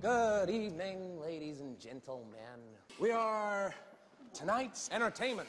Good evening, ladies and gentlemen. We are tonight's entertainment.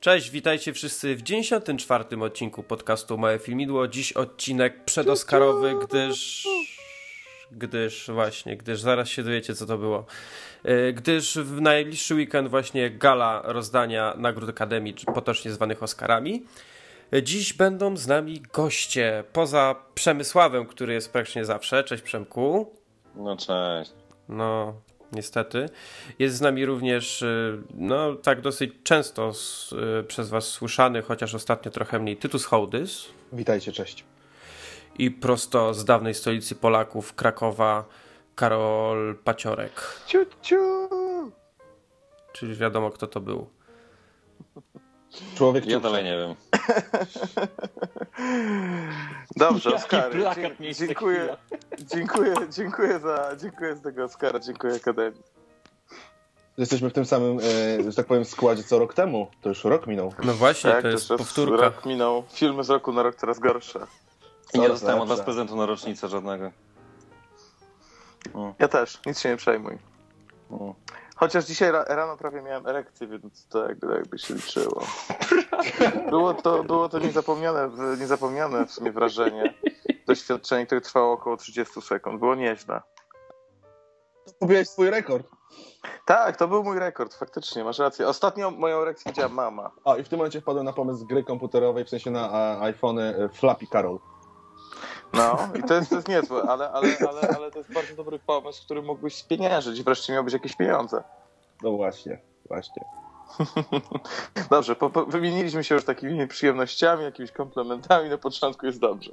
Cześć, witajcie wszyscy w 94. odcinku podcastu Małe Filmidło. Dziś odcinek przedoskarowy, gdyż... Gdyż właśnie, gdyż zaraz się dowiecie co to było. E, Gdyż w najbliższy weekend właśnie gala rozdania nagród Akademii, potocznie zwanych Oscarami. E, Dziś będą z nami goście, poza Przemysławem, który jest praktycznie zawsze. Cześć Przemku. No cześć. No, niestety. Jest z nami również, y, no tak dosyć często s- y, przez Was słyszany, chociaż ostatnio trochę mniej, Tytus Hołdys Witajcie, cześć. i prosto z dawnej stolicy Polaków, Krakowa, Karol Paciorek. Ciu, ciu. Czyli wiadomo, kto to był. Człowiek Ja dalej nie wiem. Dobrze, miejsce dziękuję, dziękuję, dziękuję za, dziękuję za tego Oscara, dziękuję Akademii. Jesteśmy w tym samym, e, że tak powiem, składzie co rok temu. To już rok minął. No właśnie, Tak, to jest już powtórka. Rok minął, filmy z roku na rok coraz gorsze. I nie dostałem od was prezentu na rocznicę żadnego. Ja też, nic się nie przejmuj. Mm. Chociaż dzisiaj ra- rano prawie miałem erekcję, więc to jakby, jakby się liczyło. Było to, było to niezapomniane, niezapomniane w sumie wrażenie. Doświadczenie, które trwało około 30 sekund. Było nieźle. Pobiłeś swój rekord. Tak, to był mój rekord, faktycznie, masz rację. Ostatnio moją erekcję widziała mama. A i w tym momencie wpadłem na pomysł gry komputerowej, w sensie na a, iPhony e, Flappy Carol. No, i to jest, to jest niezłe, ale, ale, ale, ale to jest bardzo dobry pomysł, który mógłbyś spieniężyć i wreszcie miałbyś jakieś pieniądze. No właśnie, właśnie. Dobrze, po, po, wymieniliśmy się już takimi przyjemnościami, jakimiś komplementami, na początku jest dobrze.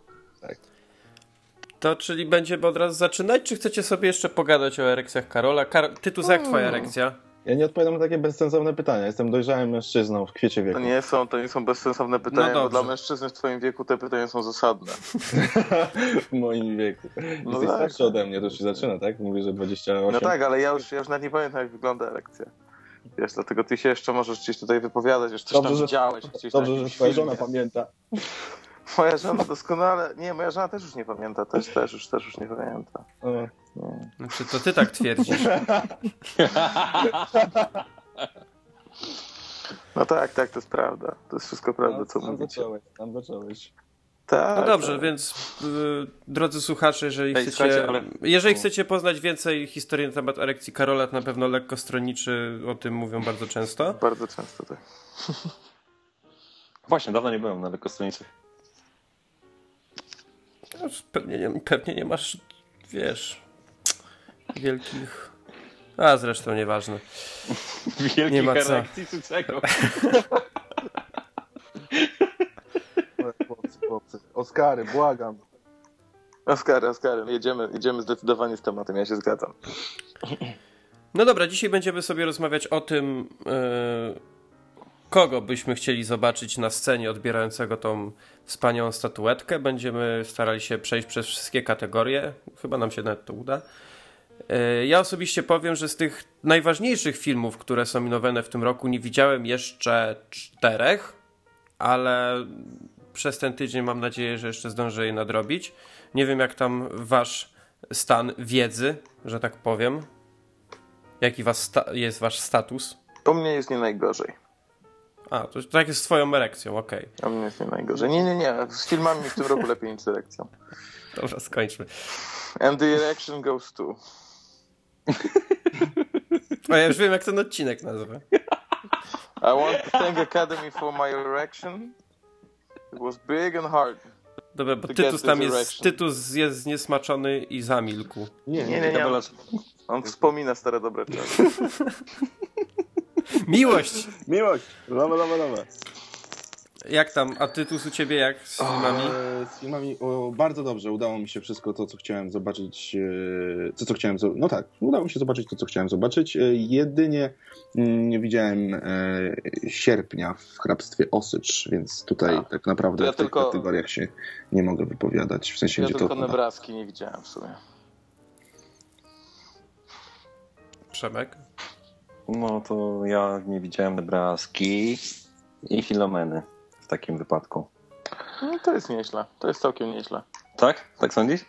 To czyli będziemy od razu zaczynać, czy chcecie sobie jeszcze pogadać o erekcjach Karola? Kar Tytus, jak twoja erekcja? Ja nie odpowiadam na takie bezsensowne pytania. Jestem dojrzałym mężczyzną w kwiecie wieku. To nie są, to nie są bezsensowne pytania, No bo dla mężczyzny w twoim wieku te pytania są zasadne. w moim wieku. No Jesteś tak. starszy ode mnie, to już się zaczyna, tak? Mówisz, że 28. No tak, ale ja już, ja już nawet nie pamiętam, jak wygląda erekcja. Wiesz, dlatego ty się jeszcze możesz gdzieś tutaj wypowiadać, już coś Dobrze, tam że- widziałeś. Gdzieś Dobrze, że twoja żona pamięta. Moja żona doskonale... Nie, moja żona też już nie pamięta, też, też, już, też już nie pamięta. Znaczy, to ty tak twierdzisz. No tak, tak, to jest prawda. To jest wszystko prawda, co tam mówicie. zacząłeś, tam zacząłeś. Tak, No dobrze, tak. więc y, drodzy słuchacze, jeżeli Ej, chcecie, ale- jeżeli chcecie poznać więcej historii na temat erekcji Karola, to na pewno lekko stronniczy o tym mówią bardzo często. Bardzo często tak. Właśnie, dawno nie byłem na lekkostronicy. No, Pewnie nie, pewnie nie masz, wiesz, wielkich... A zresztą nieważne. Wielkich Nie ma co. erekcji czy czego? Chłopcy, chłopcy. Oskary, błagam. Oskary, Oskary, jedziemy, jedziemy zdecydowanie z tematem, ja się zgadzam. No dobra, dzisiaj będziemy sobie rozmawiać o tym, yy, kogo byśmy chcieli zobaczyć na scenie odbierającego tą wspaniałą statuetkę. Będziemy starali się przejść przez wszystkie kategorie. Chyba nam się nawet to uda. Yy, Ja osobiście powiem, że z tych najważniejszych filmów, które są minowane w tym roku, nie widziałem jeszcze czterech, ale przez ten tydzień mam nadzieję, że jeszcze zdążę je nadrobić. Nie wiem, jak tam wasz stan wiedzy, że tak powiem. Jaki was jest wasz status? U mnie jest nie najgorzej. A, to tak jest z twoją erekcją, okej. U mnie jest nie najgorzej. Nie, nie, nie, z filmami w tym roku lepiej niż z erekcją. Dobra, skończmy. And the erection goes to... O, ja już wiem, jak ten odcinek nazwę. I want to thank Academy for my erection. It was big and hard. Dobra, bo Tytus tam jest. Tytus jest zniesmaczony i zamilkł. Nie, Nie, nie, nie. Tabela... On wspomina stare dobre czasy. Miłość! Miłość! Lama, lama, lama. Jak tam? A Tytus u ciebie jak z filmami? E, Z filmami o, bardzo dobrze. Udało mi się wszystko to, co chciałem zobaczyć. e, To, co chciałem. zo- No tak, udało mi się zobaczyć to, co chciałem zobaczyć. E, Jedynie mm, nie widziałem e, sierpnia w hrabstwie Osycz, więc tutaj A. tak naprawdę ja w tych tylko- kategoriach się nie mogę wypowiadać. W sensie, Ja gdzie tylko to. Nebraski nie widziałem w sumie. Przemek? No to ja nie widziałem Nebraski i Filomeny w takim wypadku. No to jest nieźle. To jest całkiem nieźle. Tak? Tak sądzisz?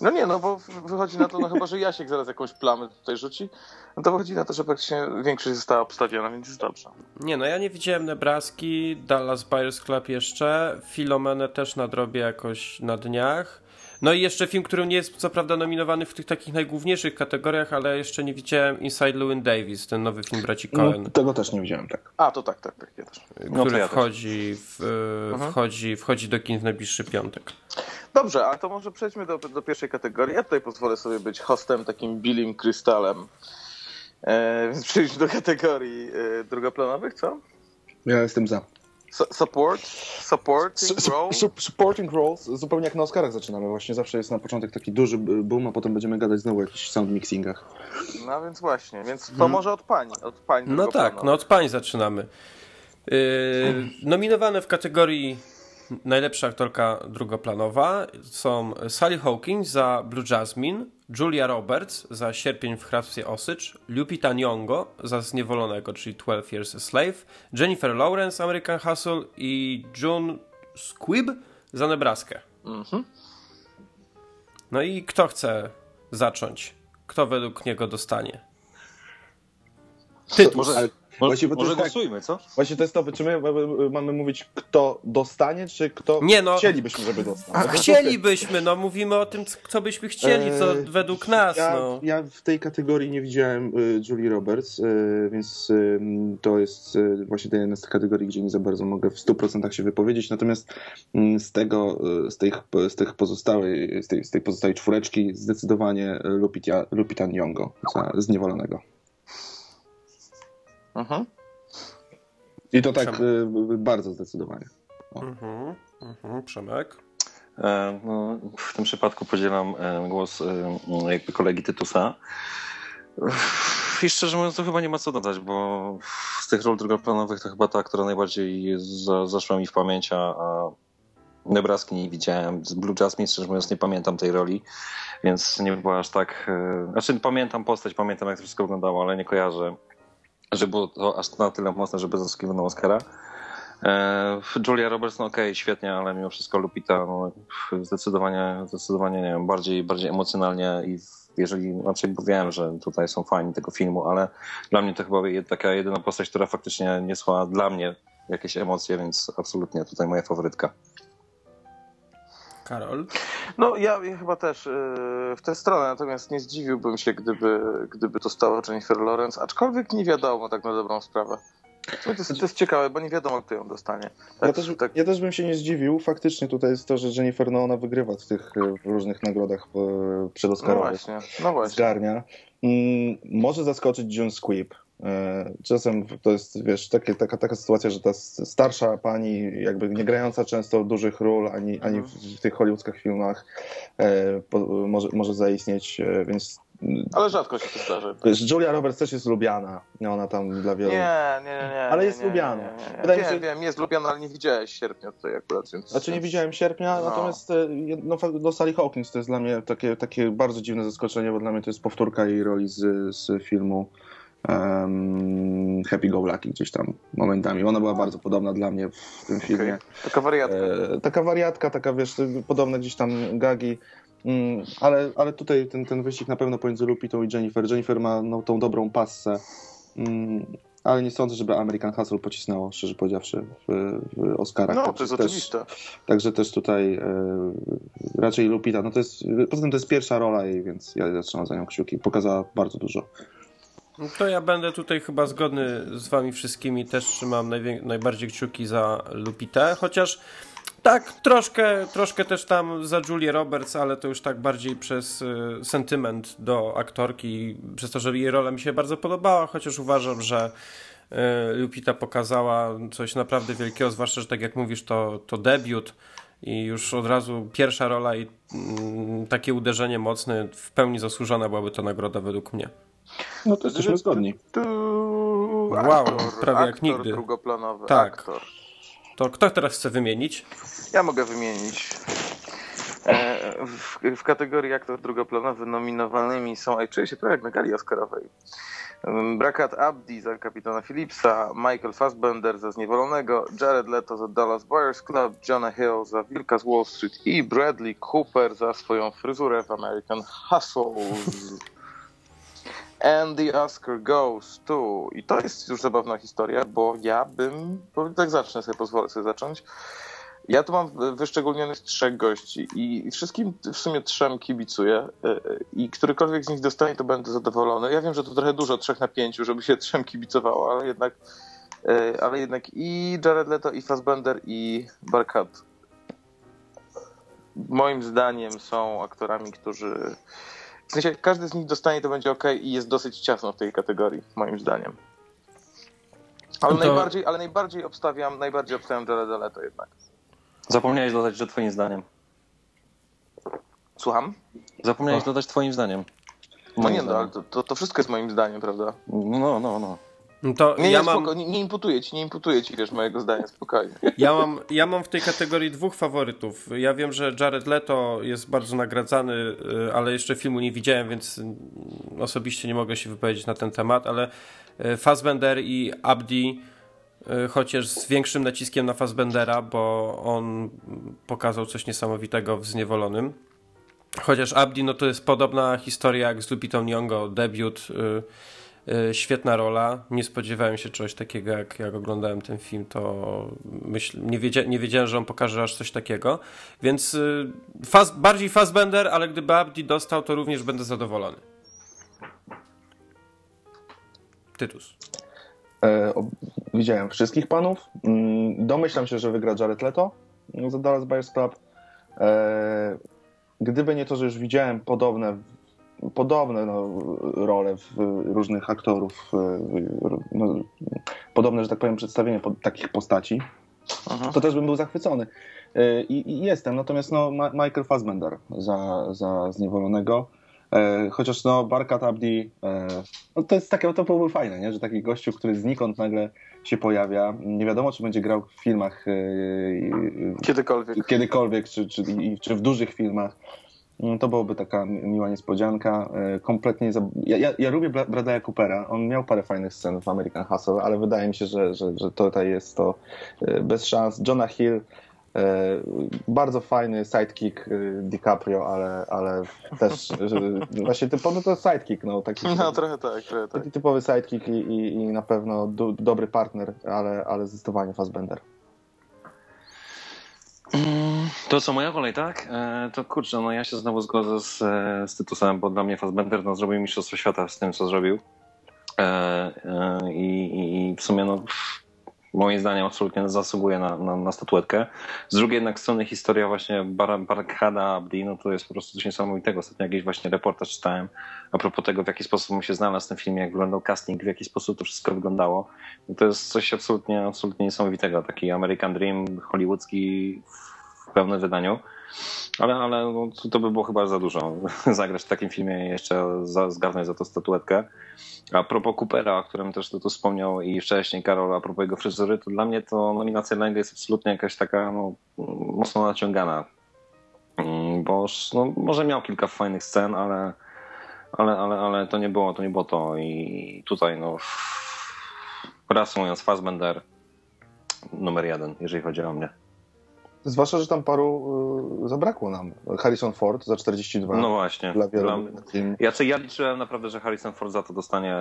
No nie, no bo wychodzi na to, no chyba, że Jasiek zaraz jakąś plamę tutaj rzuci, no to wychodzi na to, że praktycznie większość została obstawiona, więc jest dobrze. Nie no, ja nie widziałem Nebraski, Dallas Buyers Club jeszcze, Filomenę też nadrobię jakoś na dniach. No i jeszcze film, który nie jest co prawda nominowany w tych takich najgłówniejszych kategoriach, ale jeszcze nie widziałem Inside Llewyn Davis, ten nowy film braci Coen, No, tego też nie widziałem, tak. A, to tak, tak, tak, ja też. No który ja też. wchodzi, w, e, Mhm. wchodzi, wchodzi do kin w najbliższy piątek. Dobrze, a to może przejdźmy do, do pierwszej kategorii. Ja tutaj pozwolę sobie być hostem, takim Billim Krystalem. E, więc przejdźmy do kategorii e, drugoplanowych, co? Ja jestem za. Su- support? Supporting Su- role? su- Supporting roles, zupełnie jak na Oscarach zaczynamy. Właśnie zawsze jest na początek taki duży boom, a potem będziemy gadać znowu o jakichś sound mixingach. No więc właśnie, więc to może od pani, od pani No tak, drugoplanowych. no od pań zaczynamy. Yy, nominowane w kategorii najlepsza aktorka drugoplanowa są Sally Hawkins za Blue Jasmine, Julia Roberts za Sierpień w hrabstwie Osycz, Lupita Nyong'o za Zniewolonego, czyli 12 Years a Slave, Jennifer Lawrence, American Hustle i June Squibb za Nebraskę. Mhm. No i kto chce zacząć? Kto według niego dostanie? Ty, Może, ale, Właśnie, bo to może jest tak- głosujmy, co? właśnie to jest to, czy my mamy- mówić, kto dostanie, czy kto Nie, no. chcielibyśmy, żeby dostał. A to- chcielibyśmy, no mówimy o tym, co byśmy chcieli, co Eee, według nas, ja, no. ja w tej kategorii nie widziałem y, Julie Roberts, y, więc y, to jest właśnie ta jedna z tych kategorii, gdzie nie za bardzo mogę w 100% się wypowiedzieć. Natomiast mm, z tego, z tych, z tych pozostałej, z tej, z tej pozostałej czwóreczki zdecydowanie Lupita, Lupita Nyong'o za Zniewolonego. Mhm. I to tak y, bardzo zdecydowanie. Mhm, mhm, Przemek. E, no, w tym przypadku podzielam e, głos e, jakby kolegi Tytusa. I szczerze mówiąc, to chyba nie ma co dodać, bo z tych ról drugoplanowych to chyba ta, która najbardziej za, zaszła mi w pamięć, a Nebraski nie widziałem. Z Blue Jasmine, szczerze mówiąc, nie pamiętam tej roli, więc nie było aż tak... Znaczy pamiętam postać, pamiętam jak to wszystko wyglądało, ale nie kojarzę, że było to aż na tyle mocne, żeby zasługiwał na Oscara. E, Julia Roberts, no okej, świetnie, ale mimo wszystko Lupita, no, zdecydowanie, zdecydowanie, nie wiem, bardziej, bardziej emocjonalnie i jeżeli, znaczy wiem, że tutaj są fani tego filmu, ale dla mnie to chyba taka jedyna postać, która faktycznie niosła dla mnie jakieś emocje, więc absolutnie tutaj moja faworytka. Karol. No ja, ja chyba też yy, w tę stronę, natomiast nie zdziwiłbym się, gdyby, gdyby to stała Jennifer Lawrence, aczkolwiek nie wiadomo tak na dobrą sprawę. To jest, to jest ciekawe, bo nie wiadomo, kto ją dostanie. Tak, Ja też, tak, ja też bym się nie zdziwił. Faktycznie tutaj jest to, że Jennifer no, ona wygrywa w tych e, różnych nagrodach no przedoskarowych. właśnie, no właśnie. zgarnia. Mm, może zaskoczyć June Squibb. E, Czasem to jest, wiesz, takie, taka, taka sytuacja, że ta starsza pani, jakby nie grająca często dużych ról, ani, ani w, w tych hollywoodzkich filmach, e, po, może, może zaistnieć, e, więc Ale rzadko się to zdarza. wiesz, Julia Roberts też jest lubiana. Ona tam dla wielu... Nie, nie, nie, nie. Ale jest nie, lubiana. Nie, nie, nie. Wydaje wiem, się- wiem, jest lubiana, ale nie widziałeś sierpnia tutaj akurat, więc... Znaczy nie widziałem sierpnia, No. natomiast e, no, fakt- no Sally Hawkins to jest dla mnie takie, takie bardzo dziwne zaskoczenie, bo dla mnie to jest powtórka jej roli z, z filmu em, Happy Go Lucky gdzieś tam momentami. Ona była bardzo podobna dla mnie w tym filmie. Taka wariatka. E, taka wariatka, taka wiesz, podobne gdzieś tam gagi. Mm, ale, ale tutaj ten, ten wyścig na pewno pomiędzy Lupitą i Jennifer. Jennifer ma no, tą dobrą passę, mm, ale nie sądzę, żeby American Hustle pocisnęło, szczerze powiedziawszy, w, w Oscarach. No, to jest też- oczywiste. Także też tutaj e, raczej Lupita, no to jest, poza tym to jest pierwsza rola jej, więc ja zaczynam za nią kciuki. Pokazała bardzo dużo. No To ja będę tutaj chyba zgodny z wami wszystkimi, też trzymam najbardziej kciuki za Lupitę, chociaż tak, troszkę, troszkę też tam za Julię Roberts, ale to już tak bardziej przez y, sentyment do aktorki, przez to, że jej rola mi się bardzo podobała, chociaż uważam, że e, Lupita pokazała coś naprawdę wielkiego, zwłaszcza, że tak jak mówisz, to, to debiut i już od razu pierwsza rola i mm, takie uderzenie mocne, w pełni zasłużona byłaby to nagroda według mnie. No to jesteśmy zgodni. Tu, Wow, aktor, prawie jak aktor nigdy. drugoplanowy. Tak. Aktor. To kto teraz chce wymienić? Ja mogę wymienić. E, w, w kategorii aktor drugoplanowy nominowanymi są, ej, czuję się trochę jak na gali Oscarowej. Em, Brakat Abdi za kapitana Phillipsa, Michael Fassbender za Zniewolonego, Jared Leto za Dallas Buyers Club, Jonah Hill za Wilka z Wall Street i Bradley Cooper za swoją fryzurę w American Hustles. And the Oscar goes to... I to jest już zabawna historia, bo ja bym... Tak zacznę sobie, pozwolę sobie zacząć. Ja tu mam wyszczególnionych trzech gości i wszystkim w sumie trzem kibicuję e, e, i którykolwiek z nich dostanie, to będę zadowolony. Ja wiem, że to trochę dużo, trzech na pięciu, żeby się trzem kibicowało, ale jednak, e, ale jednak i Jared Leto, i Fassbender, i Barkat moim zdaniem są aktorami, którzy sensie każdy z nich dostanie, to będzie ok i jest dosyć ciasno w tej kategorii, moim zdaniem. Ale, To- najbardziej, ale najbardziej obstawiam, najbardziej obstawiam Jareda Leto jednak. Zapomniałeś dodać, że twoim zdaniem. Słucham? Zapomniałeś dodać twoim zdaniem. No nie no, ale zdaniem. to, to, to wszystko jest moim zdaniem, prawda? No, no, no. No Nie, ja nie, mam... spoko, nie, nie imputuję ci, nie imputuję ci, wiesz, mojego zdania, spokojnie. Ja mam, ja mam w tej kategorii dwóch faworytów. Ja wiem, że Jared Leto jest bardzo nagradzany, y, ale jeszcze filmu nie widziałem, więc osobiście nie mogę się wypowiedzieć na ten temat, ale y, Fassbender i Abdi, y, chociaż z większym naciskiem na Fassbendera, bo on pokazał coś niesamowitego w Zniewolonym. Chociaż Abdi, no to jest podobna historia jak z Lupitą Nyong'o, debiut, świetna rola. Nie spodziewałem się czegoś takiego, jak, jak oglądałem ten film, to myśl, nie, wiedzia, nie wiedziałem, że on pokaże aż coś takiego. Więc y, faz, bardziej Fassbender, ale gdyby Abdi dostał, to również będę zadowolony. Tytus. E, widziałem wszystkich panów. Mm, Domyślam się, że wygra Jared Leto za Dallas Buyers Club. E, gdyby nie to, że już widziałem podobne, podobne no, role w różnych aktorów, no, podobne, że tak powiem, przedstawienie po, takich postaci, Mhm. to też bym był zachwycony. E, I, i jestem, natomiast no, Ma- Michael Fassbender za, za Zniewolonego. E, chociaż no, Barkat Abdi, e, no to jest takie, to byłoby fajne, nie? że taki gościu, który znikąd nagle się pojawia, nie wiadomo, czy będzie grał w filmach e, Kiedykolwiek. kiedykolwiek, czy, czy, czy w dużych filmach. No, To byłoby taka mi- miła niespodzianka. E, Kompletnie. Za... Ja, ja, ja lubię Bra- Bradley'a Coopera. On miał parę fajnych scen w American Hustle, ale wydaje mi się, że, że, że tutaj jest to e, bez szans. Jonah Hill. e, Bardzo fajny sidekick DiCaprio, ale, ale też właśnie typowy to sidekick. No, taki, No trochę tak, trochę tak. taki typowy sidekick i, i, i na pewno du, dobry partner, ale, ale zdecydowanie Fassbender. Mm, To co, moja kolej, tak? E, to kurczę, no ja się znowu zgodzę z, e, z Tytusem, bo dla mnie Fassbender no, zrobił mistrzostwo świata z tym, co zrobił. E, e, i, i- I w sumie, no, moim zdaniem absolutnie zasługuje na, na, na statuetkę. Z drugiej jednak strony historia właśnie Bar Barkhada Abdi, no to jest po prostu coś niesamowitego. Ostatnio jakiś właśnie reportaż czytałem a propos tego, w jaki sposób mu się znalazł w tym filmie, jak wyglądał casting, w jaki sposób to wszystko wyglądało. No to jest coś absolutnie, absolutnie niesamowitego. Taki American Dream hollywoodzki w pełnym wydaniu. Ale, ale no, to- by było chyba za dużo. Zagrać w takim filmie i jeszcze za, zgarnąć za to statuetkę. A propos Coopera, o którym też tu wspomniał i wcześniej Karol, a propos jego fryzury, to dla mnie to nominacja niego jest absolutnie jakaś taka no, mocno naciągana. Mm, Bo no, może miał kilka fajnych scen, ale, ale, ale, ale to nie było to. Nie było to. I tutaj, no, reasumując, Fassbender numer jeden, jeżeli chodzi o mnie. Zwłaszcza, że tam paru y, zabrakło nam. Harrison Ford za 42. No właśnie. Dla wielu. Dla-. Ja, ja liczyłem naprawdę, że Harrison Ford za to dostanie,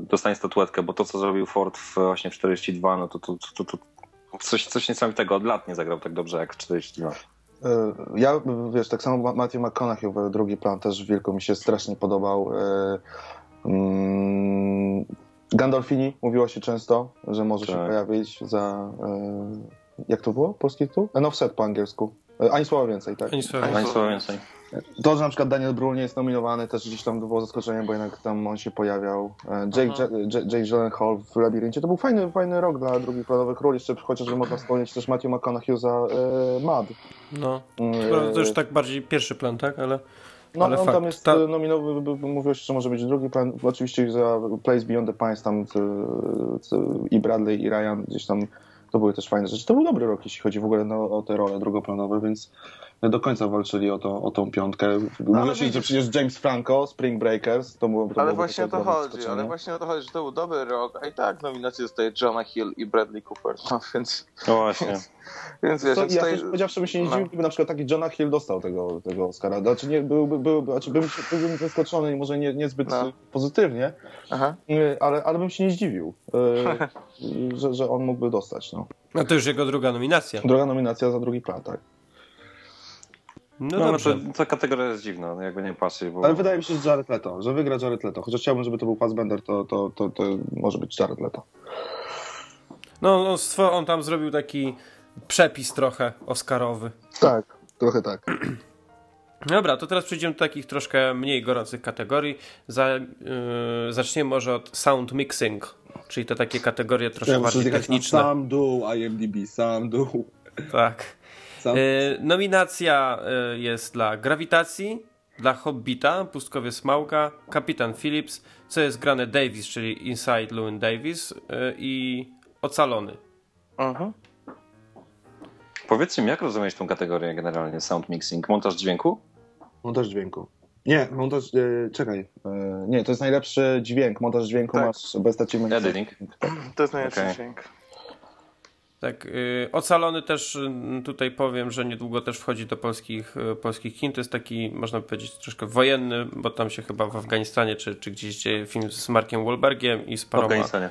dostanie statuetkę, bo to, co zrobił Ford w właśnie w 42, no to, to, to, to, coś, coś niesamowitego. Od lat nie zagrał tak dobrze jak w 42. Y, Ja, wiesz, tak samo Matthew McConaughey, drugi plan też wielko mi się strasznie podobał. Y, mm, Gandolfini mówiło się często, że może się Tak. pojawić za. Jak to było? Polski tytuł? An offset po angielsku. Y, Ani słowa więcej, tak? Ani słowa. Ani słowa więcej. To, że na przykład Daniel Brühl nie jest nominowany, też gdzieś tam było zaskoczeniem, bo jednak tam on się pojawiał. E, Jake, Jake Gyllenhaal w Labiryncie. To był fajny, fajny rok dla drugich planowych ról, jeszcze chociażby można wspomnieć też Matthew McConaughey za e, Mad. No. E, To już tak bardziej pierwszy plan, tak? Ale, No, ale on fakt. tam jest Ta- nominowany, się, że może być drugi plan. Oczywiście za Place Beyond the Pines tam i Bradley i Ryan gdzieś tam to były też fajne rzeczy. To był dobry rok, jeśli chodzi w ogóle no, o te role drugoplanowe, więc do końca walczyli o, to, o tą piątkę. Mówiło się, że przecież James Franco, Spring Breakers, to było to Ale właśnie o to chodzi, ale właśnie o to chodzi, że to był dobry rok, a i tak nominacje dostaje Jonah Hill i Bradley Cooper, no więc, No właśnie. więc wiesz, To, ja tutaj, też powiedziawszy bym się nie no. zdziwił, gdyby na przykład taki Jonah Hill dostał tego, tego Oscara. Znaczy, nie, byłby, byłby, znaczy bym, byłbym zaskoczony i może nie, niezbyt No. pozytywnie, Aha. Nie, ale, ale bym się nie zdziwił, e, że, że on mógłby dostać. No. no to już jego druga nominacja. Druga nominacja za drugi plan, tak. No, No, no dobrze. to, ta kategoria jest dziwna, no jakby nie patrzeć, bo... Ale wydaje mi się, że Jared Leto, że wygra Jared Leto. Chociaż chciałbym, żeby to był Fassbender, to, to, to, to może być Jared Leto. No, on, stwo- on tam zrobił taki przepis trochę oscarowy. Tak, trochę tak. Dobra, to teraz przejdziemy do takich troszkę mniej gorących kategorii. Za, yy, zaczniemy może od sound mixing, czyli to takie kategorie troszkę bardziej techniczne. Sam do, IMDb, sam do. Tak. Sam... Yy, nominacja yy, jest dla Grawitacji, dla Hobbita, Pustkowie Smauga, Kapitan Phillips, co jest grane Davis, czyli Inside Llewyn Davis yy, i Ocalony. Mhm. Powiedzcie mi, jak rozumieć tą kategorię generalnie, sound mixing? Montaż dźwięku? Montaż dźwięku. Nie, montaż, e, czekaj. E, nie, to jest najlepszy dźwięk. Montaż dźwięku Tak. masz bez achievement. Editing? To jest najlepszy Okej. dźwięk. Tak, yy, Ocalony też yy, tutaj powiem, że niedługo też wchodzi do polskich, yy, polskich kin. To jest taki, można powiedzieć, troszkę wojenny, bo tam się chyba w Afganistanie czy, czy gdzieś dzieje film z Markiem Wahlbergiem i z paroma Afganistanie.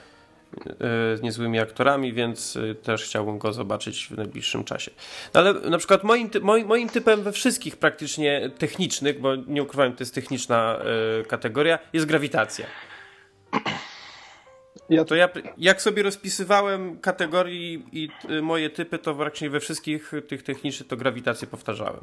z niezłymi aktorami, więc też chciałbym go zobaczyć w najbliższym czasie. No ale na przykład moim, moim, moim typem we wszystkich praktycznie technicznych, bo nie ukrywam, to jest techniczna kategoria, jest grawitacja. Ja To ja, jak sobie rozpisywałem kategorii i y, moje typy, to praktycznie we wszystkich tych technicznych to grawitację powtarzałem.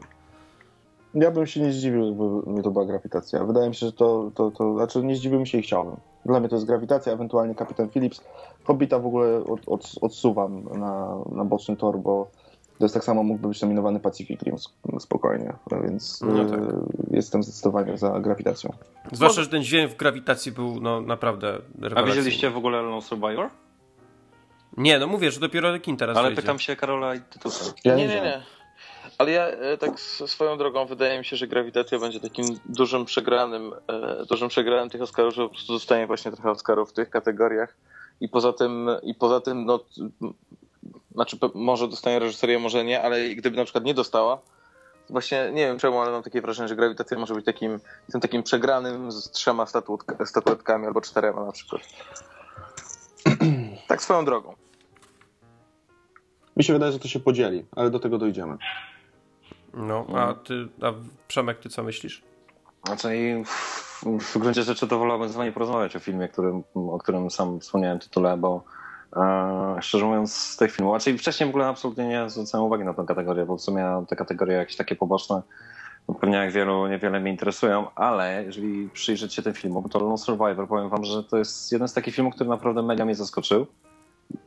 Ja bym się nie zdziwił, jakby to była grawitacja. Wydaje mi się, że to, to, to znaczy nie zdziwiłbym się i chciałbym. Dla mnie to jest grawitacja, ewentualnie Kapitan Phillips. Hobbita w ogóle od, od, odsuwam na, na boczny tor, bo to jest tak samo mógłby być nominowany Pacific Rim sp- spokojnie, więc No tak. e, jestem zdecydowanie za grawitacją. Zwłaszcza, że ten dźwięk w grawitacji był no, naprawdę A rewelacyjny. widzieliście w ogóle Lone Survivor? Nie, no mówię, że dopiero kin teraz Ale wyjdzie. pytam się Karola i Tytusa. Ja nie, nie, widziałem. nie. Ale ja e, tak swoją drogą wydaje mi się, że grawitacja będzie takim dużym przegranym, e, dużym przegranym tych Oscarów, że po prostu dostanie właśnie trochę Oscarów w tych kategoriach. I poza tym, i poza tym, no, znaczy może dostanie reżyserię, może nie, ale gdyby na przykład nie dostała, to właśnie nie wiem czemu, ale mam takie wrażenie, że grawitacja może być takim, tym takim przegranym z trzema statuetka, statuetkami albo czterema na przykład. Tak swoją drogą. Mi się wydaje, że to się podzieli, ale do tego dojdziemy. No, a ty, a Przemek, ty co myślisz? Znaczy i w, w gruncie rzeczy to wolałbym z wami porozmawiać o filmie, którym, o którym sam wspomniałem w tytule, bo szczerze mówiąc z tych filmów, znaczy wcześniej w ogóle absolutnie nie zwracałem uwagi na tę kategorię, bo w sumie te kategorie jakieś takie poboczne no pewnie jak wielu niewiele mnie interesują, ale jeżeli przyjrzeć się tym filmom, to Lone Survivor, powiem wam, że to jest jeden z takich filmów, który naprawdę mega mnie zaskoczył.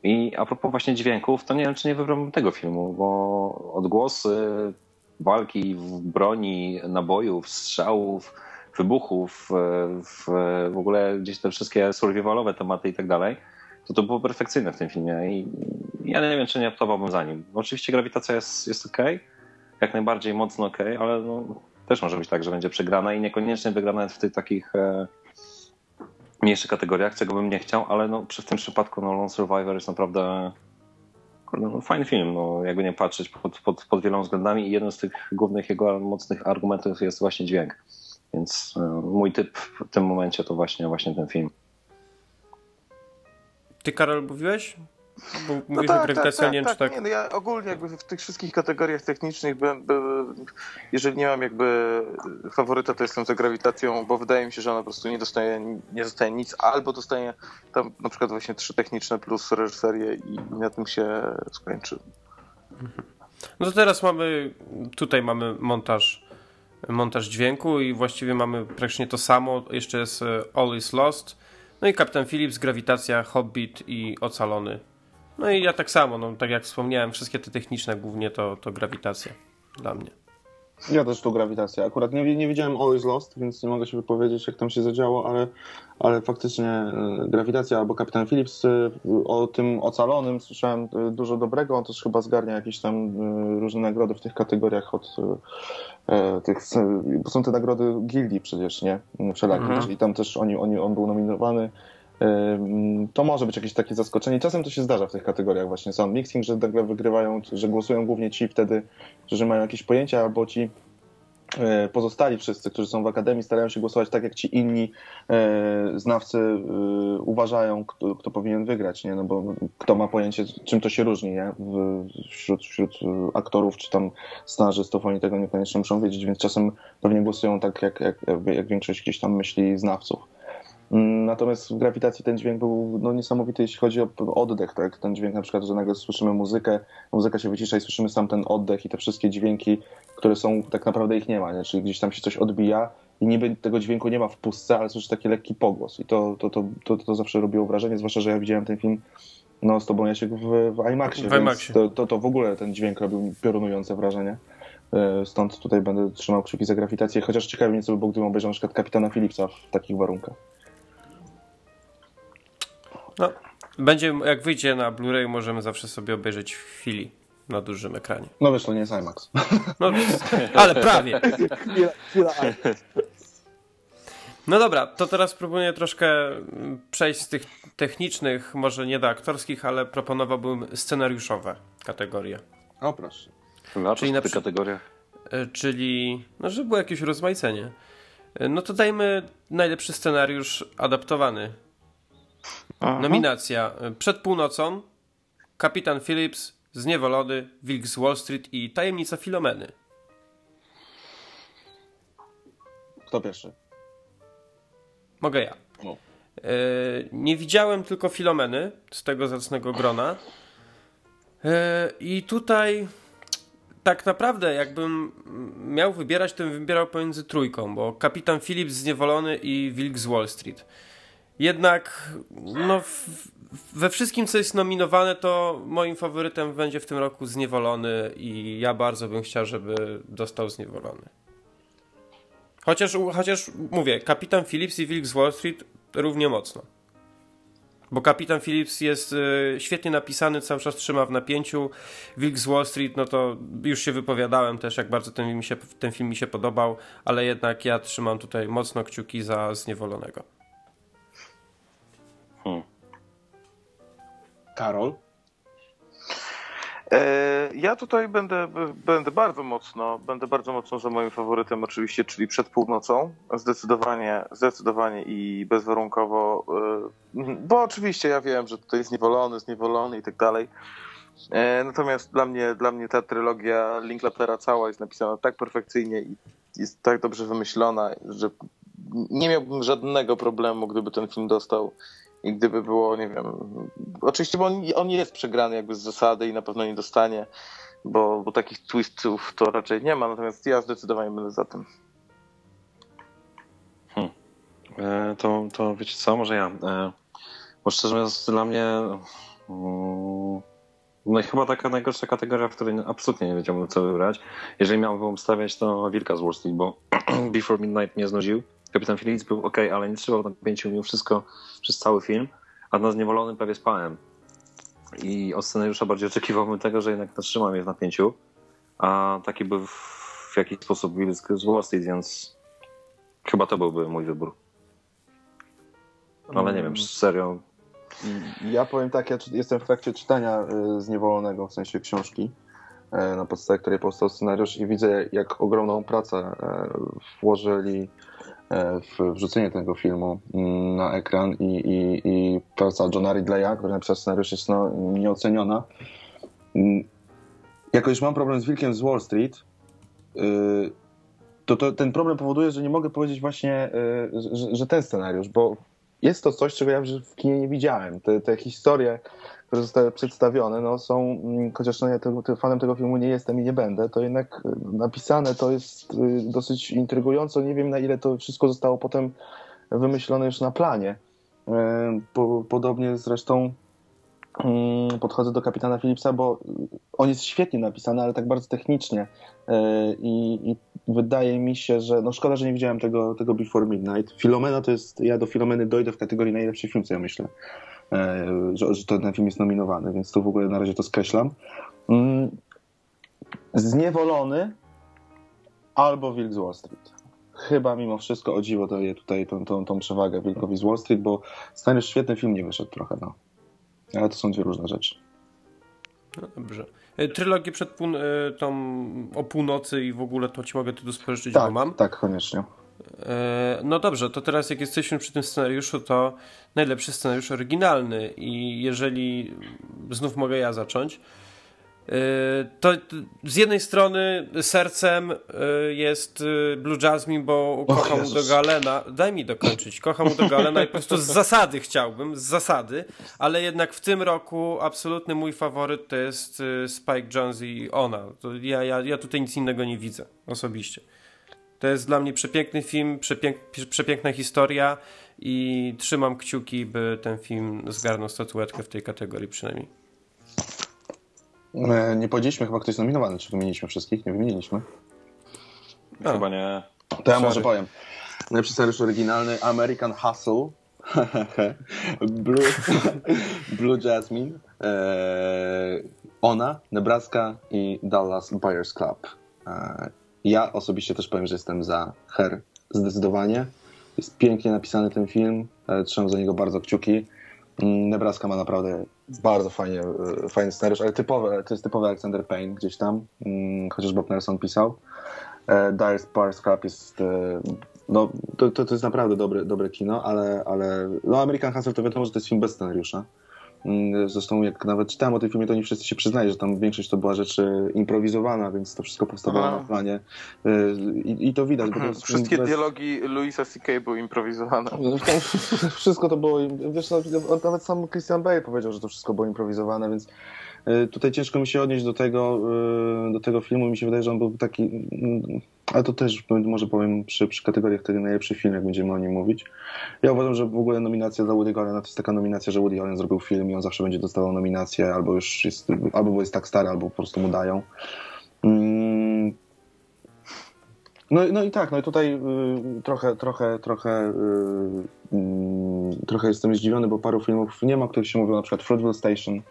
I a propos właśnie dźwięków, to nie wiem, czy nie wybrałbym tego filmu, bo odgłosy walki w broni, nabojów, strzałów, wybuchów, e, w, w ogóle gdzieś te wszystkie survivalowe tematy i tak dalej, to to było perfekcyjne w tym filmie i ja nie wiem, czy nie optowałbym za nim. Oczywiście grawitacja jest, jest ok, jak najbardziej mocno ok, ale no, też może być tak, że będzie przegrana i niekoniecznie wygrana w tych takich e, mniejszych kategoriach, czego bym nie chciał, ale no, w tym przypadku no, Lone Survivor jest naprawdę kurde, no, fajny film, no, jakby nie patrzeć pod, pod, pod wieloma względami i jeden z tych głównych jego mocnych argumentów jest właśnie dźwięk. Więc e, mój typ w tym momencie to właśnie, właśnie ten film. Ty, Karol, mówiłeś? Bo No mówisz, że grawitacja, nie wiem, czy tak... Nie, no ja ogólnie jakby w tych wszystkich kategoriach technicznych, by, by, jeżeli nie mam jakby faworyta, to jestem za grawitacją, bo wydaje mi się, że ona po prostu nie dostaje, nie dostaje nic, albo dostaje tam na przykład właśnie trzy techniczne plus reżyserię i na tym się skończy. No to teraz mamy, tutaj mamy montaż montaż dźwięku i właściwie mamy praktycznie to samo. Jeszcze jest e, All is Lost, no i Kapitan Phillips, Grawitacja, Hobbit i Ocalony. No i ja tak samo, no tak jak wspomniałem, wszystkie te techniczne głównie to, to Grawitacja dla mnie. Ja też tu grawitacja. Akurat nie, nie widziałem Always Lost, więc nie mogę się wypowiedzieć, jak tam się zadziało, ale, ale faktycznie e, grawitacja albo Kapitan Phillips e, o tym ocalonym słyszałem e, dużo dobrego. On też chyba zgarnia jakieś tam różne nagrody w tych kategoriach od tych, bo są te nagrody gildii przecież, nie? Wszelakie. Mhm. Czyli tam też oni, oni, on był nominowany. To może być jakieś takie zaskoczenie. Czasem to się zdarza w tych kategoriach właśnie sound mixing, że nagle wygrywają, że głosują głównie ci wtedy, że mają jakieś pojęcia, albo ci e, pozostali wszyscy, którzy są w akademii, starają się głosować tak, jak ci inni e, znawcy e, uważają, kto, kto powinien wygrać, nie? No bo kto ma pojęcie, czym to się różni, nie? Wśród, wśród aktorów czy tam scenarzystów, oni tego niekoniecznie muszą wiedzieć, więc czasem pewnie głosują tak, jak, jak, jak większość gdzieś tam myśli znawców. Natomiast w grawitacji ten dźwięk był no, niesamowity, jeśli chodzi o oddech. Tak? Ten dźwięk na przykład, że nagle słyszymy muzykę, muzyka się wycisza i słyszymy sam ten oddech i te wszystkie dźwięki, które są, tak naprawdę ich nie ma, nie? czyli gdzieś tam się coś odbija i niby tego dźwięku nie ma w pustce, ale słyszysz taki lekki pogłos i to, to, to, to, to zawsze robiło wrażenie, zwłaszcza, że ja widziałem ten film no, z tobą Jasiek w, w IMAXie, W IMAXie. To, to, to w ogóle ten dźwięk robił piorunujące wrażenie. E, Stąd tutaj będę trzymał kciuki za grawitację, chociaż ciekawie mnie co by było, gdybym obejrzał na przykład Kapitana Phillipsa w takich warunkach. No, będzie, jak wyjdzie na Blu-ray, możemy zawsze sobie obejrzeć w chwili na dużym ekranie. No wiesz, to nie jest IMAX. No, ale prawie. No dobra, to teraz proponuję troszkę mm, przejść z tych technicznych, może nie do aktorskich, ale proponowałbym scenariuszowe kategorie. O proszę. Na Czyli na tych przy- kategoriach. E, Czyli, no żeby było jakieś rozmaicenie. E, No to dajmy najlepszy scenariusz adaptowany. Nominacja e, Przed północą, Kapitan Phillips, Zniewolony, Wilk z Wall Street i Tajemnica Filomeny. Kto pierwszy? Mogę ja. No. E, nie widziałem tylko Filomeny z tego zacnego grona. E, I tutaj tak naprawdę jakbym miał wybierać, to bym wybierał pomiędzy trójką, bo Kapitan Phillips Zniewolony i Wilk z Wall Street. Jednak no, we wszystkim, co jest nominowane, to moim faworytem będzie w tym roku Zniewolony i ja bardzo bym chciał, żeby dostał Zniewolony. Chociaż, chociaż mówię, Kapitan Phillips i Wilk z Wall Street równie mocno. Bo Kapitan Phillips jest y, świetnie napisany, cały czas trzyma w napięciu. Wilk z Wall Street, no to już się wypowiadałem też, jak bardzo ten film, mi się, ten film mi się podobał, ale jednak ja trzymam tutaj mocno kciuki za Zniewolonego. Karol? E, Ja tutaj będę, będę bardzo mocno, będę bardzo mocno za moim faworytem oczywiście, czyli przed północą. Zdecydowanie, zdecydowanie i bezwarunkowo, e, bo oczywiście ja wiem, że tutaj zniewolony, zniewolony i tak dalej. E, Natomiast dla mnie, dla mnie ta trylogia Linklatera cała jest napisana tak perfekcyjnie i jest tak dobrze wymyślona, że nie miałbym żadnego problemu, gdyby ten film dostał i gdyby było, nie wiem, oczywiście, bo on, on jest przegrany jakby z zasady i na pewno nie dostanie, bo, bo takich twistów to raczej nie ma, natomiast ja zdecydowanie będę za tym. E, to, to wiecie co, może ja. E, bo szczerze mówiąc, dla mnie mm, no i chyba taka najgorsza kategoria, w której absolutnie nie wiedziałbym co wybrać. Jeżeli miałbym obstawiać, to Wilka z Wall Street, bo Before Midnight mnie znudził. Kapitan Phillips był ok, ale nie trzymał napięciu mimo wszystko przez cały film, a na Zniewolonym prawie spałem. I od scenariusza bardziej oczekiwałbym tego, że jednak trzymam mnie w napięciu, a taki był w, jakiś sposób Wilk z Wall więc chyba to byłby mój wybór. Ale nie wiem, serio. Ja powiem tak, ja jestem w trakcie czytania y, Zniewolonego, w sensie książki, e, na podstawie której powstał scenariusz i widzę, jak ogromną pracę e, włożyli e, wrzucenie tego filmu mm, na ekran i, i, i praca Johna Ridleya, który napisał scenariusz, jest no, nieoceniona. Mm, Jako już mam problem z Wilkiem z Wall Street, y, to, to ten problem powoduje, że nie mogę powiedzieć właśnie, y, że, że ten scenariusz, bo jest to coś, czego ja w kinie nie widziałem. Te, te historie, które zostały przedstawione, no są, mm, chociaż no ja fanem tego filmu nie jestem i nie będę, to jednak y, napisane to jest y, dosyć intrygująco. Nie wiem na ile to wszystko zostało potem wymyślone już na planie. Y, po, podobnie zresztą mm, podchodzę do kapitana Philipsa, bo on jest świetnie napisany, ale tak bardzo technicznie. I, I, wydaje mi się, że no szkoda, że nie widziałem tego, tego Before Midnight. Filomena to jest, ja do Filomeny dojdę w kategorii najlepszy film, co ja myślę. E, że, że ten film jest nominowany, więc to w ogóle na razie to skreślam. Mm, zniewolony albo Wilk z Wall Street. Chyba mimo wszystko o dziwo daje tutaj tą, tą, tą przewagę Wilkowi z Wall Street, bo stary świetny film nie wyszedł trochę, no. Ale to są dwie różne rzeczy. No dobrze. E, trylogię przed pół, e, tą o północy i w ogóle to ci mogę tu spożyczyć, tak, bo mam. Tak, koniecznie. E, no dobrze, to teraz jak jesteśmy przy tym scenariuszu, to najlepszy scenariusz oryginalny i jeżeli znów mogę ja zacząć, e, to z jednej strony sercem e, jest Blue Jasmine, bo kocham do Galena. Daj mi dokończyć. Kocham do Galena i po prostu z zasady chciałbym, z zasady, ale jednak w tym roku absolutny mój faworyt to jest Spike Jones i ona. To ja, ja, ja tutaj nic innego nie widzę osobiście. To jest dla mnie przepiękny film, przepięk, przepiękna historia i trzymam kciuki, by ten film zgarnął statuetkę w tej kategorii przynajmniej. E, nie powiedzieliśmy chyba ktoś nominowany, czy wymieniliśmy wszystkich? Nie wymieniliśmy. A. Chyba nie. To ja może powiem. Najlepszy scenariusz oryginalny American Hustle, Blue, Blue Jasmine, e, Ona, Nebraska i Dallas Buyers Club. E, ja osobiście też powiem, że jestem za Her. Zdecydowanie. Jest pięknie napisany ten film. E, trzymam za niego bardzo kciuki. Mm, Nebraska ma naprawdę bardzo fajnie, e, fajny scenariusz, ale typowy, to jest typowy Alexander Payne gdzieś tam, mm, chociaż Bob Nelson pisał. E, Dire Spars Club jest no, to, to, to jest naprawdę dobre, dobre kino, ale, ale no American Hustle to wiadomo, że to jest film bez scenariusza. Mm, zresztą jak nawet czytałem o tym filmie, to nie wszyscy się przyznali, że tam większość to była rzecz improwizowana, więc to wszystko powstawało na planie. Y, I, I, to widać. Bo to jest Wszystkie bez... dialogi Louisa C.K. były improwizowane. Wszystko to było, wiesz, nawet sam Christian Bale powiedział, że to wszystko było improwizowane, więc tutaj ciężko mi się odnieść do tego, y, do tego filmu. Mi się wydaje, że on był taki, mm, ale to też może powiem przy, przy kategoriach tego najlepszy film, jak będziemy o nim mówić. Ja uważam, że w ogóle nominacja dla Woody Allena to jest taka nominacja, że Woody Allen zrobił film i on zawsze będzie dostawał nominację, albo już jest, albo bo jest tak stary, albo po prostu mu dają. Mm. No, no i tak, no i tutaj y, trochę, trochę, trochę, y, y, trochę jestem zdziwiony, bo paru filmów nie ma, których się mówiło, na przykład Fruitville Station, y,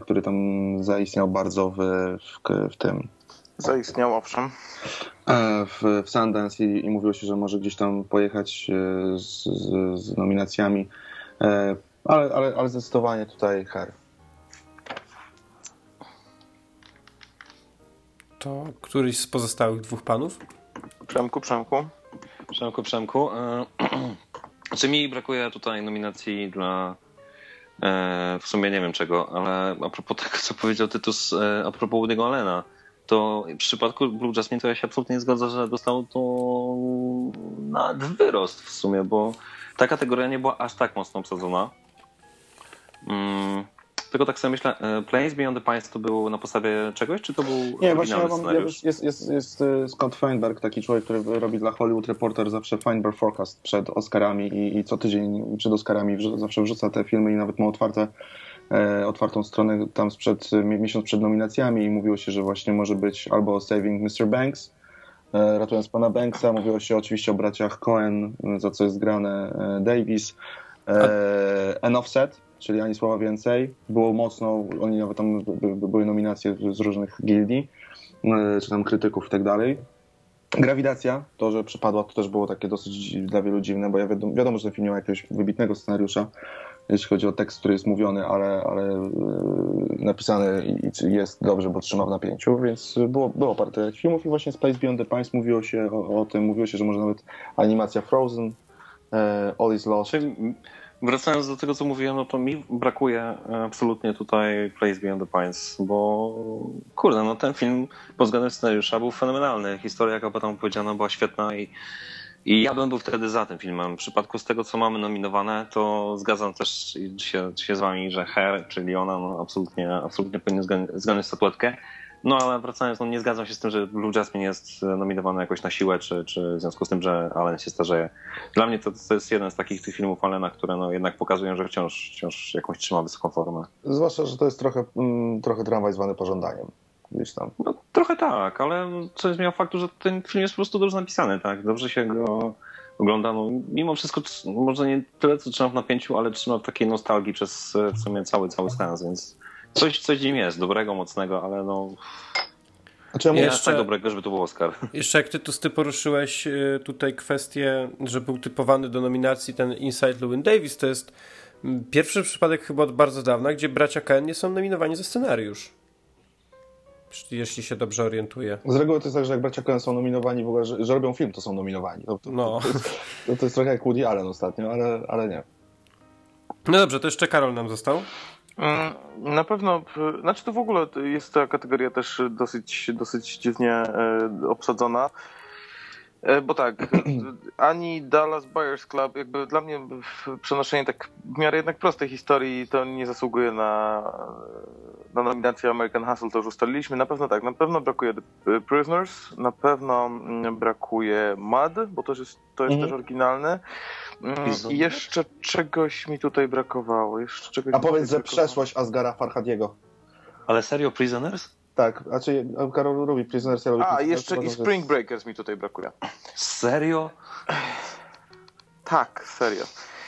który tam zaistniał bardzo w, w, w tym, Zaistniał, owszem. E, w, w Sundance i, i mówiło się, że może gdzieś tam pojechać e, z, z, z nominacjami, e, ale, ale, ale zdecydowanie tutaj Her. To któryś z pozostałych dwóch panów? Przemku, Przemku. Przemku, Przemku. Czy mi brakuje tutaj nominacji dla w sumie nie wiem czego, ale a propos tego, co powiedział Tytus a propos Woody'ego Allena to w przypadku Blue Jasmine to ja się absolutnie nie zgodzę, że dostał to na wyrost w sumie, bo ta kategoria nie była aż tak mocno obsadzona. Mm, tylko tak sobie myślę, e, Planes Beyond the Pines to było na podstawie czegoś, czy to był Nie, właśnie ja mam, scenariusz? jest, jest, jest e, Scott Feinberg, taki człowiek, który robi dla Hollywood Reporter zawsze Feinberg Forecast przed Oscarami i, i co tydzień przed Oscarami zawsze wrzuca te filmy i nawet ma otwarte E, otwartą stronę tam sprzed, miesiąc przed nominacjami i mówiło się, że właśnie może być albo Saving Mr. Banks, e, ratując pana Banksa, mówiło się oczywiście o braciach Cohen, za co jest grane e, Davis, An Offset, czyli ani słowa więcej. Było mocno, oni nawet tam były nominacje z różnych gildii, czy tam krytyków i tak dalej. Grawitacja, to, że przypadła, to też było takie dosyć dla wielu dziwne, bo ja wiadomo, wiadomo że ten film nie ma jakiegoś wybitnego scenariusza, jeśli chodzi o tekst, który jest mówiony, ale, ale e, napisany jest dobrze, bo trzyma w napięciu, więc było, było parę filmów i właśnie Space Beyond the Pines mówiło się o, o tym, mówiło się, że może nawet animacja Frozen, e, All is Lost. Czyli wracając do tego, co mówiłem, no to mi brakuje absolutnie tutaj Place Beyond the Pines, bo kurde, no ten film pod względem scenariusza był fenomenalny. Historia, jaka była tam powiedziana, była świetna i I ja bym był wtedy za tym filmem. W przypadku z tego, co mamy nominowane, to zgadzam też się, się z wami, że Her, czyli ona, no, absolutnie, absolutnie powinien zgarnąć statuetkę. No ale wracając, no nie zgadzam się z tym, że Blue Jasmine jest nominowany jakoś na siłę, czy, czy w związku z tym, że Allen się starzeje. Dla mnie to, to jest jeden z takich tych filmów Allena, które no jednak pokazują, że wciąż, wciąż jakąś trzyma wysoką formę. Zwłaszcza, że to jest trochę, mm, trochę tramwaj zwany pożądaniem. Gdzieś tam. No, trochę tak, ale co jest zmienia faktu, że ten film jest po prostu dobrze napisany, tak? Dobrze się go ogląda. No, mimo wszystko, może nie tyle, co trzyma w napięciu, ale trzyma w takiej nostalgii przez w sumie cały, cały więc coś, coś w nim jest, dobrego, mocnego, ale no... Znaczy, ja nie jeszcze, tak dobrego, żeby to był Oscar. Jeszcze jak Tytus, ty poruszyłeś y, tutaj kwestię, że był typowany do nominacji ten Inside Llewyn Davis, to jest mm, pierwszy przypadek chyba od bardzo dawna, gdzie bracia Ken nie są nominowani za scenariusz. Jeśli się dobrze orientuję. Z reguły to jest tak, że jak bracia Coen są nominowani w ogóle, że, że robią film, to są nominowani. To, to, no. to, jest, to, jest, trochę jak Woody Allen ostatnio, ale, ale nie. No dobrze, to jeszcze Karol nam został. Mm, na pewno, znaczy to w ogóle jest ta kategoria też dosyć, dosyć dziwnie e, obsadzona. E, bo tak, ani Dallas Buyers Club, jakby dla mnie przenoszenie tak w miarę jednak prostej historii to nie zasługuje na, na nominację American Hustle, to już ustaliliśmy. Na pewno tak, na pewno brakuje The Prisoners, na pewno mm, brakuje Mud, bo to jest, to jest mhm. też oryginalne. I jeszcze czegoś mi tutaj brakowało. Jeszcze czegoś A powiedz, że przeszłość Asgara Farhadiego. Ale serio Prisoners? Tak, znaczy Karol lubi Prisoners. Ja A, jeszcze i Spring Breakers mi tutaj brakuje. Serio? Tak, serio.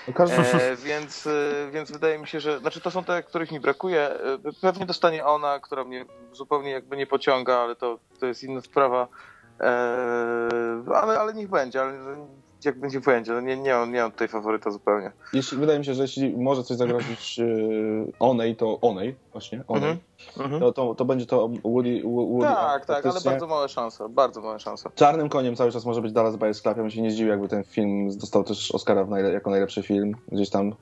E, więc, e, więc wydaje mi się, że znaczy to są te, których mi brakuje. E, pewnie dostanie ona, która mnie zupełnie jakby nie pociąga, ale to, to jest inna sprawa. E, ale, ale niech będzie. Ale jak będzie będzie. No nie, nie, mam, nie mam tutaj faworyta zupełnie. Jeśli, wydaje mi się, że jeśli może coś zagrozić yy, Onej, to Onej, właśnie, Onej, mm -hmm. to, to, to, będzie to Woody, Woody Tak, tak, ale bardzo małe szanse, bardzo małe szanse. Czarnym koniem cały czas może być Dallas Buyers Club. Ja bym się nie zdziwił, jakby ten film dostał też Oscara najle jako najlepszy film, gdzieś tam.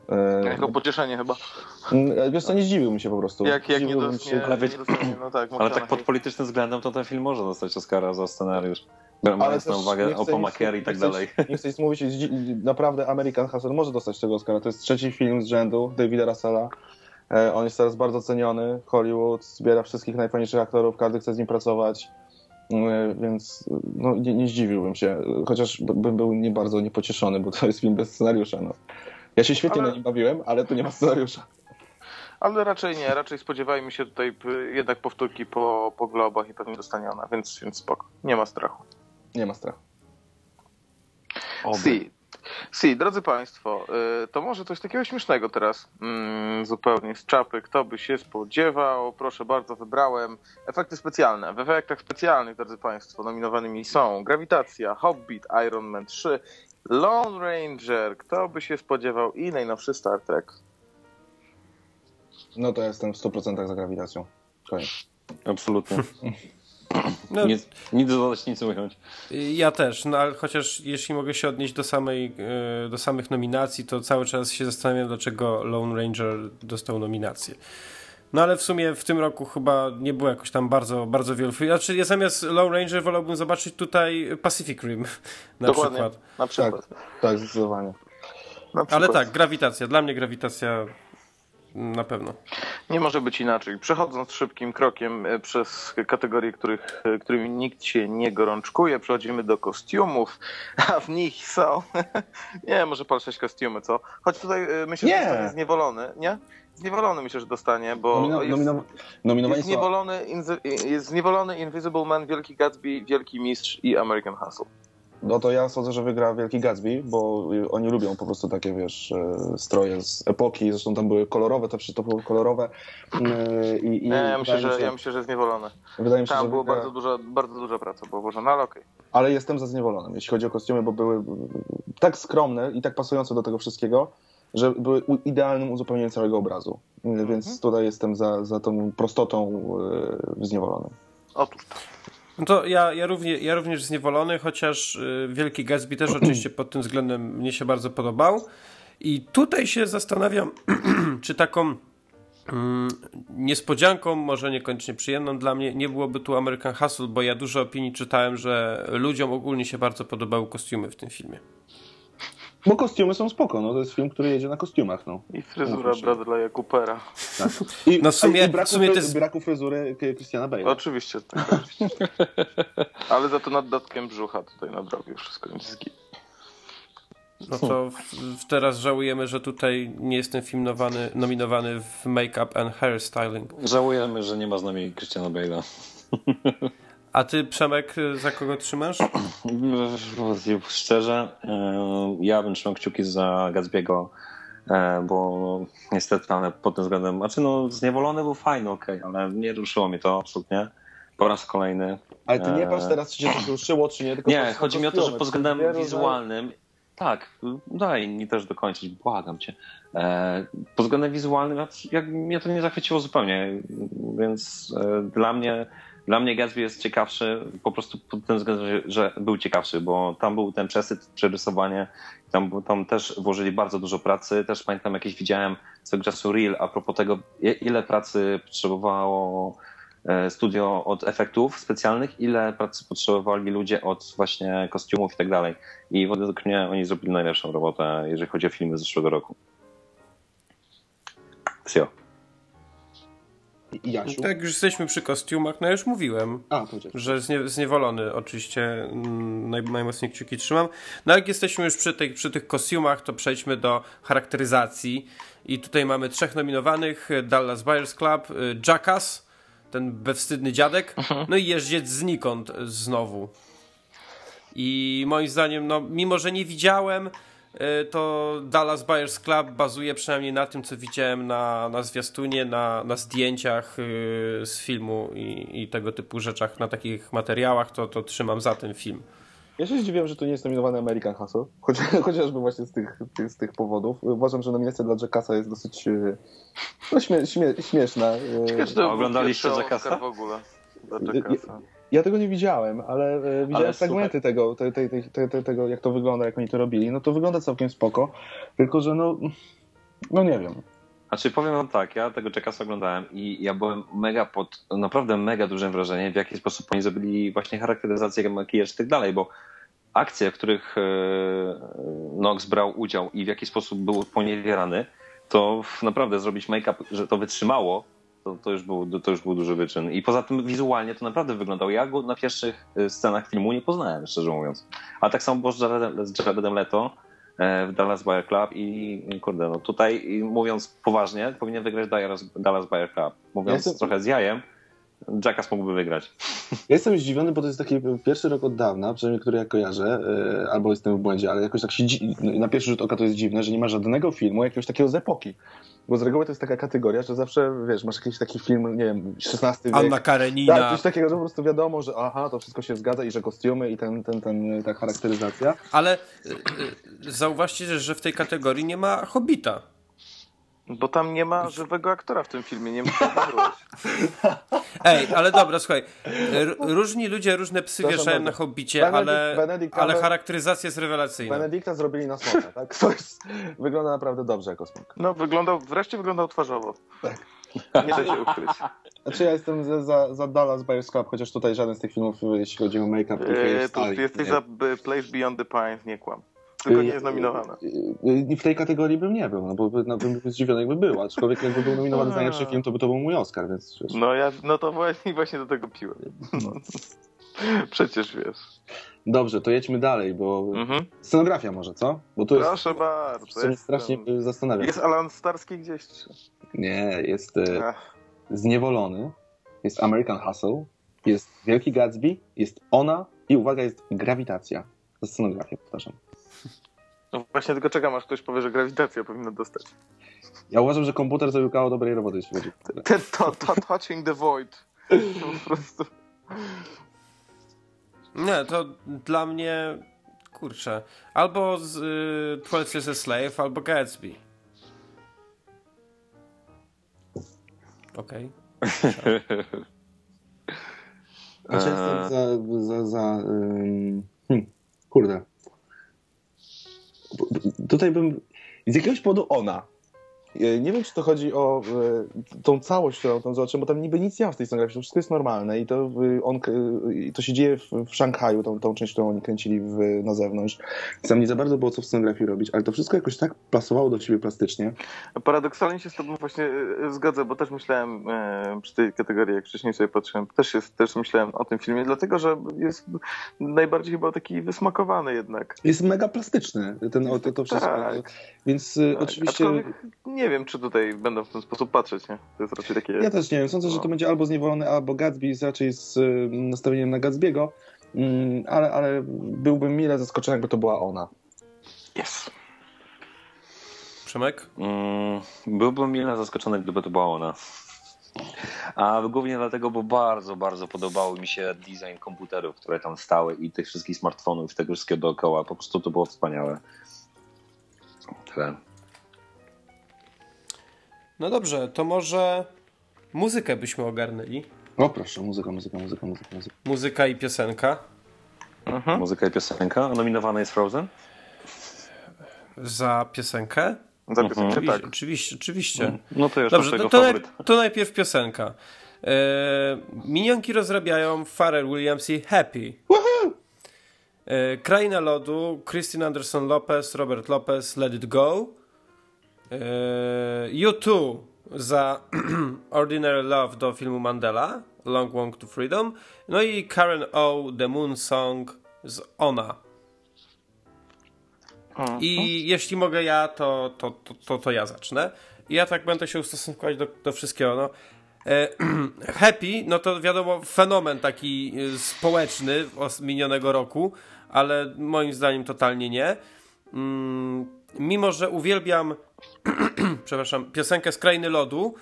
Yy, jako pocieszenie chyba. Yy, wiesz co, nie zdziwiłbym się po prostu. Jak, jak nie, dos, się... nie, ale, nie dostanie, no tak, ale tak pod politycznym względem to ten film może dostać Oscara za scenariusz. Biorąc na uwagę Obamacare i tak dalej. Nie chcę nic mówić, naprawdę American Hustle może dostać tego Oscara. To jest trzeci film z rzędu Davida Russella. E, on jest teraz bardzo ceniony. Hollywood zbiera wszystkich najfajniejszych aktorów, każdy chce z nim pracować. E, więc no, nie, nie zdziwiłbym się, chociaż bym był nie bardzo niepocieszony, bo to jest film bez scenariusza. No. Ja się świetnie ale... na nim bawiłem, ale tu nie ma scenariusza. Ale raczej nie, raczej spodziewajmy się tutaj jednak powtórki po, po globach i pewnie dostanie ona, więc, więc spoko. Nie ma strachu. Nie ma strachu. Si. Si, drodzy Państwo, y, to może coś takiego śmiesznego teraz mm, zupełnie z czapy. Kto by się spodziewał? Proszę bardzo, wybrałem efekty specjalne. W efektach specjalnych, drodzy Państwo, nominowanymi są Grawitacja, Hobbit, Iron Man 3, Lone Ranger. Kto by się spodziewał? I najnowszy Star Trek. No to jestem w 100% za grawitacją. Koniec. Absolutnie. No, nic, nic dodać, nic ująć. Ja też, no ale chociaż jeśli mogę się odnieść do, samej, e, do samych nominacji, to cały czas się zastanawiam, dlaczego Lone Ranger dostał nominację. No ale w sumie w tym roku chyba nie było jakoś tam bardzo, bardzo wielu. Znaczy ja zamiast Lone Ranger wolałbym zobaczyć tutaj Pacific Rim na Dokładnie. przykład. Na przykład. Tak, tak zdecydowanie. Ale tak, grawitacja. Dla mnie grawitacja na pewno. Nie może być inaczej. Przechodząc szybkim krokiem e, przez kategorie, których, e, którymi nikt się nie gorączkuje, przechodzimy do kostiumów, a w nich są. nie, może pal sześć kostiumy, co? Choć tutaj e, myślę, nie. że zostanie zniewolony, nie? Zniewolony myślę, że dostanie, bo Nomino, nomino, jest, jest, zniewolony, jest zniewolony Invisible Man, Wielki Gatsby, Wielki Mistrz i American Hustle. No to ja sądzę, że wygra Wielki Gatsby, bo oni lubią po prostu takie, wiesz, e, stroje z epoki, zresztą tam były kolorowe, to to były kolorowe. E, I, i nie, ja myślę, że, się, ja myślę, że zniewolony. Wydaje mi się, tam że było wygra... bardzo, duża, bardzo duża praca, było włożona, ale okej. Okay. Ale jestem za zniewolonym, jeśli chodzi o kostiumy, bo były tak skromne i tak pasujące do tego wszystkiego, że były idealnym uzupełnieniem całego obrazu. Więc mhm. tutaj jestem za, za tą prostotą yy, zniewolonym. Otóż to. No to ja, ja, również, ja również zniewolony, chociaż y, Wielki Gatsby też oczywiście pod tym względem mnie się bardzo podobał. I tutaj się zastanawiam, czy taką Mm, niespodzianką, może niekoniecznie przyjemną dla mnie, nie byłoby tu American Hustle, bo ja dużo opinii czytałem, że ludziom ogólnie się bardzo podobały kostiumy w tym filmie. Bo kostiumy są spoko, no to jest film, który jedzie na kostiumach, no. I fryzura Bradley'a Coopera. Tak. I, No w sumie- i braku, w sumie jest- braku fryzury Christiana Bale'a. Oczywiście, tak. Oczywiście. Ale za to nad datkiem brzucha tutaj nadrobił wszystko. Nic zgi- No to w, w teraz żałujemy, że tutaj nie jest ten film nowany, nominowany w Make-up and Hairstyling. Żałujemy, że nie ma z nami Christiana Bale'a. A ty, Przemek, za kogo trzymasz? Szczerze, e, ja bym trzymał kciuki za Gatsby'ego, e, bo niestety, ale pod tym względem, znaczy no, zniewolony był fajny, okej, ale nie ruszyło mnie to absolutnie. Po raz kolejny. Ale ty nie E, patrz teraz, czy cię to ruszyło, czy nie, tylko Nie, chodzi mi o to, że pod względem wizualnym. Tak, daj mi też dokończyć, błagam cię. E, pod względem wizualnym, ja- jak, mnie to nie zachwyciło zupełnie, więc e, dla mnie. Dla mnie Gatsby jest ciekawszy po prostu pod tym względem, że, był ciekawszy, bo tam był ten przesyt, przerysowanie, tam, tam też włożyli bardzo dużo pracy. Też pamiętam jakieś widziałem swego czasu reel a propos tego, ile pracy potrzebowało e, studio od efektów specjalnych, ile pracy potrzebowali ludzie od właśnie kostiumów i tak dalej. I według mnie oni zrobili najlepszą robotę, jeżeli chodzi o filmy z zeszłego roku. Wsio. Jasiu? Tak, już jesteśmy przy kostiumach, no już mówiłem. A, że znie, zniewolony oczywiście mm, naj, najmocniej kciuki trzymam. No jak jesteśmy już przy, tej, przy tych kostiumach, to przejdźmy do charakteryzacji. I tutaj mamy trzech nominowanych. Dallas Buyers Club, y, Jackass, ten bewstydny dziadek, no i jeździec znikąd znowu. I moim zdaniem, no mimo, że nie widziałem, to Dallas Buyers Club bazuje przynajmniej na tym, co widziałem na, na zwiastunie, na, na zdjęciach y, z filmu i, i tego typu rzeczach, na takich materiałach, to, to trzymam za ten film. Ja się zdziwiłem, że tu nie jest nominowany American Hustle, choć, chociażby właśnie z tych, z tych powodów. Uważam, że nominacja dla Jackasa jest dosyć e, no, śmie, śmie, śmieszna. e. Ciekawe, oglądaliście? Oscar w ogóle. Dla Jackasa. Ja tego nie widziałem, ale e, widziałem fragmenty tego, te, te, te, te, te, tego, jak to wygląda, jak oni to robili. No to wygląda całkiem spoko, tylko że no, no nie wiem. Znaczy powiem wam tak, ja tego Jackasa oglądałem i ja byłem mega pod, naprawdę mega dużym wrażeniem, w jaki sposób oni zrobili właśnie charakteryzację, makijaż i tak dalej, bo akcje, w których e, Nox brał udział i w jaki sposób był poniewierany, to naprawdę zrobić make-up, że to wytrzymało, to, to, już był, to już był duży wyczyn. I poza tym wizualnie to naprawdę wyglądało. Ja go na pierwszych e, scenach filmu nie poznałem, szczerze mówiąc. A tak samo było z Jaredem, z Jaredem Leto e, w Dallas Buyer Club i kurde, no tutaj mówiąc poważnie, powinien wygrać Dallas, Dallas Buyer Club. Mówiąc Ja jestem- trochę z jajem, Jackass mógłby wygrać. Ja jestem zdziwiony, bo to jest taki pierwszy rok od dawna, przynajmniej który ja kojarzę, e, albo jestem w błędzie, ale jakoś tak się na pierwszy rzut oka to jest dziwne, że nie ma żadnego filmu jakiegoś takiego z epoki. Bo z reguły to jest taka kategoria, że zawsze, wiesz, masz jakiś taki film, nie wiem, XVI wiek. Anna Karenina. Tak, coś takiego, że po prostu wiadomo, że aha, to wszystko się zgadza i że kostiumy i ten, ten, ten, ta charakteryzacja. Ale y, y, zauważcie, że w tej kategorii nie ma Hobbita. Bo tam nie ma żywego aktora w tym filmie, nie. Ej, ale dobra, słuchaj. r- Różni ludzie różne psy Przepraszam wieszają na. Hobbicie, Benedict- ale, Benedict ale charakteryzacja jest rewelacyjna. Benedykta zrobili na smoka, tak? To jest, wygląda naprawdę dobrze jako smok. No, wyglądał, wreszcie wyglądał twarzowo. Tak. Nie da się ukryć. Znaczy ja jestem za, za, za Dallas Buyers Club, chociaż tutaj żaden z tych filmów, jeśli chodzi o make-up, Eee, hairstyle, ty jesteś nie. za Place Beyond the Pines, nie kłam. Tylko nie jest nominowana. I y, w tej kategorii bym nie był, no bo no, bym był zdziwiony, jakby był, aczkolwiek jakby był nominowany za najlepszy film, to by to był mój Oscar, więc wiesz. No ja, no to właśnie, właśnie do tego piłem. Przecież wiesz. Dobrze, to jedźmy dalej, bo Mhm. scenografia może, co? Bo tu jest, Proszę bardzo. co mnie Jest, strasznie y, zastanawia. jest Alan Starski gdzieś? czy- Nie, jest y, Ach, Zniewolony, jest American Hustle, jest Wielki Gatsby, jest Ona i uwaga, jest Grawitacja. To scenografia, powtarzam. No właśnie tylko czekam, aż ktoś powie, że grawitacja powinna dostać. Ja uważam, że komputer zrobił kawał dobrej roboty, jeśli chodzi o to, to Touching the Void. Po prostu. Nie, to dla mnie, kurczę, albo z y, 12 Years a Slave, albo Gatsby. Okej. Znaczy, jestem za, za, za ym, hmm, kurde. Tutaj bym, z jakiegoś powodu ona. E, Nie wiem, czy to chodzi o e, tą całość, którą tam zobaczyłem, bo tam niby nic nie ma w tej scenografii, to wszystko jest normalne i to, e, on, to się dzieje w, w Szanghaju, tą, tą część, którą oni kręcili w, na zewnątrz. Tam nie za bardzo było co w scenografii robić, ale to wszystko jakoś tak pasowało do siebie plastycznie. Paradoksalnie się z tobą właśnie zgodzę, bo też myślałem e, przy tej kategorii, jak wcześniej sobie patrzyłem, też, jest, też myślałem o tym filmie, dlatego że jest najbardziej chyba taki wysmakowany jednak. Jest mega plastyczny ten, to, to wszystko. Tak. Więc Tak, oczywiście... aczkolwiek Nie wiem, czy tutaj będą w ten sposób patrzeć, nie? To jest raczej takie... Ja też nie wiem. Sądzę, że to będzie albo zniewolony, albo Gatsby z- raczej z y, nastawieniem na Gatsby'ego, mm, ale, ale byłbym mile zaskoczony, jakby to była ona. Yes. Przemek? Mm, byłbym mile zaskoczony, gdyby to była ona. A głównie dlatego, bo bardzo, bardzo podobały mi się design komputerów, które tam stały i tych wszystkich smartfonów, tego wszystkiego dookoła. Po prostu to było wspaniałe. Tyle. No dobrze, to może muzykę byśmy ogarnęli. O proszę, muzyka, muzyka, muzyka, muzyka. muzyka. Muzyka i piosenka. Mhm. Muzyka i piosenka. A nominowana jest Frozen? Za piosenkę? Za piosenkę, Oczywiście, tak. oczywiście, oczywiście. No to już Dobrze, tego to, to, naj, faworyta. to najpierw piosenka. E, minionki rozrabiają Pharrell Williams i Happy. E, Kraina lodu, Christine Anderson Lopez, Robert Lopez, Let It Go. E, U2 za Ordinary Love do filmu Mandela, Long Walk to Freedom. No i Karen O, The Moon Song z Ona. Mhm. I jeśli mogę ja, to, to, to, to, to ja zacznę. I ja tak będę się ustosunkować do, do wszystkiego. No. E, Happy, no to wiadomo, fenomen taki y, społeczny os- minionego roku, ale moim zdaniem totalnie nie. Mm, mimo, że uwielbiam, przepraszam, piosenkę z Lodu,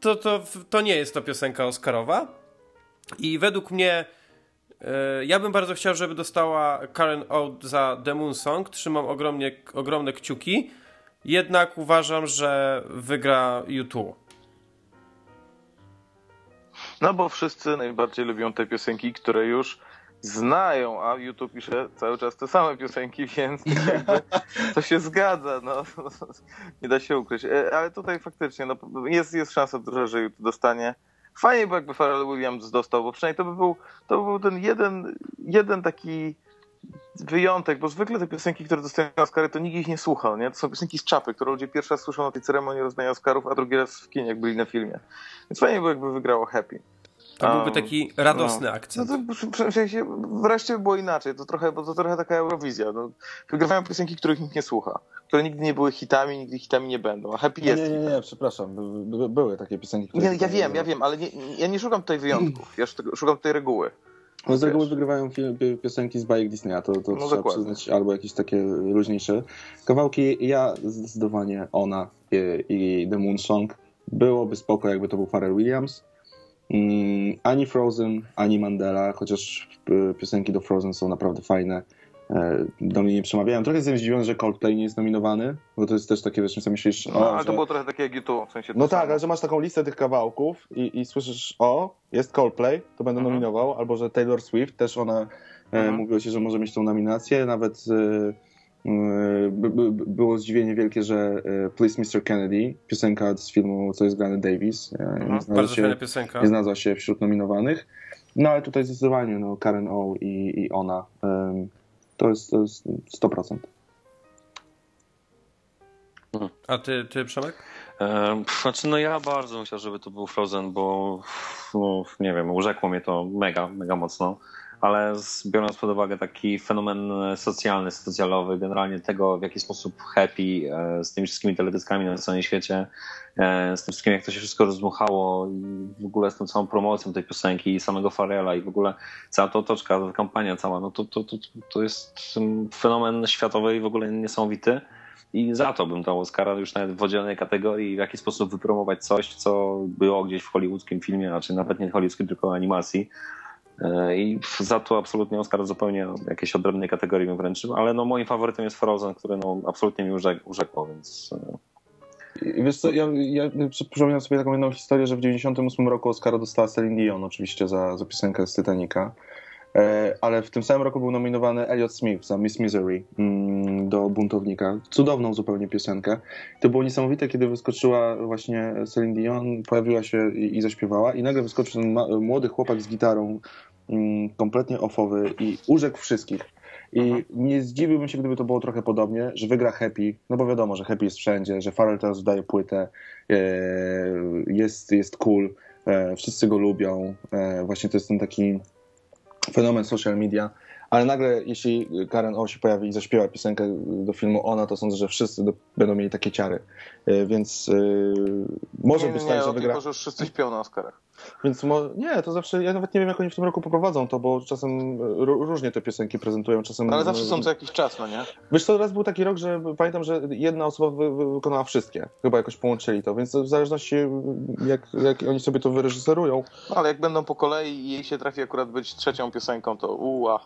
to, to, to nie jest to piosenka Oscarowa. I według mnie e, ja bym bardzo chciał, żeby dostała Karen O za The Moon Song. Trzymam ogromnie, ogromne kciuki. Jednak uważam, że wygra U2. No bo wszyscy najbardziej lubią te piosenki, które już znają, a YouTube pisze cały czas te same piosenki, więc to się zgadza, no. Nie da się ukryć. E, Ale tutaj faktycznie no, jest, jest szansa duża, że YouTube dostanie. Fajnie by jakby Pharrell Williams dostał, bo przynajmniej to by był, to by był ten jeden, jeden taki wyjątek, bo zwykle te piosenki, które dostają Oscary, to nikt ich nie słuchał, nie? To są piosenki z czapy, które ludzie pierwszy raz słyszą na tej ceremonii rozdania Oscarów, a drugi raz w kinie, jak byli na filmie. Więc fajnie by jakby wygrało Happy. To byłby Um, taki radosny No akcent. to w- sensie wreszcie by było inaczej. To trochę, bo to trochę taka Eurowizja. No, wygrywają piosenki, których nikt nie słucha. Które nigdy nie były hitami, nigdy hitami nie będą. A Happy Nie, jest. nie, nie, nie, przepraszam. By, by, były takie piosenki, które... Nie, ja wiem, ja wiem, ale nie, ja nie szukam tutaj wyjątków. Ja szukam- tutaj reguły. No z reguły wygrywają piosenki z bajek Disneya, to, to No trzeba dokładnie. przyznać, albo jakieś takie luźniejsze. Kawałki, ja zdecydowanie ona i, i The Moon Song byłoby spoko, jakby to był Pharrell Williams. Ani Frozen, ani Mandela, chociaż y, piosenki do Frozen są naprawdę fajne. E, Do mnie nie przemawiają. Trochę jestem zdziwiony, że Coldplay nie jest nominowany, bo to jest też takie, wiesz, co myślisz, No, o, ale że... to było trochę takie jak YouTube, w sensie No tak, samo. ale że masz taką listę tych kawałków i, i słyszysz, o, jest Coldplay, to będę Mhm. nominował, albo że Taylor Swift, też ona e, Mhm. mówiło się, że może mieć tą nominację, nawet e, e, było zdziwienie wielkie, że e, Please Mr. Kennedy, piosenka z filmu Co jest grany Davis, e, Mhm. nie, znalazła Bardzo się, fajna piosenka. nie znalazła się wśród nominowanych. No ale tutaj zdecydowanie no, Karen O i, i ona. to jest, to jest 100%. A ty, ty Przemek? Znaczy, no ja bardzo bym chciał, żeby to był Frozen, bo no, nie wiem, urzekło mnie to mega, mega mocno, ale biorąc pod uwagę taki fenomen socjalny, socjalowy, generalnie tego, w jaki sposób happy e, z tymi wszystkimi teledyskami na całym świecie, e, z tym wszystkim, jak to się wszystko rozmuchało i w ogóle z tą całą promocją tej piosenki i samego Farela i w ogóle cała ta otoczka, ta kampania cała, no to, to, to, to jest fenomen światowy i w ogóle niesamowity. I za to bym dał Oscara już nawet w oddzielnej kategorii, w jaki sposób wypromować coś, co było gdzieś w hollywoodzkim filmie, znaczy nawet nie hollywoodzkim, tylko animacji. E, I za to absolutnie Oscar zupełnie jakiejś odrębnej kategorii bym wręczył, ale no moim faworytem jest Frozen, który no absolutnie mi urzek- więc e, I wiesz co, ja, ja przypomniałem sobie taką jedną historię, że w 98 roku Oscara dostała Celine Dion oczywiście za, za piosenkę z Titanica. E, ale w tym samym roku był nominowany Elliot Smith za Miss Misery mm, do Buntownika. Cudowną zupełnie piosenkę. To było niesamowite, kiedy wyskoczyła właśnie Celine Dion, pojawiła się i, i zaśpiewała i nagle wyskoczył ten młody chłopak z gitarą, kompletnie ofowy i urzekł wszystkich. I nie zdziwiłbym się, gdyby to było trochę podobnie, że wygra Happy, no bo wiadomo, że Happy jest wszędzie, że Pharrell teraz wydaje płytę, e, jest, jest cool, e, wszyscy go lubią, e, właśnie to jest ten taki fenomen social media, ale nagle jeśli Karen O się pojawi i zaśpiewa piosenkę do filmu Ona, to sądzę, że wszyscy do, będą mieli takie ciary, więc e, może nie, być nie, tak, nie, że o wygra... tylko, że już wszyscy śpią na Oscarach. Więc nie, to zawsze, ja nawet nie wiem, jak oni w tym roku poprowadzą to, bo czasem e, ró- różnie te piosenki prezentują, czasem... Ale zawsze są co jakiś czas, no nie? Wiesz co, raz był taki rok, że pamiętam, że jedna osoba wy, wy, wykonała wszystkie. Chyba jakoś połączyli to, więc w zależności jak, jak oni sobie to wyreżyserują. No, ale jak będą po kolei i jej się trafi akurat być trzecią piosenką, to uła.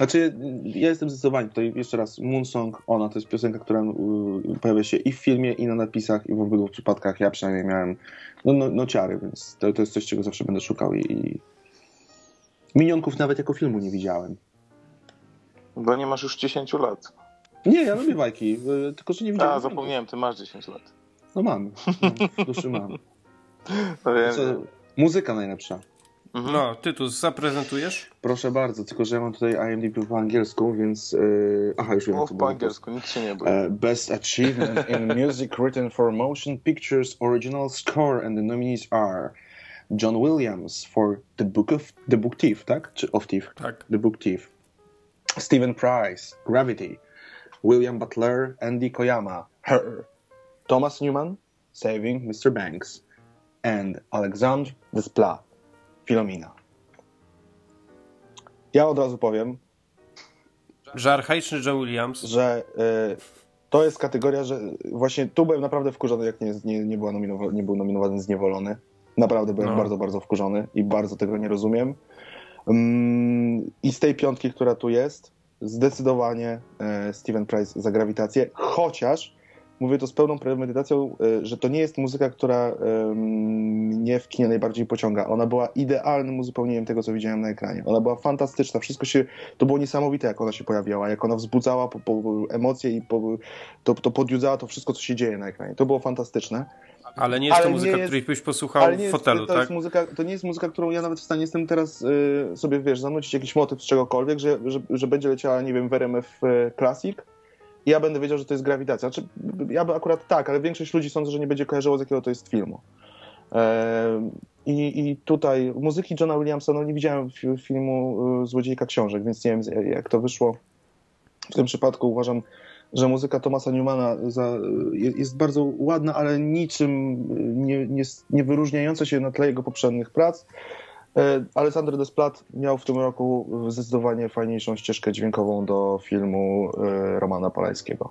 Znaczy, ja jestem zdecydowany tutaj, jeszcze raz, Moonsong, ona to jest piosenka, która y, pojawia się i w filmie, i na napisach, i w obydwu przypadkach. Ja przynajmniej miałem, no, no, no ciary, więc to, to jest coś, czego zawsze będę szukał i... i... Minionków nawet jako filmu nie widziałem. Bo nie masz już 10 lat. Nie, ja lubię bajki, y, tylko że nie widziałem. A, zapomniałem, ty masz 10 lat. No mam, no, w duszy mam. No, wiem, Co, muzyka najlepsza. Mhm. No, Tytus, zaprezentujesz? Proszę bardzo, tylko że ja mam tutaj IMDb po angielsku, więc... Yy... Aha, już wiem, Mów po angielsku, nic się nie bój. Uh, Best Achievement in Music Written for Motion Pictures Original Score and the nominees are John Williams for The Book of The Book Thief, tak? Czy of Thief? Tak. The Book Thief. Stephen Price, Gravity. William Butler, Andy Koyama, Her. Thomas Newman, Saving Mr. Banks. And Alexandre Desplat, Filomena. Ja od razu powiem, Że archaiczny Joe Williams. że y, to jest kategoria, że właśnie tu byłem naprawdę wkurzony, jak nie, nie, nie, była nominowa- nie był nominowany Zniewolony. Naprawdę byłem No. bardzo, bardzo wkurzony i bardzo tego nie rozumiem. Mm, I z tej piątki, która tu jest, zdecydowanie e, Steven Price za grawitację, chociaż mówię to z pełną premedytacją, e, że to nie jest muzyka, która mnie w kinie najbardziej pociąga. Ona była idealnym uzupełnieniem tego, co widziałem na ekranie. Ona była fantastyczna, wszystko się, to było niesamowite, jak ona się pojawiała, jak ona wzbudzała po, po emocje i po, to, to podjudzała to wszystko, co się dzieje na ekranie. To było fantastyczne. Ale nie jest Ale to muzyka, jest- której byś posłuchał nie w jest, fotelu, to, tak? jest muzyka, to nie jest muzyka, którą ja nawet w stanie jestem teraz y, sobie, wiesz, zanucić jakiś motyw z czegokolwiek, że, że, że będzie leciała, nie wiem, w RMF y, Classic ja będę wiedział, że to jest grawitacja. Znaczy, ja akurat tak, ale większość ludzi sądzę, że nie będzie kojarzyło, z jakiego to jest filmu. E, I, I tutaj muzyki Johna Williamsa, no nie widziałem fi- filmu y, Złodziejka Książek, więc nie wiem, jak to wyszło. W tym przypadku uważam, że muzyka Thomasa Newmana za, jest, bardzo ładna, ale niczym nie, nie, nie wyróżniająca się na tle jego poprzednich prac. E, Alexander Desplat miał w tym roku zdecydowanie fajniejszą ścieżkę dźwiękową do filmu e, Romana Polańskiego.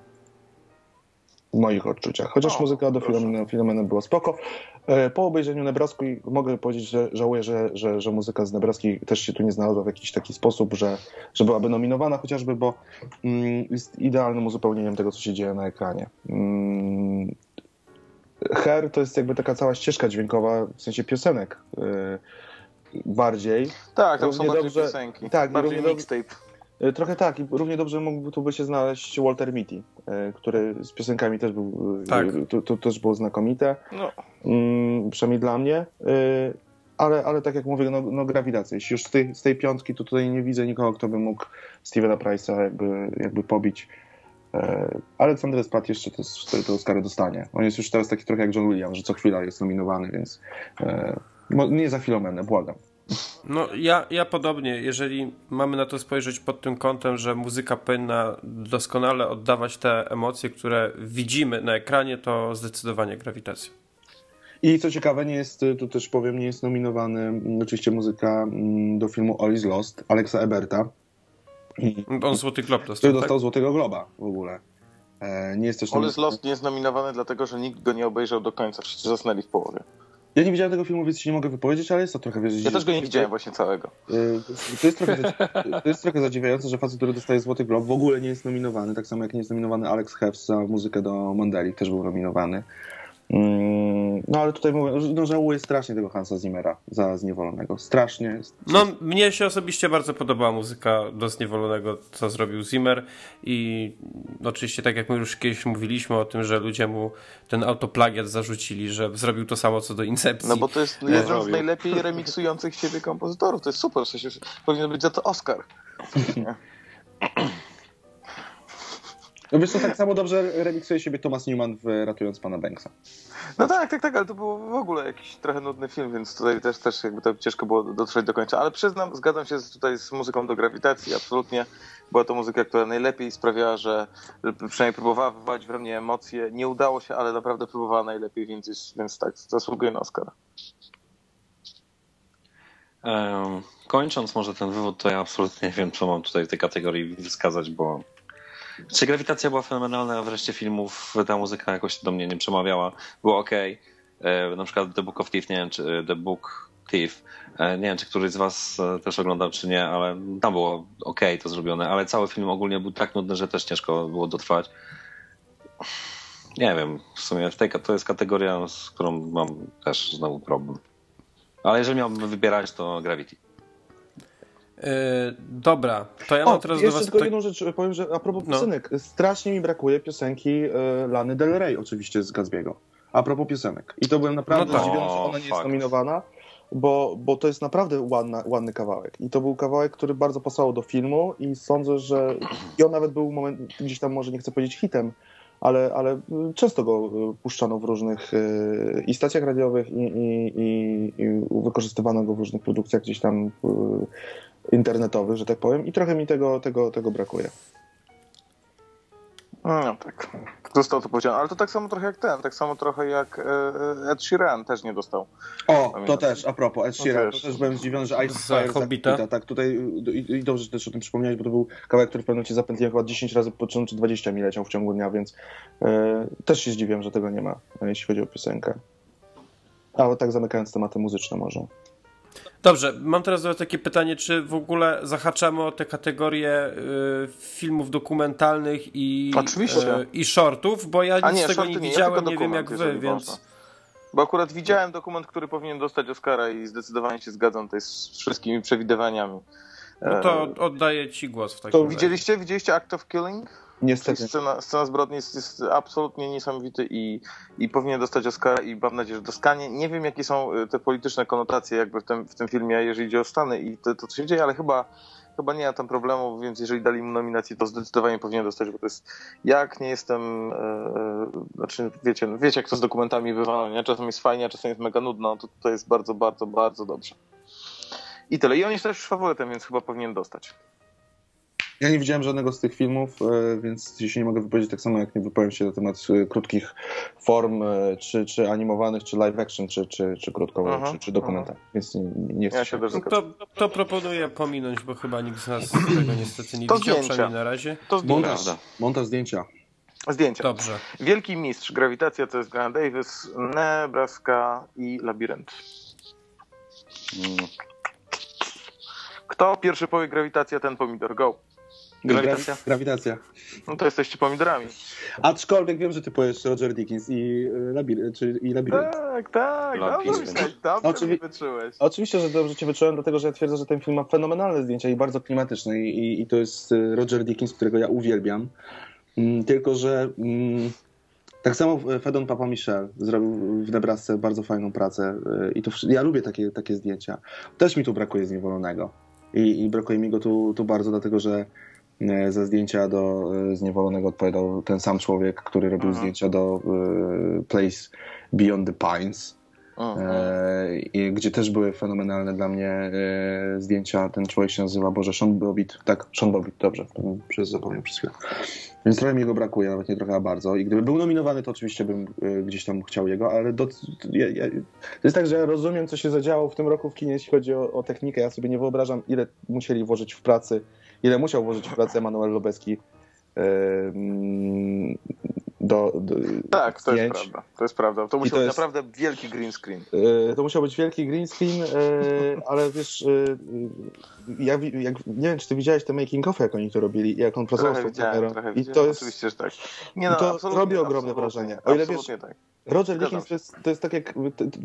W moich odczuciach. Chociaż O, muzyka do proszę. Filomena, Filomena była spoko. E, Po obejrzeniu Nebraski mogę powiedzieć, że żałuję, że, że, że muzyka z Nebraski też się tu nie znalazła w jakiś taki sposób, że, że byłaby nominowana chociażby, bo mm, jest idealnym uzupełnieniem tego, co się dzieje na ekranie. Mm, Her to jest jakby taka cała ścieżka dźwiękowa, w sensie piosenek y, bardziej. Tak, tam są równie dobrze- piosenki. tak, bardziej mixtape. Y, Trochę tak, i równie dobrze mógłby tu by się znaleźć Walter Mitty, y, który z piosenkami też był, y, Tak. to, to też było znakomite, No, mm, przynajmniej dla mnie. Ale, ale tak jak mówię, no, no grawitacja. Jeśli już z tej, z tej piątki, to tutaj nie widzę nikogo, kto by mógł Stevena Price'a jakby, jakby pobić. E, Aleksander Sprat jeszcze te, te, Oscary dostanie. On jest już teraz taki trochę jak John Williams, że co chwila jest nominowany, więc e, nie za Filomenę, błagam. No ja, ja podobnie, jeżeli mamy na to spojrzeć pod tym kątem, że muzyka powinna doskonale oddawać te emocje, które widzimy na ekranie, to zdecydowanie grawitacja. I co ciekawe, nie jest, tu też powiem, nie jest nominowany mm, oczywiście muzyka mm, do filmu All is Lost Alexa Eberta, I, On Złoty Glob dostał, który tak? dostał Złotego Globa w ogóle. E, nie jest też All nomi- is Lost nie jest nominowany dlatego, że nikt go nie obejrzał do końca. Wszyscy zasnęli w połowie. Ja nie widziałem tego filmu, więc się nie mogę wypowiedzieć, ale jest to trochę wiesz, Ja też go nie widziałem właśnie całego. Y, To jest, trochę, to jest trochę zadziwiające, że facet, który dostaje Złoty Glob w ogóle nie jest nominowany, tak samo jak nie jest nominowany Alex Heffs za muzykę do Mandeli, też był nominowany. Mm, No ale tutaj mówię, no, żałuję strasznie tego Hansa Zimmera za Zniewolonego. Strasznie. No, mnie się osobiście bardzo podobała muzyka do Zniewolonego, co zrobił Zimmer i oczywiście, tak jak my już kiedyś mówiliśmy o tym, że ludzie mu ten autoplagiat zarzucili, że zrobił to samo co do Incepcji. No bo to jest jeden z zrobił. najlepiej remiksujących siebie kompozytorów. To jest super, w sensie powinien być za to Oscar. No wiesz co, tak samo dobrze remiksuje siebie Thomas Newman w Ratując Pana Banksa. No tak, tak, tak, ale to był w ogóle jakiś trochę nudny film, więc tutaj też, też jakby to ciężko było dotrzeć do końca. Ale przyznam, zgadzam się z- tutaj z muzyką do grawitacji, absolutnie. Była to muzyka, która najlepiej sprawiała, że przynajmniej próbowała wywołać we mnie emocje. Nie udało się, ale naprawdę próbowała najlepiej, więc, jest, więc tak, zasługuje na Oscara. Em, Kończąc może ten wywód, to ja absolutnie nie wiem, co mam tutaj w tej kategorii wskazać, bo czy grawitacja była fenomenalna, a wreszcie filmów ta muzyka jakoś do mnie nie przemawiała. Było ok. Na przykład The Book of Thief, nie wiem, czy The Book Thief, e, nie wiem, czy któryś z was e, też oglądał, czy nie, ale tam było ok to zrobione, ale cały film ogólnie był tak nudny, że też ciężko było dotrwać. Nie wiem, w sumie w tej, to jest kategoria, z którą mam też znowu problem. Ale jeżeli miałbym wybierać, to Gravity. Yy, dobra, to ja mam O, teraz do jeszcze was... tylko jedną rzecz powiem, że a propos No. piosenek, strasznie mi brakuje piosenki e, Lany Del Rey oczywiście z Gatsby'ego. A propos piosenek. I to byłem naprawdę No tak. zdziwiony, że ona nie jest nominowana, bo, bo to jest naprawdę ładna, ładny kawałek. I to był kawałek, który bardzo pasował do filmu i sądzę, że i on nawet był moment, gdzieś tam może nie chcę powiedzieć hitem, ale, ale często go y, puszczano w różnych y, i stacjach radiowych i, i, i, i wykorzystywano go w różnych produkcjach gdzieś tam internetowych, że tak powiem i trochę mi tego, tego, tego brakuje. No tak, został to powiedziane, ale to tak samo trochę jak ten, tak samo trochę jak e, Ed Sheeran też nie dostał. O, Pamiętam. to też, a propos, Ed No Sheeran, też. to też byłem zdziwiony, że Ice Fire Hobbita? Tak, tutaj i, i dobrze, że też o tym przypomniałeś, bo to był kawałek, który w pewnym momencie zapętliłem chyba 10 razy po czy 20 mi leciał w ciągu dnia, więc e, też się zdziwiłem, że tego nie ma, e, jeśli chodzi o piosenkę. Ale tak zamykając tematy muzyczne może. Dobrze, mam teraz takie pytanie, czy w ogóle zahaczamy o te kategorie y, filmów dokumentalnych i, Oczywiście. y, i shortów, bo ja nic nie, z tego nie nie, ja widziałem, tylko nie wiem jak wy, więc... można. Bo akurat widziałem dokument, który powinien dostać Oscara i zdecydowanie się zgadzam tutaj z wszystkimi przewidywaniami. No to E, oddaję ci głos w takim To razie. Widzieliście, widzieliście Act of Killing? Niestety. scena, scena zbrodni jest, jest absolutnie niesamowity i, i powinien dostać Oscara i mam nadzieję, że dostanie. Nie wiem, jakie są y, te polityczne konotacje jakby w tym, w tym filmie, jeżeli idzie o Stany i to, to co się dzieje, ale chyba, chyba nie ma tam problemu, więc jeżeli dali mu nominację, to zdecydowanie powinien dostać, bo to jest, jak nie jestem, e, e, znaczy wiecie, wiecie jak to z dokumentami bywa, no nie? czasem jest fajnie, a czasem jest mega nudno, to to jest bardzo, bardzo, bardzo dobrze. I tyle. I on jest też faworytem, więc chyba powinien dostać. Ja nie widziałem żadnego z tych filmów, e, więc się nie mogę wypowiedzieć tak samo, jak nie wypowiem się na temat e, krótkich form, e, czy, czy animowanych, czy live action, czy, czy, czy krótko, Aha, czy, czy dokumentalnych, więc nie, nie chcę Ja się... No to, to proponuję pominąć, bo chyba nikt z nas tego niestety nie To widział, zdjęcia. przynajmniej na razie. To zdjęcia. Montaż, montaż zdjęcia. Zdjęcia. Dobrze. Wielki mistrz, grawitacja to jest Grant Davis, Nebraska i Labirynt. Mm. Kto pierwszy powie grawitacja, ten pomidor. Go. Grawitacja? Gra- Grawitacja. No to jesteście pomidorami. Aczkolwiek wiem, że ty powiesz Roger Dickens i, e, labir- czy, i Labirynt. Tak, tak, dobrze dobrze Oczywi- mnie wyczułeś. Oczywiście, że dobrze cię wyczułem, dlatego że ja twierdzę, że ten film ma fenomenalne zdjęcia i bardzo klimatyczne i, i, i to jest e, Roger Dickens, którego ja uwielbiam. Mm, tylko, że mm, tak samo Fedon Papa Michel zrobił w Nebrasce bardzo fajną pracę i to, ja lubię takie, takie zdjęcia. Też mi tu brakuje Zniewolonego i, i brakuje mi go tu, tu bardzo, dlatego że za zdjęcia do e, Zniewolonego odpowiadał ten sam człowiek, który robił Mhm. zdjęcia do e, Place Beyond the Pines. E, gdzie też były fenomenalne dla mnie e, zdjęcia. Ten człowiek się nazywa, Boże, Sean Bobbitt. Tak, Sean Bobbitt, dobrze, przez zapomniał przez chwilę. Więc trochę mi go brakuje, nawet nie trochę, a bardzo. I gdyby był nominowany, to oczywiście bym e, gdzieś tam chciał jego, ale do, ja, ja, to jest tak, że ja rozumiem, co się zadziało w tym roku w kinie, jeśli chodzi o, o technikę. Ja sobie nie wyobrażam, ile musieli włożyć w pracy, ile musiał włożyć w pracę e, mm, do, do Tak, to jest zdjęć. prawda. To jest prawda. To to musiał być jest- naprawdę wielki green screen. E, To musiał być wielki green screen, e, ale wiesz, e, ja, wi- jak, nie wiem, czy ty widziałeś te making of, jak oni to robili, jak on pracował z tą kamerą. I to jest, Oczywiście, że tak. i to robi ogromne wrażenie. O ile wiesz, tak. Roger Dickens to jest, to jest tak jak.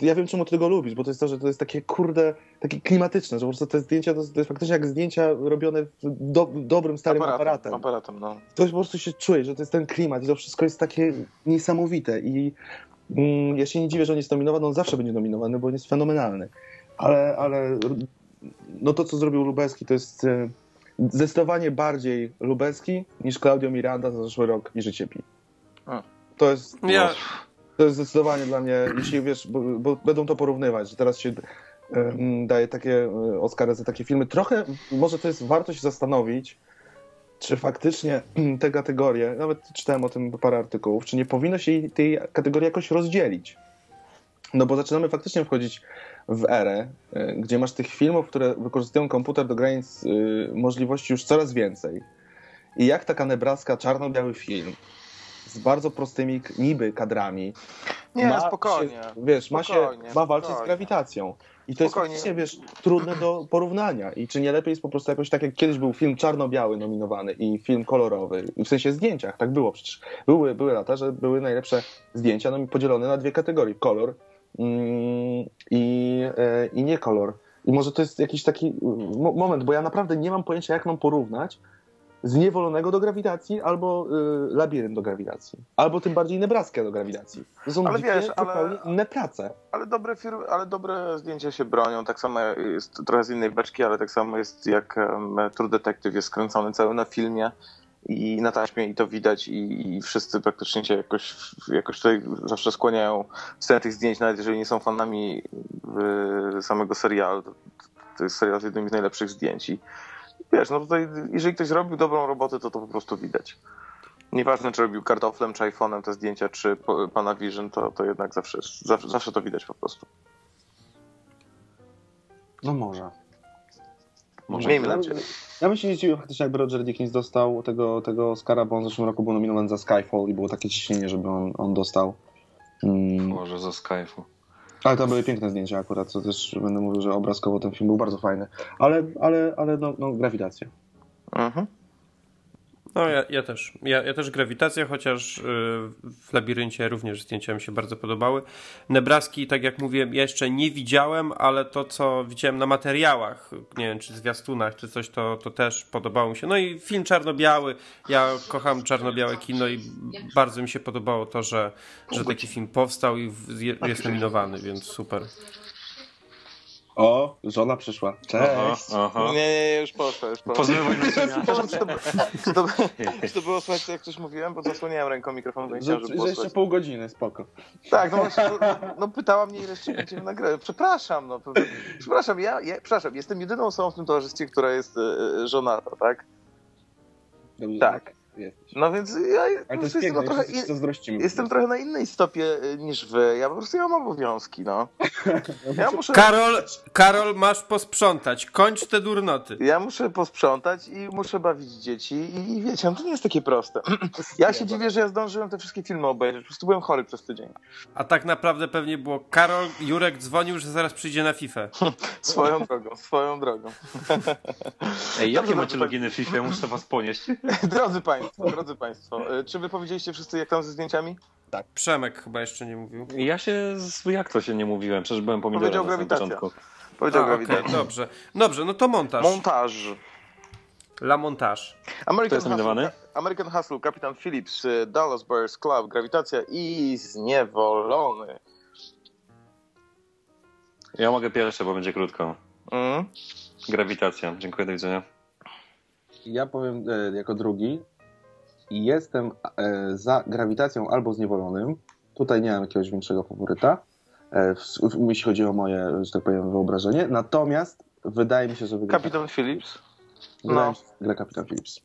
Ja wiem, czemu ty go lubisz, bo to jest to, że to jest takie kurde, takie klimatyczne, że po prostu te zdjęcia to, jest- to jest faktycznie jak zdjęcia robione w do, dobrym, starym aparatem. aparatem no. To po prostu się czuje, że to jest ten klimat i to wszystko jest takie niesamowite. I mm, ja się nie dziwię, że on jest nominowany, on zawsze będzie nominowany, bo on jest fenomenalny. Ale, ale no to, co zrobił Lubelski, to jest e, zdecydowanie bardziej Lubelski niż Claudio Miranda za zeszły rok i Życie Pi. To jest, Ja, to jest zdecydowanie dla mnie, jeśli wiesz, bo, bo będą to porównywać, że teraz się daje takie e, Oscary za takie filmy. Trochę może to jest warto się zastanowić, czy faktycznie te kategorie, nawet czytałem o tym parę artykułów, czy nie powinno się tej kategorii jakoś rozdzielić. No bo zaczynamy faktycznie wchodzić w erę, e, gdzie masz tych filmów, które wykorzystują komputer do granic y, możliwości już coraz więcej. I jak taka Nebraska, czarno-biały film z bardzo prostymi niby kadrami, Nie, ma spokojnie. Się, wiesz, ma, się, Spokojnie, ma walczyć z spokojnie. grawitacją. I to Spokojnie. jest faktycznie, wiesz, trudne do porównania. I czy nie lepiej jest po prostu jakoś tak, jak kiedyś był film czarno-biały nominowany i film kolorowy. W sensie zdjęciach, tak było przecież. Były, były lata, że były najlepsze zdjęcia no, podzielone na dwie kategorie. Kolor mm, i, e, i nie kolor. I może to jest jakiś taki mo- moment, bo ja naprawdę nie mam pojęcia, jak mam porównać zniewolonego do grawitacji albo y, labirynt do grawitacji. Albo tym bardziej Nebraskę do grawitacji. To są Ale dwie wiesz, ale- inne prace. Ale dobre, firmy, ale dobre zdjęcia się bronią. Tak samo jest trochę z innej beczki, ale tak samo jest jak um, True Detective jest skręcony cały na filmie i na taśmie i to widać i, i wszyscy praktycznie się jakoś, jakoś tutaj zawsze skłaniają w stronę tych zdjęć, nawet jeżeli nie są fanami y, samego serialu. To, to jest serial z jednym z najlepszych zdjęć i wiesz, no tutaj jeżeli ktoś robił dobrą robotę, to to po prostu widać. Nieważne, czy robił kartoflem, czy iPhone'em te zdjęcia, czy pana Vision, to, to jednak zawsze, zawsze, zawsze to widać po prostu. No może. Może Miejmy Ja, nadzieję. ja bym się nie zdziwił faktycznie, jakby Roger Dickens dostał tego, tego Oscara, bo on w zeszłym roku był nominowany za Skyfall i było takie ciśnienie, żeby on, on dostał. Mm. Może ze Skype'u. Ale to były piękne zdjęcia akurat, co też będę mówił, że obrazkowo ten film był bardzo fajny. Ale, ale, ale no, no grawitacja. Mhm. No ja, ja też. Ja, ja też grawitacja, chociaż y, w labiryncie również zdjęcia mi się bardzo podobały. Nebraski, tak jak mówiłem, jeszcze nie widziałem, ale to, co widziałem na materiałach, nie wiem, czy zwiastunach, czy coś, to, to też podobało mi się. No i film czarno-biały. Ja kocham czarno-białe kino i bardzo mi się podobało to, że, że taki film powstał i jest nominowany, więc super. O, żona przyszła. Cześć. Aha, aha. Nie, nie, nie, już poszło, już poszło. Pozmywaj naczynia. Czy to, czy, to, czy to było słychać, jak coś mówiłem? Bo zasłoniłem ręką mikrofon, bo nie chciałem, żeby jeszcze pół godziny, spoko. Tak, no właśnie, no, no pytała mnie, ile jeszcze będziemy nagrywać. Przepraszam, no. Przepraszam, ja, ja, przepraszam, jestem jedyną osobą w tym towarzystwie, która jest e, e, żonata, tak? Dobrze, Tak. Jesteś. No więc ja Ale to jest piękne, jestem, trochę, zazdrościmy. jestem trochę na innej stopie e, niż wy. Ja po prostu ja mam obowiązki, no. Ja muszę, Karol, Karol, masz posprzątać. Kończ te durnoty. ja muszę posprzątać i muszę bawić dzieci i wiecie, no to nie jest takie proste. Ja się dziwię, że ja zdążyłem te wszystkie filmy obejrzeć. Po prostu byłem chory przez tydzień. A tak naprawdę pewnie było Karol, Jurek dzwonił, że zaraz przyjdzie na FIFA. Swoją drogą, swoją drogą. Ej, jakie Dobrze, macie loginy FIFA? Ja Muszę was ponieść. Drodzy Państwo, drodzy Państwo, e, czy wy powiedzieliście wszyscy, jak tam ze zdjęciami? Przemek chyba jeszcze nie mówił. Ja się... z- Jak to się nie mówiłem? Przecież byłem pomidorem Powiedział na grawitacja. początku. Powiedział A, grawitacja. dobrze. Dobrze, no to montaż. Montaż. La montaż. American Kto jest nominowany? Hustle, American Hustle, Kapitan Phillips, y, Dallas Bears Club, Grawitacja i Zniewolony. Ja mogę pierwsze, bo będzie krótko. Mm? Grawitacja. Dziękuję, do widzenia. Ja powiem e, jako drugi. Jestem e, za grawitacją albo zniewolonym. Tutaj nie mam jakiegoś większego faworyta, e, jeśli chodzi o moje, że tak powiem, wyobrażenie. Natomiast wydaje mi się, że wygra, Kapitan Phillips. wydaje no. mi się, że wygra Kapitan Phillips.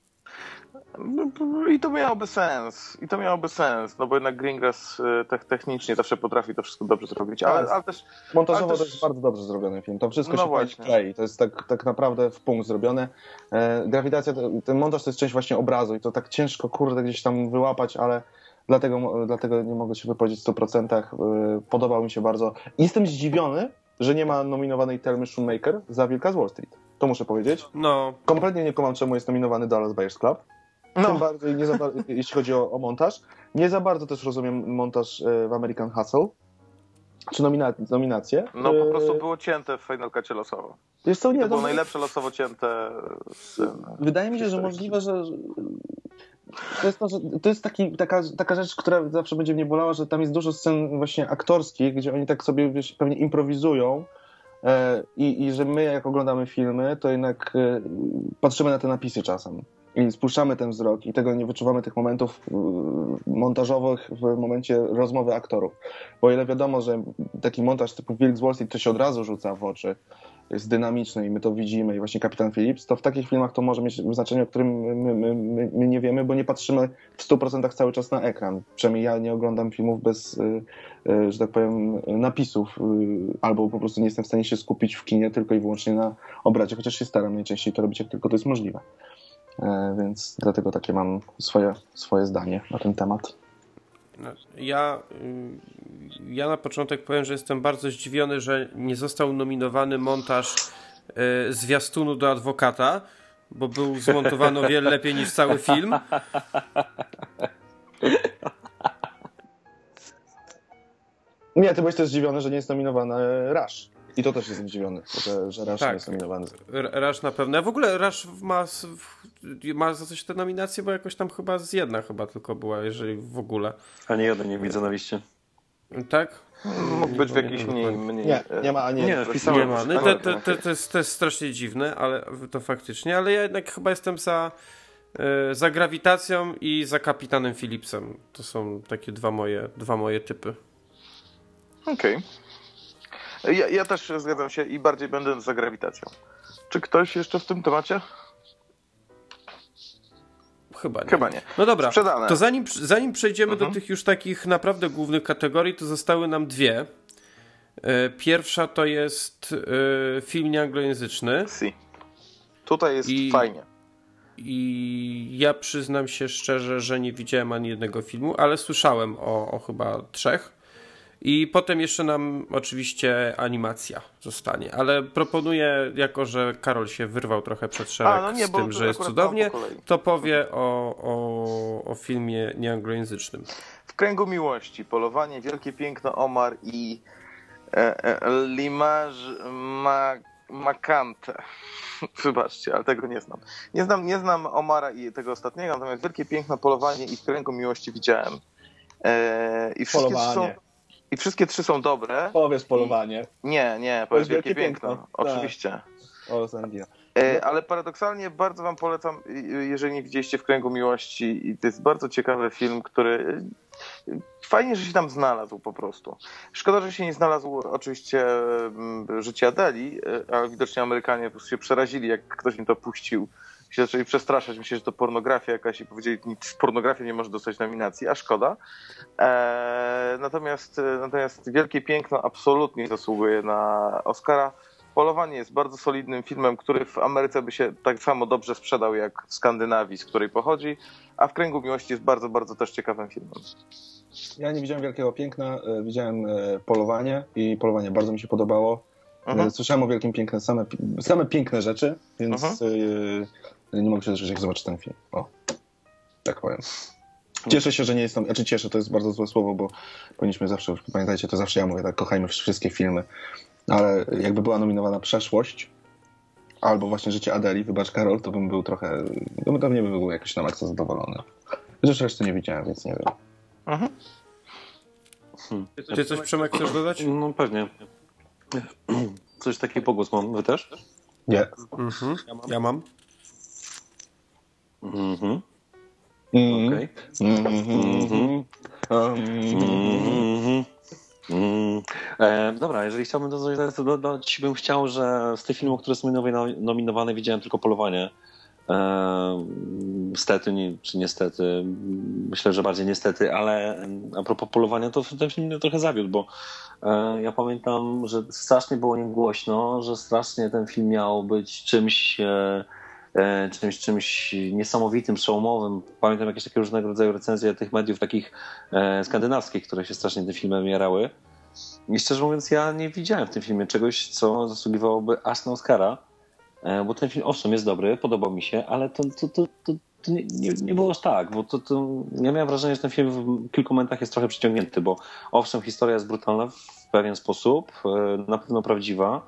I to miałoby sens. I to miałoby sens, no bo jednak Greengrass y, te, technicznie zawsze potrafi to wszystko dobrze zrobić, ale, Tak. ale też Montażowo Ale to też- jest bardzo dobrze zrobiony film. To wszystko No się właśnie. klei. To jest tak, tak naprawdę w punkt zrobione. E, grawitacja, to, ten montaż to jest część właśnie obrazu i to tak ciężko, kurde, gdzieś tam wyłapać, ale dlatego, dlatego nie mogę się wypowiedzieć w 100%. E, podobał mi się bardzo. Jestem zdziwiony, że nie ma nominowanej Thelmy Shoemaker za Wilka z Wall Street. To muszę powiedzieć. No, Kompletnie nie kumam, czemu jest nominowany Dallas Buyers Club. No. tym bardziej nie za, bar- jeśli chodzi o, o montaż. Nie za bardzo też rozumiem montaż e, w American Hustle. Czy nomina nominacje. No po E, prostu było cięte w Final Cutie losowo. Wiesz co, nie, To było no, najlepsze losowo cięte. Wydaje mi się, że możliwe, że to jest, to, to jest taki, taka, taka rzecz, która zawsze będzie mnie bolała, że tam jest dużo scen właśnie aktorskich, gdzie oni tak sobie wiesz, pewnie improwizują e, i, i że my jak oglądamy filmy, to jednak e, patrzymy na te napisy czasem i spuszczamy ten wzrok i tego nie wyczuwamy tych momentów e, montażowych w momencie rozmowy aktorów. Bo o ile wiadomo, że taki montaż typu Wilk z Wall Street to się od razu rzuca w oczy, jest dynamiczny i my to widzimy i właśnie Kapitan Phillips, to w takich filmach to może mieć znaczenie, o którym my, my, my, my nie wiemy, bo nie patrzymy w 100% cały czas na ekran. Przynajmniej ja nie oglądam filmów bez, y, y, że tak powiem, napisów y, albo po prostu nie jestem w stanie się skupić w kinie tylko i wyłącznie na obrazie, chociaż się staram najczęściej to robić, jak tylko to jest możliwe. E, Więc dlatego takie mam swoje, swoje zdanie na ten temat. No, Ja, y, ja na początek powiem, że jestem bardzo zdziwiony, że nie został nominowany montaż y, zwiastunu do adwokata, bo był zmontowany o wiele lepiej niż cały film. Nie, ty byłeś też zdziwiony, że nie jest nominowany Rush. I to też jestem zdziwiony, że, że Rush Tak. nie jest nominowany. Rush na pewno. A w ogóle Rush ma, ma za coś te nominacje, bo jakoś tam chyba z jedna chyba tylko była, jeżeli w ogóle. Ani jeden nie widzę na liście. Tak? Mógł być w Nie, jakiś nie, mniej, nie. mniej... Nie, e, nie ma ani Nie, wpisałem. Nie ma. No, to, nie, to, to, to, jest, to jest strasznie dziwne, ale to faktycznie, ale ja jednak chyba jestem za, e, za grawitacją i za kapitanem Philipsem. To są takie dwa moje, dwa moje typy. Okej. Ja, ja też zgadzam się i bardziej będę za grawitacją. Czy ktoś jeszcze w tym temacie? Chyba nie. Chyba nie. No dobra, Sprzedane. to zanim, zanim przejdziemy Mhm. do tych już takich naprawdę głównych kategorii, to zostały nam dwie. E, Pierwsza to jest e, film nieanglojęzyczny Si. Tutaj jest I- fajnie. i ja przyznam się szczerze, że nie widziałem ani jednego filmu, ale słyszałem o, o chyba trzech. I potem jeszcze nam oczywiście animacja zostanie, ale proponuję, jako że Karol się wyrwał trochę przed szereg A, no nie, z tym, że jest cudownie, to powie o, o, o filmie nieanglojęzycznym. W kręgu miłości, polowanie, wielkie piękno Omar i e, e, Limage ma, Makante. Wybaczcie, ale tego nie znam. Nie znam. Nie znam Omara i tego ostatniego, natomiast wielkie piękno, polowanie i w kręgu miłości widziałem. E, i, wszystkie trzy są, Polowanie. I wszystkie trzy są dobre. Powiesz polowanie. Nie, nie, powiedz jest wielkie wielkie piękno. piękno. Tak. Oczywiście. O. E, ale paradoksalnie bardzo wam polecam, jeżeli nie widzieliście w kręgu miłości. I to jest bardzo ciekawy film, który y, fajnie, że się tam znalazł po prostu. Szkoda, że się nie znalazł oczywiście mm, życie Adeli, ale widocznie Amerykanie po prostu się przerazili, jak ktoś im to puścił. Się zaczęli przestraszać, myślę, że to pornografia jakaś i powiedzieli, nic, pornografia nie może dostać nominacji, a szkoda. E, natomiast, natomiast Wielkie Piękno absolutnie zasługuje na Oscara. Polowanie jest bardzo solidnym filmem, który w Ameryce by się tak samo dobrze sprzedał jak w Skandynawii, z której pochodzi, a w Kręgu Miłości jest bardzo, bardzo też ciekawym filmem. Ja nie widziałem Wielkiego Piękna, e, widziałem e, Polowanie i Polowanie bardzo mi się podobało. Mhm. E, Słyszałem o Wielkim Piękne, same, same piękne rzeczy, więc Mhm. Nie mogę się doczekać, jak zobaczę ten film. O, tak powiem. Cieszę się, że nie jest tam, znaczy cieszę, to jest bardzo złe słowo, bo powinniśmy zawsze, pamiętajcie, to zawsze ja mówię, tak, kochajmy wszystkie filmy, ale jakby była nominowana Przeszłość, albo właśnie Życie Adeli, wybacz Karol, to bym był trochę, no bym pewnie by był jakoś na maksa zadowolony. Chociaż reszty nie widziałem, więc nie wiem. Mhm. Ty coś, Przemek, chcesz dodać? No pewnie. Coś taki pogłos mam. Wy też? Nie. Mhm. Ja mam. Mhm. Mm. Okej. Mhm. Mhm. Mm. E, dobra, jeżeli chciałbym dodać, to dodać bym chciał, że z tych filmów, które są nominowane, nominowane widziałem tylko Polowanie. E, stety, nie, czy niestety, myślę, że bardziej niestety, ale a propos Polowania, to ten film mnie trochę zawiódł, bo e, ja pamiętam, że strasznie było nim głośno, że strasznie ten film miał być czymś e, czymś, czymś niesamowitym, przełomowym. Pamiętam jakieś takie różnego rodzaju recenzje tych mediów takich e, skandynawskich, które się strasznie tym filmem jarały. I szczerze mówiąc, ja nie widziałem w tym filmie czegoś, co zasługiwałoby aż na Oscara, e, bo ten film owszem jest dobry, podobał mi się, ale to, to, to, to to nie, nie, było aż tak, bo to, to ja miałem wrażenie, że ten film w kilku momentach jest trochę przyciągnięty, bo owszem, historia jest brutalna w pewien sposób, e, na pewno prawdziwa,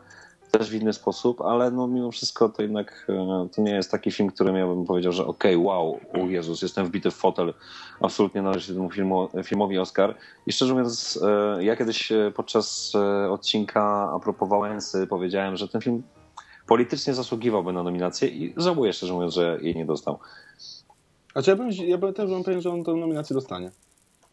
też w inny sposób, ale no mimo wszystko to jednak e, to nie jest taki film, który miałbym powiedział, że okej, okay, wow, o Jezus, jestem wbity w fotel, absolutnie należy temu filmu, filmowi Oscar. I szczerze mówiąc, e, ja kiedyś podczas odcinka a propos Wałęsy powiedziałem, że ten film politycznie zasługiwałby na nominację i żałuję szczerze mówiąc, że jej nie dostał. Znaczy ja, bym, ja bym też bym pewien, że on tę nominację dostanie.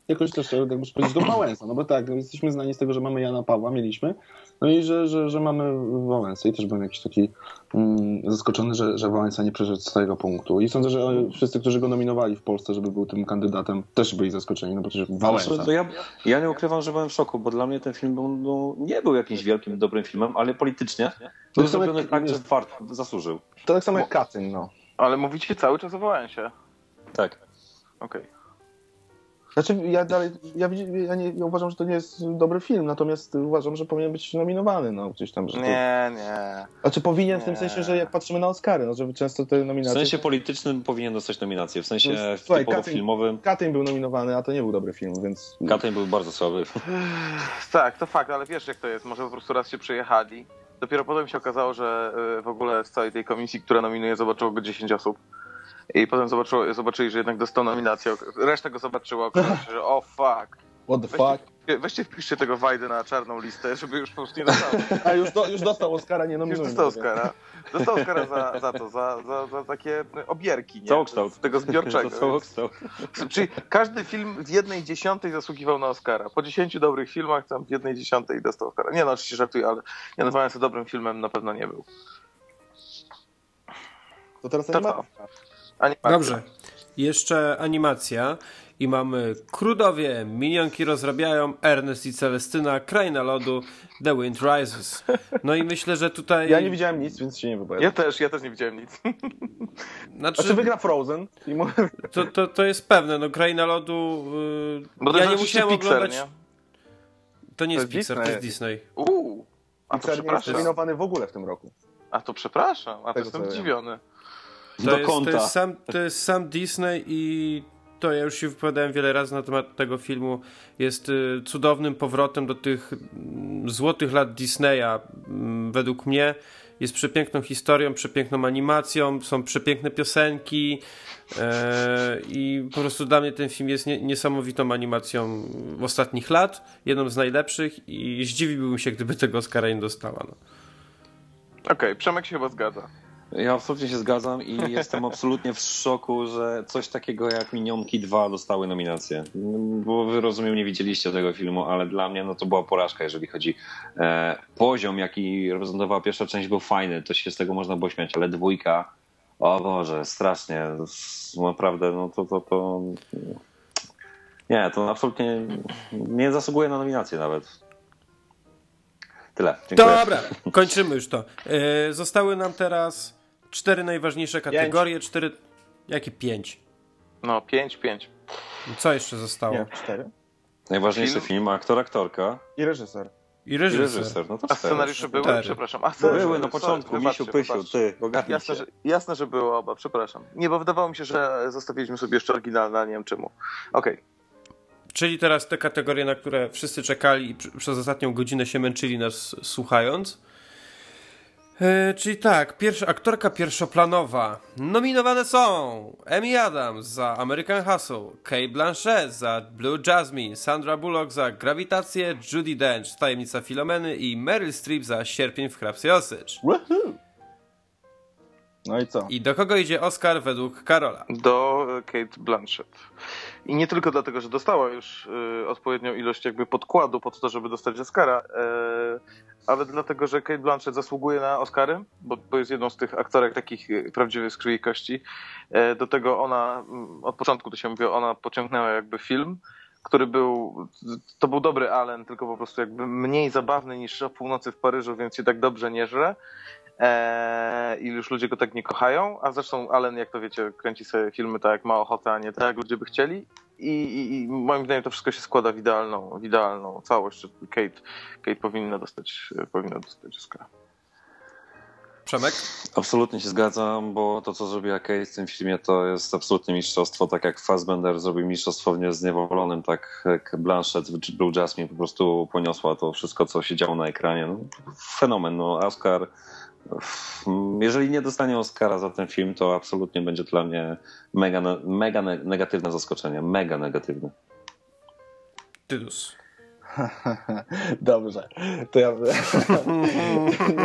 Jakoś też, jak muszę powiedzieć, do Wałęsa, no bo tak, no jesteśmy znani z tego, że mamy Jana Pawła, mieliśmy, no i że, że, że mamy Wałęsę i też byłem jakiś taki mm, zaskoczony, że, że Wałęsa nie przeszedł z tego punktu i sądzę, że wszyscy, którzy go nominowali w Polsce, żeby był tym kandydatem, też byli zaskoczeni, no bo przecież Wałęsa. Znaczy, ja, ja nie ukrywam, że byłem w szoku, bo dla mnie ten film był, no, nie był jakimś wielkim, dobrym filmem, ale politycznie był to zrobiony tak, że wart, zasłużył. To tak samo jak Katyn, no. Ale mówicie cały czas o Wałęsie. Tak. Okej. Okay. Znaczy, ja dalej, ja, ja, nie, ja uważam, że to nie jest dobry film, natomiast uważam, że powinien być nominowany, no gdzieś tam. Że to... Nie, nie. Znaczy powinien nie. w tym sensie, że jak patrzymy na Oscary, no, że często te nominacje... W sensie politycznym powinien dostać nominację, w sensie no, słuchaj, typowo Katyn, filmowym... Katyn był nominowany, a to nie był dobry film, więc... Katyn był bardzo słaby. tak, to fakt, ale wiesz jak to jest, może po prostu raz się przyjechali, dopiero potem się okazało, że y, w ogóle z całej tej komisji, która nominuje, zobaczyło go 10 osób. I potem zobaczyło, zobaczyli, że jednak dostał nominację. Reszta go zobaczyła, okazało się, że o oh, fuck. What the weźcie, fuck? Weźcie wpiszcie tego Wajdy na czarną listę, żeby już po prostu nie dostał. A już, do, już dostał Oscara, nie nominuje. Już dostał Oscara. Dostał Oscara za, za to, za, za, za takie obierki, nie? Całokształt. Z tego zbiorczego. Całokształt. Czyli każdy film w jednej dziesiątej zasługiwał na Oscara. Po dziesięciu dobrych filmach tam w jednej dziesiątej dostał Oscara. Nie no, oczywiście żartuję, ale nie nazwałem sobie dobrym filmem na pewno nie był. To teraz to animacja. Animacja. Dobrze. Jeszcze animacja. I mamy Krudowie, minionki rozrabiają, Ernest i Celestyna, Kraina Lodu, The Wind Rises. No i myślę, że tutaj... Ja nie widziałem nic, więc się nie wypowiadam. Ja też, ja też nie widziałem nic. Znaczy, znaczy wygra Frozen. To, to, to jest pewne, no Kraina Lodu... Yy... Bo to ja nie musiałem Pixar, oglądać... Nie? To nie To jest Pixar, to Disney. jest Disney. Uuu, a to Pixar nie jest przepraszam. w ogóle w tym roku. A to przepraszam, a to jestem ja zdziwiony. To Do jest, kąta. To jest, sam, to jest sam Disney i to ja już się wypowiadałem wiele razy na temat tego filmu. Jest y, cudownym powrotem do tych mm, złotych lat Disneya, mm, według mnie. Jest przepiękną historią, przepiękną animacją, są przepiękne piosenki e, i po prostu dla mnie ten film jest nie, niesamowitą animacją ostatnich lat, jedną z najlepszych i zdziwiłbym się, gdyby tego Oscara nie dostała. No. Okej, Przemek się chyba zgadza. Ja absolutnie się zgadzam i jestem absolutnie w szoku, że coś takiego jak Minionki 2 dostały nominację. Bo wy rozumiem, nie widzieliście tego filmu, ale dla mnie no, to była porażka, jeżeli chodzi e, poziom, jaki reprezentowała pierwsza część był fajny, to się z tego można było śmiać, ale dwójka, o Boże, strasznie, naprawdę, no to, to, to nie, to absolutnie nie zasługuje na nominację nawet. Tyle. Dziękuję. Dobra, kończymy już to. E, zostały nam teraz cztery najważniejsze kategorie. Cztery. Jakie pięć? No, 5-5. Co jeszcze zostało? Nie, cztery. Najważniejszy Film? film, aktor, aktorka I reżyser. I i reżyser. reżyser. No to A cztery. scenariusze były? Cztery. Przepraszam. A, Były scenariusze na początku, sorry, Misiu, wybaczcie, Pysiu, wybaczcie. ty, ogarnij Jasne że, jasne, że były oba, przepraszam. Nie, bo wydawało mi się, że zostawiliśmy sobie jeszcze oryginalne, a nie wiem czemu. Okej. Czyli teraz te kategorie, na które wszyscy czekali i pr- przez ostatnią godzinę się męczyli nas słuchając. E, czyli tak, pierwsza, aktorka pierwszoplanowa. Nominowane są Amy Adams za American Hustle, Kate Blanchett za Blue Jasmine, Sandra Bullock za Grawitację, Judy Dench Tajemnica Filomeny i Meryl Streep za Sierpień w Hrabstwie Osycz. Woohoo! No i co? I do kogo idzie Oscar według Karola? Do e, Kate Blanchett. I nie tylko dlatego, że dostała już y, odpowiednią ilość jakby podkładu pod to, żeby dostać Oscara, e, ale dlatego, że Kate Blanchett zasługuje na Oscary, bo, bo jest jedną z tych aktorek takich e, prawdziwych z kości. E, do tego ona, mm, od początku to się mówi, ona pociągnęła jakby film, który był, to był dobry Allen, tylko po prostu jakby mniej zabawny niż o północy w Paryżu, więc się tak dobrze nie żre. Eee, I już ludzie go tak nie kochają, a zresztą Allen, jak to wiecie, kręci sobie filmy tak jak ma ochotę, a nie tak jak ludzie by chcieli. I, i, I moim zdaniem to wszystko się składa w idealną, w idealną całość. Kate, Kate powinna dostać, powinna dostać Oscara. Przemek? Absolutnie się zgadzam, bo to, co zrobiła Kate w tym filmie, to jest absolutnie mistrzostwo. Tak jak Fassbender zrobił mistrzostwo w Niezniewolonym, tak jak Blanchett czy Blue Jasmine po prostu poniosła to wszystko, co się działo na ekranie. No, fenomen. No, Oscar, jeżeli nie dostanie Oscara za ten film, to absolutnie będzie dla mnie mega, mega negatywne zaskoczenie. Mega negatywne. Tytus. Dobrze, to ja.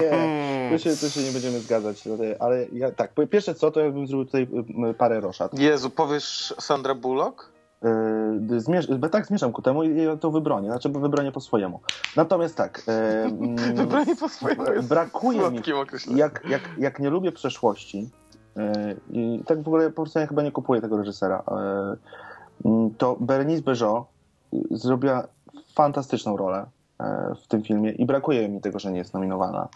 nie, to się, to się nie będziemy zgadzać, ale ja, tak, pierwsze co, to ja bym zrobił tutaj parę roszad. Jezu, powiesz Sandra Bullock? Yy, zmierz, tak, zmierzam ku temu i ja to wybronię, znaczy wybronię po swojemu. Natomiast tak. Yy, wybronię po swojemu. Brakuje mi. Jak, jak, jak nie lubię przeszłości, yy, i tak w ogóle po prostu ja chyba nie kupuję tego reżysera, yy, to Bernice Bejo zrobiła fantastyczną rolę w tym filmie i brakuje mi tego, że nie jest nominowana,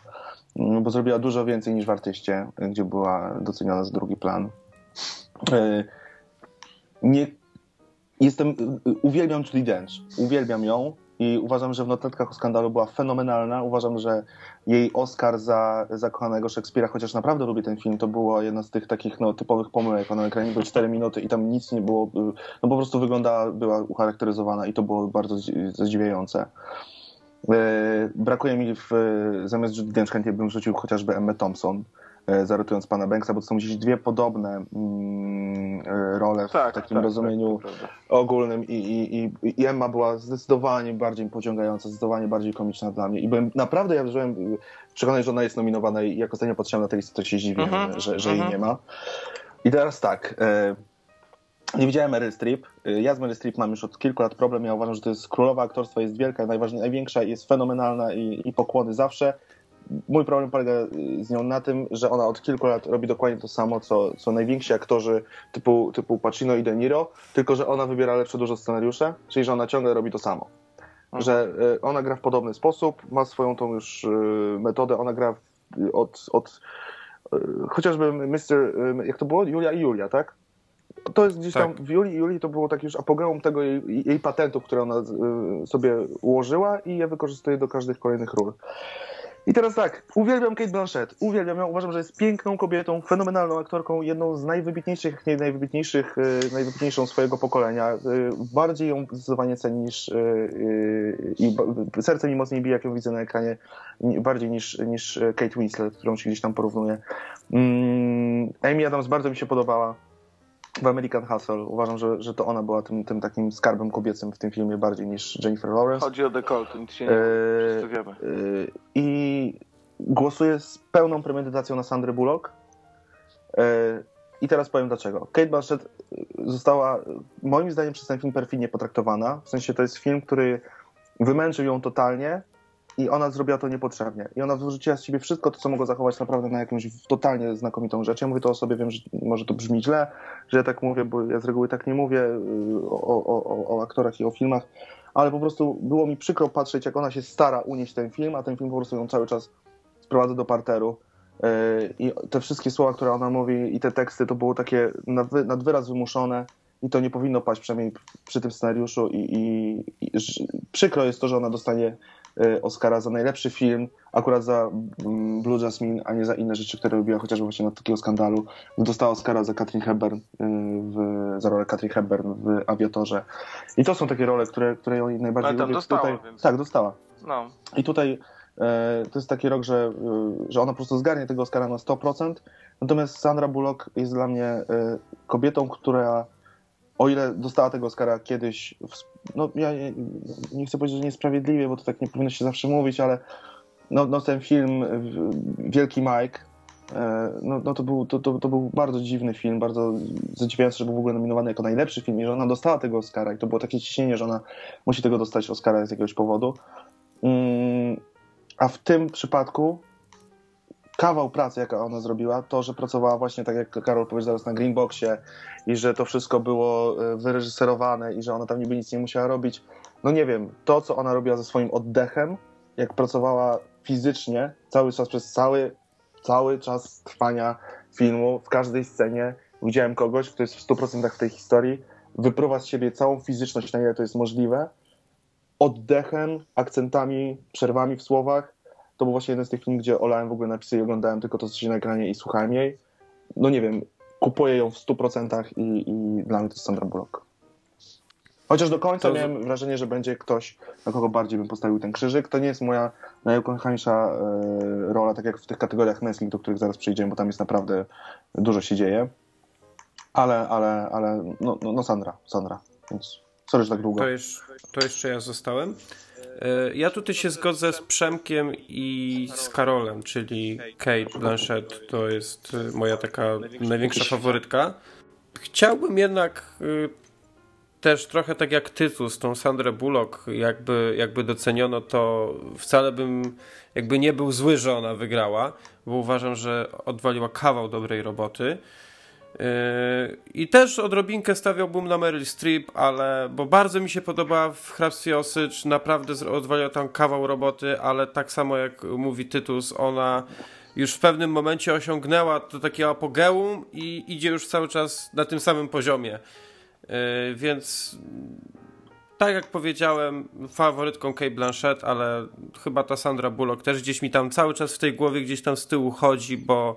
mm, bo zrobiła dużo więcej niż w Artyście, gdzie była doceniona za drugi plan. Nie, jestem, uwielbiam Julie Dench, uwielbiam ją, i uważam, że w notatkach o skandalu była fenomenalna. Uważam, że jej Oscar za zakochanego Szekspira, chociaż naprawdę lubię ten film, to była jedna z tych takich no, typowych pomyłek. Na ekranie były 4 minuty i tam nic nie było, no po prostu wyglądała, była ucharakteryzowana i to było bardzo zadziwiające. E, brakuje mi w, zamiast Judy Dench chętnie bym rzucił chociażby Emma Thompson, E, zaratując pana Banksa, bo to są gdzieś dwie podobne mm, e, role w tak, takim tak, rozumieniu tak, ogólnym I, i, i, Emma była zdecydowanie bardziej pociągająca, zdecydowanie bardziej komiczna dla mnie i byłem naprawdę, ja byłem przekonany, że ona jest nominowana i jak ostatnio patrzyłem na tę listę, to się dziwię, mhm, -huh, że, że jej mhm. nie ma. I teraz tak, e, nie widziałem Meryl Streep. Ja z Meryl Streep mam już od kilku lat problem. Ja uważam, że to jest królowa aktorstwa, jest wielka, największa, jest fenomenalna i, i pokłony zawsze mój problem polega y, z nią na tym, że ona od kilku lat robi dokładnie to samo, co, co najwięksi aktorzy typu, typu Pacino i De Niro, tylko że ona wybiera lepsze dużo scenariusze, czyli że ona ciągle robi to samo. Mhm. Że y, ona gra w podobny sposób, ma swoją tą już y, metodę, ona gra od, od chociażby Mr. jak to było? Julia i Julia, tak? To jest gdzieś tak. tam w Julii i Julii to było tak już apogeum tego jej, jej patentów, które ona sobie ułożyła i je wykorzystuje do każdych kolejnych ról. I teraz tak, uwielbiam Kate Blanchett, uwielbiam ją, uważam, że jest piękną kobietą, fenomenalną aktorką, jedną z najwybitniejszych, nie najwybitniejszych, e, najwybitniejszą swojego pokolenia. E, bardziej ją zdecydowanie cenię niż e, i serce mi mocniej bije, jak ją widzę na ekranie, bardziej niż, niż Kate Winslet, którą się gdzieś tam porównuję. Mm, Amy Adams bardzo mi się podobała w American Hustle. Uważam, że, że to ona była tym, tym takim skarbem kobiecym w tym filmie bardziej niż Jennifer Lawrence. Chodzi o dekolt, nic się nie przedstawiamy. Yy, I głosuję z pełną premedytacją na Sandrę Bullock. Yy, I teraz powiem dlaczego. Kate Blanchett została moim zdaniem przez ten film perfidnie potraktowana. W sensie to jest film, który wymęczył ją totalnie, i ona zrobiła to niepotrzebnie. I ona wyrzuciła z siebie wszystko to, co mogło zachować naprawdę na jakąś totalnie znakomitą rzecz. Ja mówię to o sobie, wiem, że może to brzmi źle, że ja tak mówię, bo ja z reguły tak nie mówię y, o, o, o, aktorach i o filmach, ale po prostu było mi przykro patrzeć, jak ona się stara unieść ten film, a ten film po prostu ją cały czas sprowadza do parteru. Y, I te wszystkie słowa, które ona mówi i te teksty, to było takie nad wyraz wymuszone i to nie powinno paść przynajmniej przy tym scenariuszu i, i, i przykro jest to, że ona dostanie Oscara za najlepszy film, akurat za mm, Blue Jasmine, a nie za inne rzeczy, które robiła, chociażby właśnie na takiego skandalu. Dostała Oscara za Katrin Hepburn, y, w, za rolę Katrin Hepburn w Aviatorze. I to są takie role, które, które ją najbardziej Ale tam lubię. dostała, tutaj, więc... Tak, dostała. No. I tutaj e, to jest taki rok, że, y, że ona po prostu zgarnie tego Oscara na 100%, natomiast Sandra Bullock jest dla mnie e, kobietą, która o ile dostała tego Oscara kiedyś, no ja nie chcę powiedzieć, że niesprawiedliwie, bo to tak nie powinno się zawsze mówić, ale no, no ten film Wielki Mike, e, no, no to, był, to, to, to, był bardzo dziwny film, bardzo zadziwiający, że był w ogóle nominowany jako najlepszy film i że ona dostała tego Oscara i to było takie ciśnienie, że ona musi tego dostać Oscara z jakiegoś powodu. Mm, a w tym przypadku kawał pracy, jaka ona zrobiła, to, że pracowała właśnie tak jak Karol powiedział zaraz na Greenboxie i że to wszystko było e, wyreżyserowane i że ona tam niby nic nie musiała robić. No nie wiem, to co ona robiła ze swoim oddechem, jak pracowała fizycznie cały czas przez cały, cały czas trwania filmu, w każdej scenie widziałem kogoś, kto jest w 100% w tej historii, wypruwa z siebie całą fizyczność, na ile to jest możliwe, oddechem, akcentami, przerwami w słowach, to był właśnie jeden z tych filmów, gdzie olałem w ogóle napisy i oglądałem tylko to, co się na ekranie i słuchałem jej. No nie wiem, kupuję ją w 100% i, i dla mnie to jest Sandra Bullock. Chociaż do końca To- miałem wrażenie, że będzie ktoś, na kogo bardziej bym postawił ten krzyżyk. To nie jest moja najukochańsza e, rola, tak jak w tych kategoriach męskich, do których zaraz przejdziemy, bo tam jest naprawdę dużo się dzieje. Ale, ale, ale, no, no, no Sandra, Sandra. Więc sorry, że tak długo. To, to jeszcze ja zostałem. E, Ja tutaj się zgodzę z Przemkiem i z Karolem, czyli Kate Blanchett to jest e, moja taka największa faworytka. Chciałbym jednak e, też trochę tak jak Tytus, tą Sandrę Bullock, jakby, jakby doceniono to, wcale bym jakby nie był zły, że ona wygrała, bo uważam, że odwaliła kawał dobrej roboty. Yy, I też odrobinkę stawiałbym na Meryl Streep, ale bo bardzo mi się podoba w Hrabstwie Osycz, naprawdę odwaliła tam kawał roboty, ale tak samo jak mówi Tytus, ona już w pewnym momencie osiągnęła to takie apogeum i idzie już cały czas na tym samym poziomie. Yy, Więc tak jak powiedziałem, faworytką Kate Blanchett, ale chyba ta Sandra Bullock też gdzieś mi tam cały czas w tej głowie gdzieś tam z tyłu chodzi, bo,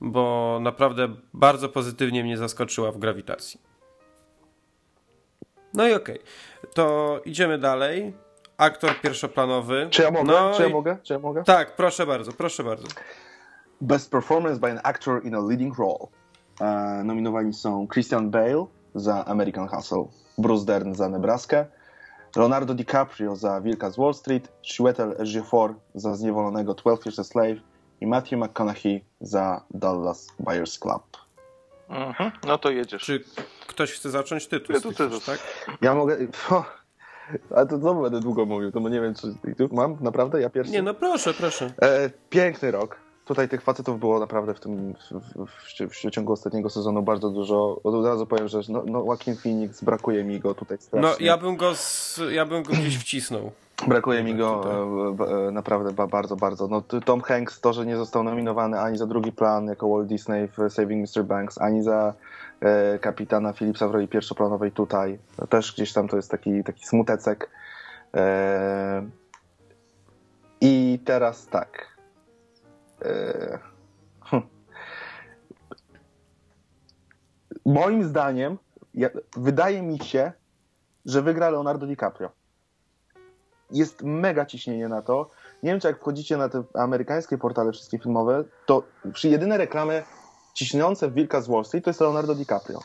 bo naprawdę bardzo pozytywnie mnie zaskoczyła w grawitacji. No i okej, to idziemy dalej. Aktor pierwszoplanowy. Czy ja mogę? No Czy ja i- mogę? Czy ja mogę? Tak, proszę bardzo, proszę bardzo. Best Performance by an Actor in a Leading Role. E, nominowani są Christian Bale za American Hustle, Bruce Dern za Nebraskę, Leonardo DiCaprio za Wilka z Wall Street, Chiwetel Ejiofor za Zniewolonego 12 Years a Slave i Matthew McConaughey za Dallas Buyers Club. Mhm. No to jedziesz. Czy ktoś chce zacząć tytuł? Ja tu tytuł. tak? Ja mogę... O, ale to znowu będę długo mówił, to nie wiem, czy... tu Mam? Naprawdę? Ja pierwszy? Nie, no proszę, proszę. E, piękny rok. Tutaj tych facetów było naprawdę w tym w, w, w, w ciągu ostatniego sezonu bardzo dużo. Od razu powiem, że no, no Joaquin Phoenix, brakuje mi go tutaj strasznie. No ja bym go, z, ja bym go gdzieś wcisnął. Brakuje mi go Tutaj. e, e, naprawdę ba, bardzo, bardzo. No, Tom Hanks to, że nie został nominowany ani za drugi plan jako Walt Disney w Saving Mr. Banks, ani za e, kapitana Phillipsa w roli pierwszoplanowej tutaj. Też gdzieś tam to jest taki, taki smutecek. E, I teraz tak. E, hm. Moim zdaniem, ja, wydaje mi się, że wygra Leonardo DiCaprio jest mega ciśnienie na to. Nie wiem, czy jak wchodzicie na te amerykańskie portale wszystkie filmowe, to przy jedyne reklamy ciśniące Wilka z Wall Street to jest Leonardo DiCaprio.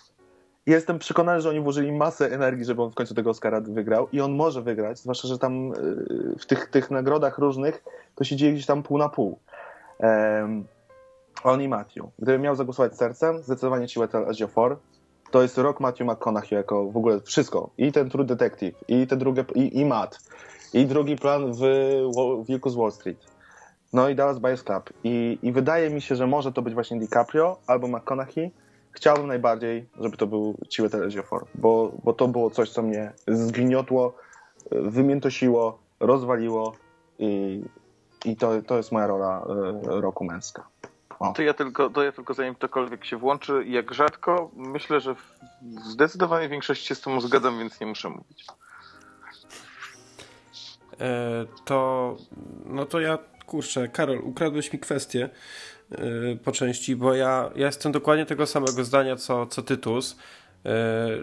Jestem przekonany, że oni włożyli masę energii, żeby on w końcu tego Oscara wygrał i on może wygrać, zwłaszcza, że tam yy, w tych, tych nagrodach różnych to się dzieje gdzieś tam pół na pół. Um, on i Matthew. Gdybym miał zagłosować sercem, zdecydowanie Chiwetel Ejiofor. To jest rok Matthew McConaughey jako w ogóle wszystko. I ten True Detective, i te drugie, i, i Matt, i drugi plan w Wilku z Wall Street. No i Dallas Buyers Club. I, I wydaje mi się, że może to być właśnie DiCaprio albo McConaughey. Chciałbym najbardziej, żeby to był Chiwetel Ejiofor, bo, bo to było coś, co mnie zgniotło, wymiętosiło, rozwaliło i, i to, to jest moja rola e, roku męska. To ja tylko, to ja tylko zanim ktokolwiek się włączy, jak rzadko, myślę, że w zdecydowanej większości się z tym zgadzam, więc nie muszę mówić. E, to, no to ja, kurczę, Karol, ukradłeś mi kwestię e, po części, bo ja, ja jestem dokładnie tego samego zdania, co, co Tytus. E,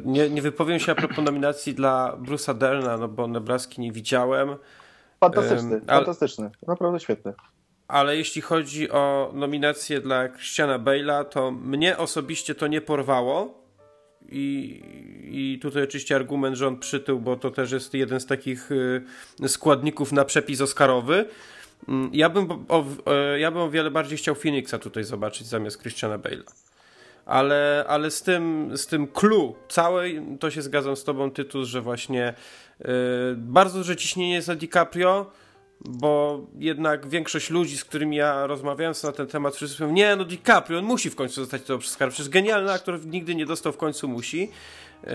Nie, nie wypowiem się a propos nominacji dla Bruce'a Derna, no bo Nebraski nie widziałem, Fantastyczny, ale- fantastyczny. Naprawdę świetny. ale jeśli chodzi o nominację dla Christiana Bale'a, to mnie osobiście to nie porwało. I, I tutaj oczywiście argument, że on przytył, bo to też jest jeden z takich y, składników na przepis Oscarowy. Mm, Ja bym, o, o, ja bym o wiele bardziej chciał Phoenixa tutaj zobaczyć zamiast Christiana Bale'a. Ale, ale z tym, z tym clue całej, to się zgadzam z tobą, Tytus, że właśnie y, bardzo duże ciśnienie jest na DiCaprio, bo jednak większość ludzi, z którymi ja rozmawiałem na ten temat, wszyscy mówią, nie, no DiCaprio, on musi w końcu dostać tego Oscara, przecież genialny aktor nigdy nie dostał, w końcu musi. Yy,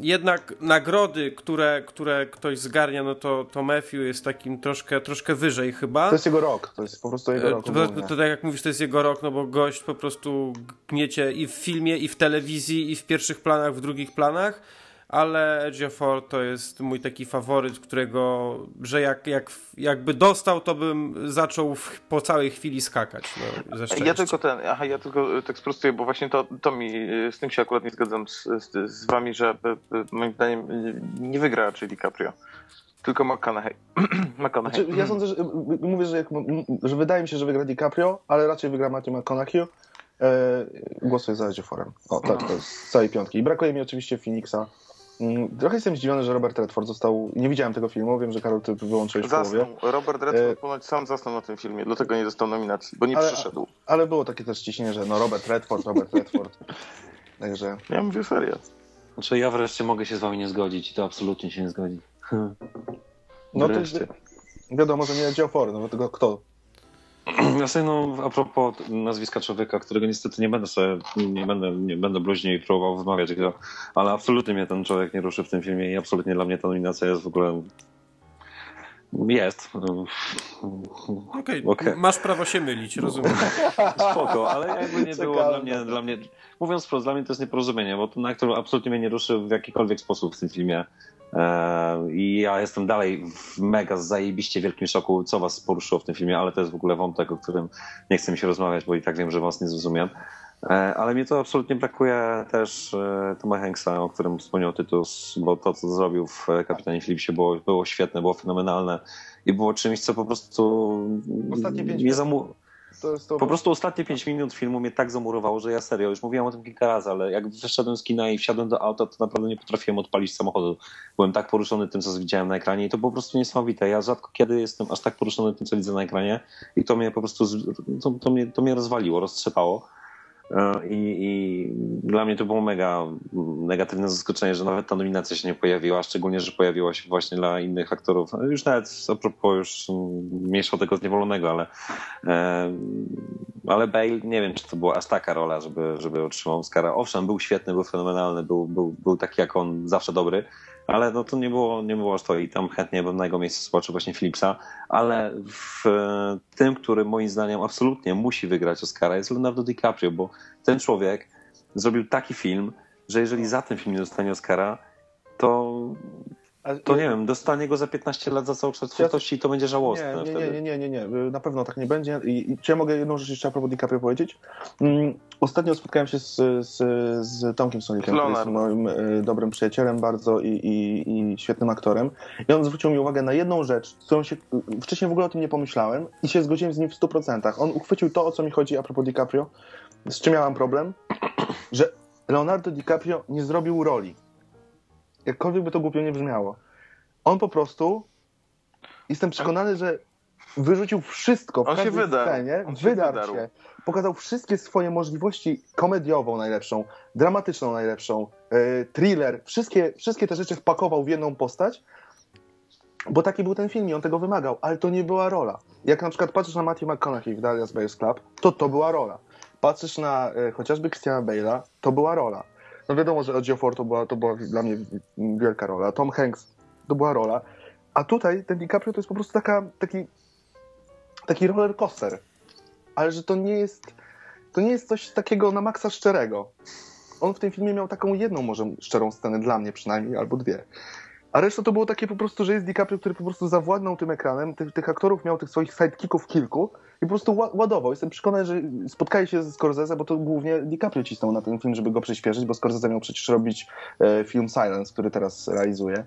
jednak nagrody, które, które ktoś zgarnia, no to, to Matthew jest takim troszkę, troszkę wyżej chyba. To jest jego rok, to jest po prostu jego E, rok. To, to, to tak jak mówisz, to jest jego rok, no bo gość po prostu gniecie i w filmie, i w telewizji, i w pierwszych planach, w drugich planach. Ale Ejiofor to jest mój taki faworyt, którego, że jak, jak, jakby dostał, to bym zaczął w, po całej chwili skakać. No, ze Ja tylko ten, aha, ja tylko tak sprostuję, bo właśnie to, to mi, z tym się akurat nie zgadzam z, z, z wami, że e, e, moim zdaniem nie wygra raczej DiCaprio. Tylko McConaughey. McConaughey. Znaczy, ja sądzę, że mówię, że, jak, że wydaje mi się, że wygra DiCaprio, ale raczej wygra Matthew McConaughey. E, głosuję za Ejioforem. O, tak, to jest z całej piątki. I brakuje mi oczywiście Phoenixa. Mm, Trochę jestem zdziwiony, że Robert Redford został. Nie widziałem tego filmu, wiem, że Karol, ty wyłączyłeś w połowie. Zasnął. Robert Redford E, ponoć sam zasnął na tym filmie, dlatego nie dostał nominacji, bo nie Ale- przyszedł. Ale było takie też ciśnienie, że no Robert Redford, Robert Redford. Także Ja mówię serio. Znaczy ja wreszcie mogę się z wami nie zgodzić i to absolutnie się nie zgodzi. no to Wreszcie. wiadomo, że nie Ejiofor, no bo tylko kto? Ja sobie, no, a propos nazwiska człowieka, którego niestety nie będę sobie, nie będę, nie będę bluźnił i próbował wymawiać go, ale absolutnie mnie ten człowiek nie ruszy w tym filmie i absolutnie dla mnie ta nominacja jest w ogóle... Jest. Okej, Okej. masz prawo się mylić, rozumiem. Spoko, ale jakby nie było dla mnie, dla mnie, mówiąc wprost, dla mnie to jest nieporozumienie, bo ten aktor absolutnie mnie nie ruszy w jakikolwiek sposób w tym filmie. Eee, I ja jestem dalej w mega zajebiście wielkim szoku, co was poruszyło w tym filmie, ale to jest w ogóle wątek, o którym nie chcę mi się rozmawiać, bo i tak wiem, że was nie zrozumiem. Eee, Ale mnie to absolutnie brakuje też e, Toma Hanksa, o którym wspomniał Tytus, bo to, co zrobił w e, Kapitanie Philipsie było, było świetne, było fenomenalne i było czymś, co po prostu Ostatnie pięć nie minut. To jest to... Po prostu ostatnie 5 minut filmu mnie tak zamurowało, że ja serio, już mówiłem o tym kilka razy, ale jak wyszedłem z kina i wsiadłem do auta, to naprawdę nie potrafiłem odpalić samochodu. Byłem tak poruszony tym, co widziałem na ekranie i to po prostu niesamowite. Ja rzadko kiedy jestem aż tak poruszony tym, co widzę na ekranie i to mnie po prostu, to, to, mnie, to mnie rozwaliło, roztrzepało. E, I, I dla mnie to było mega negatywne zaskoczenie, że nawet ta nominacja się nie pojawiła, szczególnie, że pojawiła się właśnie dla innych aktorów. Już nawet a propos już mniejsza tego zniewolonego, ale e, ale Bale, nie wiem, czy to była aż taka rola, żeby, żeby otrzymał Oscara. Owszem, był świetny, był fenomenalny, był, był, był taki jak on, zawsze dobry, ale no to nie było, nie było aż to i tam chętnie bym na jego miejscu zobaczył właśnie Philipsa, ale w tym, który moim zdaniem absolutnie musi wygrać Oscara jest Leonardo DiCaprio, bo ten człowiek zrobił taki film, że jeżeli za ten film nie dostanie Oscara, to, to nie wiem, dostanie go za 15 lat za całokształt twórczości i to będzie żałosne Nie, nie, wtedy. nie, nie, nie, nie, na pewno tak nie będzie. I, i czy ja mogę jedną rzecz jeszcze a propos DiCaprio powiedzieć? Mm, ostatnio spotkałem się z, z, z Tomkiem Solikiem, który jest moim e, dobrym przyjacielem bardzo i, i, i świetnym aktorem. I on zwrócił mi uwagę na jedną rzecz, którą się wcześniej w ogóle o tym nie pomyślałem i się zgodziłem z nim w 100%. On uchwycił to, o co mi chodzi a propos DiCaprio, z czym miałem problem, że Leonardo DiCaprio nie zrobił roli. Jakkolwiek by to głupio nie brzmiało. On po prostu jestem przekonany, że wyrzucił wszystko w On się każdej wydarł. scenie, On się wydarł się, pokazał wszystkie swoje możliwości komediową najlepszą, dramatyczną najlepszą, e, thriller, wszystkie, wszystkie te rzeczy wpakował w jedną postać, bo taki był ten film i on tego wymagał, ale to nie była rola. Jak na przykład patrzysz na Matthew McConaughey w Dallas Buyers Club, to to była rola. Patrzysz na e, chociażby Christiana Bale'a, to była rola. No wiadomo, że Ejiofor to była, to była dla mnie wielka rola. Tom Hanks to była rola. A tutaj ten DiCaprio to jest po prostu taka, taki, taki roller coaster. Ale że to nie jest to nie jest coś takiego na maksa szczerego. On w tym filmie miał taką jedną może szczerą scenę, dla mnie przynajmniej, albo dwie. A reszta to było takie po prostu, że jest DiCaprio, który po prostu zawładnął tym ekranem, tych, tych aktorów miał tych swoich sidekicków kilku i po prostu ła- ładował. Jestem przekonany, że spotkali się ze Scorsese, bo to głównie DiCaprio cisnął na ten film, żeby go przyspieszyć, bo Scorsese miał przecież robić e, film Silence, który teraz realizuje.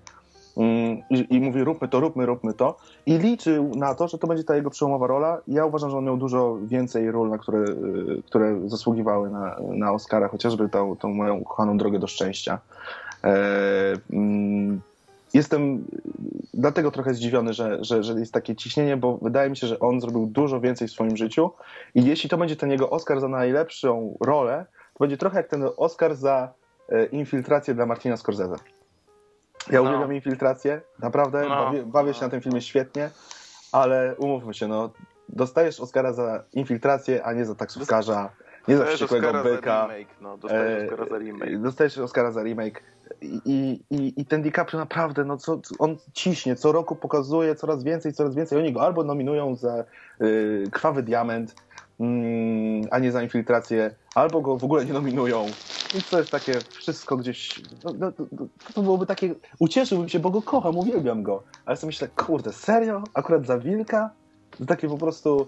Mm, I, I mówi, róbmy to, róbmy, róbmy to. I liczył na to, że to będzie ta jego przełomowa rola. Ja uważam, że on miał dużo więcej ról, na które, y, które zasługiwały na, na Oscara, chociażby tą, tą moją ukochaną drogę do szczęścia. Jestem dlatego trochę zdziwiony, że, że, że jest takie ciśnienie, bo wydaje mi się, że on zrobił dużo więcej w swoim życiu i jeśli to będzie ten jego Oscar za najlepszą rolę, to będzie trochę jak ten Oscar za e, infiltrację dla Martina Scorsese. Ja No. uwielbiam infiltrację, naprawdę, No. bawię, bawię się na tym filmie świetnie, ale umówmy się, no, dostajesz Oscara za infiltrację, a nie za taksówkarza, nie za wściekłego Oscara za byka. remake, no, dostajesz E, Oscara za remake. Dostajesz Oscara za remake. I, i, i- ten DiCaprio naprawdę, no co, on ciśnie, co roku pokazuje coraz więcej, coraz więcej. Oni go albo nominują za y, Krwawy Diament, mm, a nie za infiltrację, albo go w ogóle nie nominują. Więc to jest takie wszystko gdzieś. No, no, no, to byłoby takie. Ucieszyłbym się, bo go kocham, uwielbiam go. Ale sobie myślę, kurde, serio? Akurat za wilka? To takie po prostu.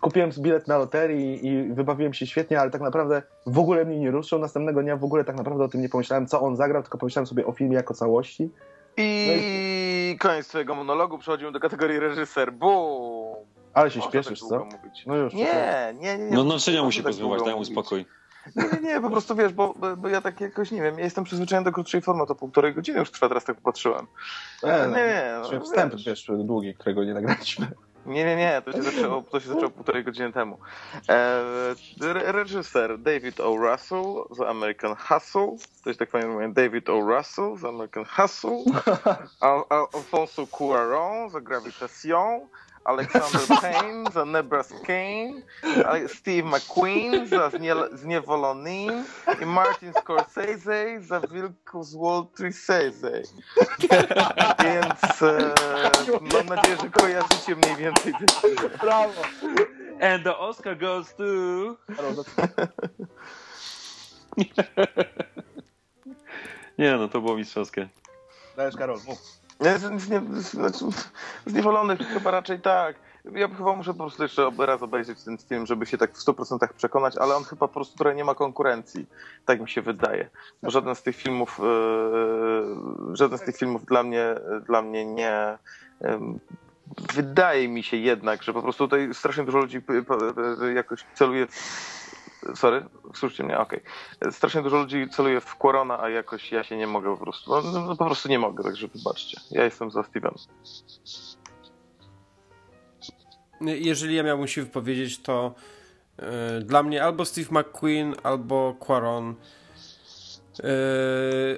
Kupiłem bilet na loterii i wybawiłem się świetnie, ale tak naprawdę w ogóle mnie nie ruszył. Następnego dnia w ogóle tak naprawdę o tym nie pomyślałem, co on zagrał, tylko pomyślałem sobie o filmie jako całości. I koniec twojego monologu. Przechodzimy do kategorii reżyser. Boom! Ale się Można śpieszysz, tak co? mówić. No już. Nie, nie, nie. nie. No naczynia Można musi tak pozbywać, daj mu spokój. Nie, nie, nie, po prostu wiesz, bo, bo, bo ja tak jakoś nie wiem, ja jestem przyzwyczajony do krótszej formy, to półtorej godziny już trwa, teraz tak popatrzyłem. Nie, nie, nie, no, wstęp, wiesz. wiesz, długi, którego nie nagraliśmy. Nie, nie, nie, to się zaczęło, to się zaczęło półtorej godziny temu. E, re- reżyser David O. Russell z American Hustle, to jest tak mówię, David O. Russell z American Hustle, Al, Al, Alfonso Cuarón za Gravitation, Alexander Payne za Nebraska Kane, Ale- Steve McQueen za Znie- Zniewolonym i Martin Scorsese za Wilku z Wall Trisese. Więc e, mam nadzieję, że kojarzycie mniej więcej te Brawo! And the Oscar goes to... Karol, no Nie, no to było mistrzowskie. Dajesz, Karol, mów. Z, znaczy, chyba raczej tak. Ja chyba muszę po prostu jeszcze raz obejrzeć ten film, żeby się tak w 100% przekonać, ale on chyba po prostu trochę nie ma konkurencji. Tak mi się wydaje. Bo żaden z tych filmów, e, żaden z tych filmów dla mnie, dla mnie nie. em, wydaje mi się jednak, że po prostu tutaj strasznie dużo ludzi jakoś celuje. Sorry, słyszcie mnie, okej. Strasznie dużo ludzi celuje w Quarona, a jakoś ja się nie mogę po prostu. No, no, po prostu nie mogę, także wybaczcie. Ja jestem za Stevenem. Jeżeli ja miałbym się wypowiedzieć, to e, dla mnie albo Steve McQueen, albo Quaron. E,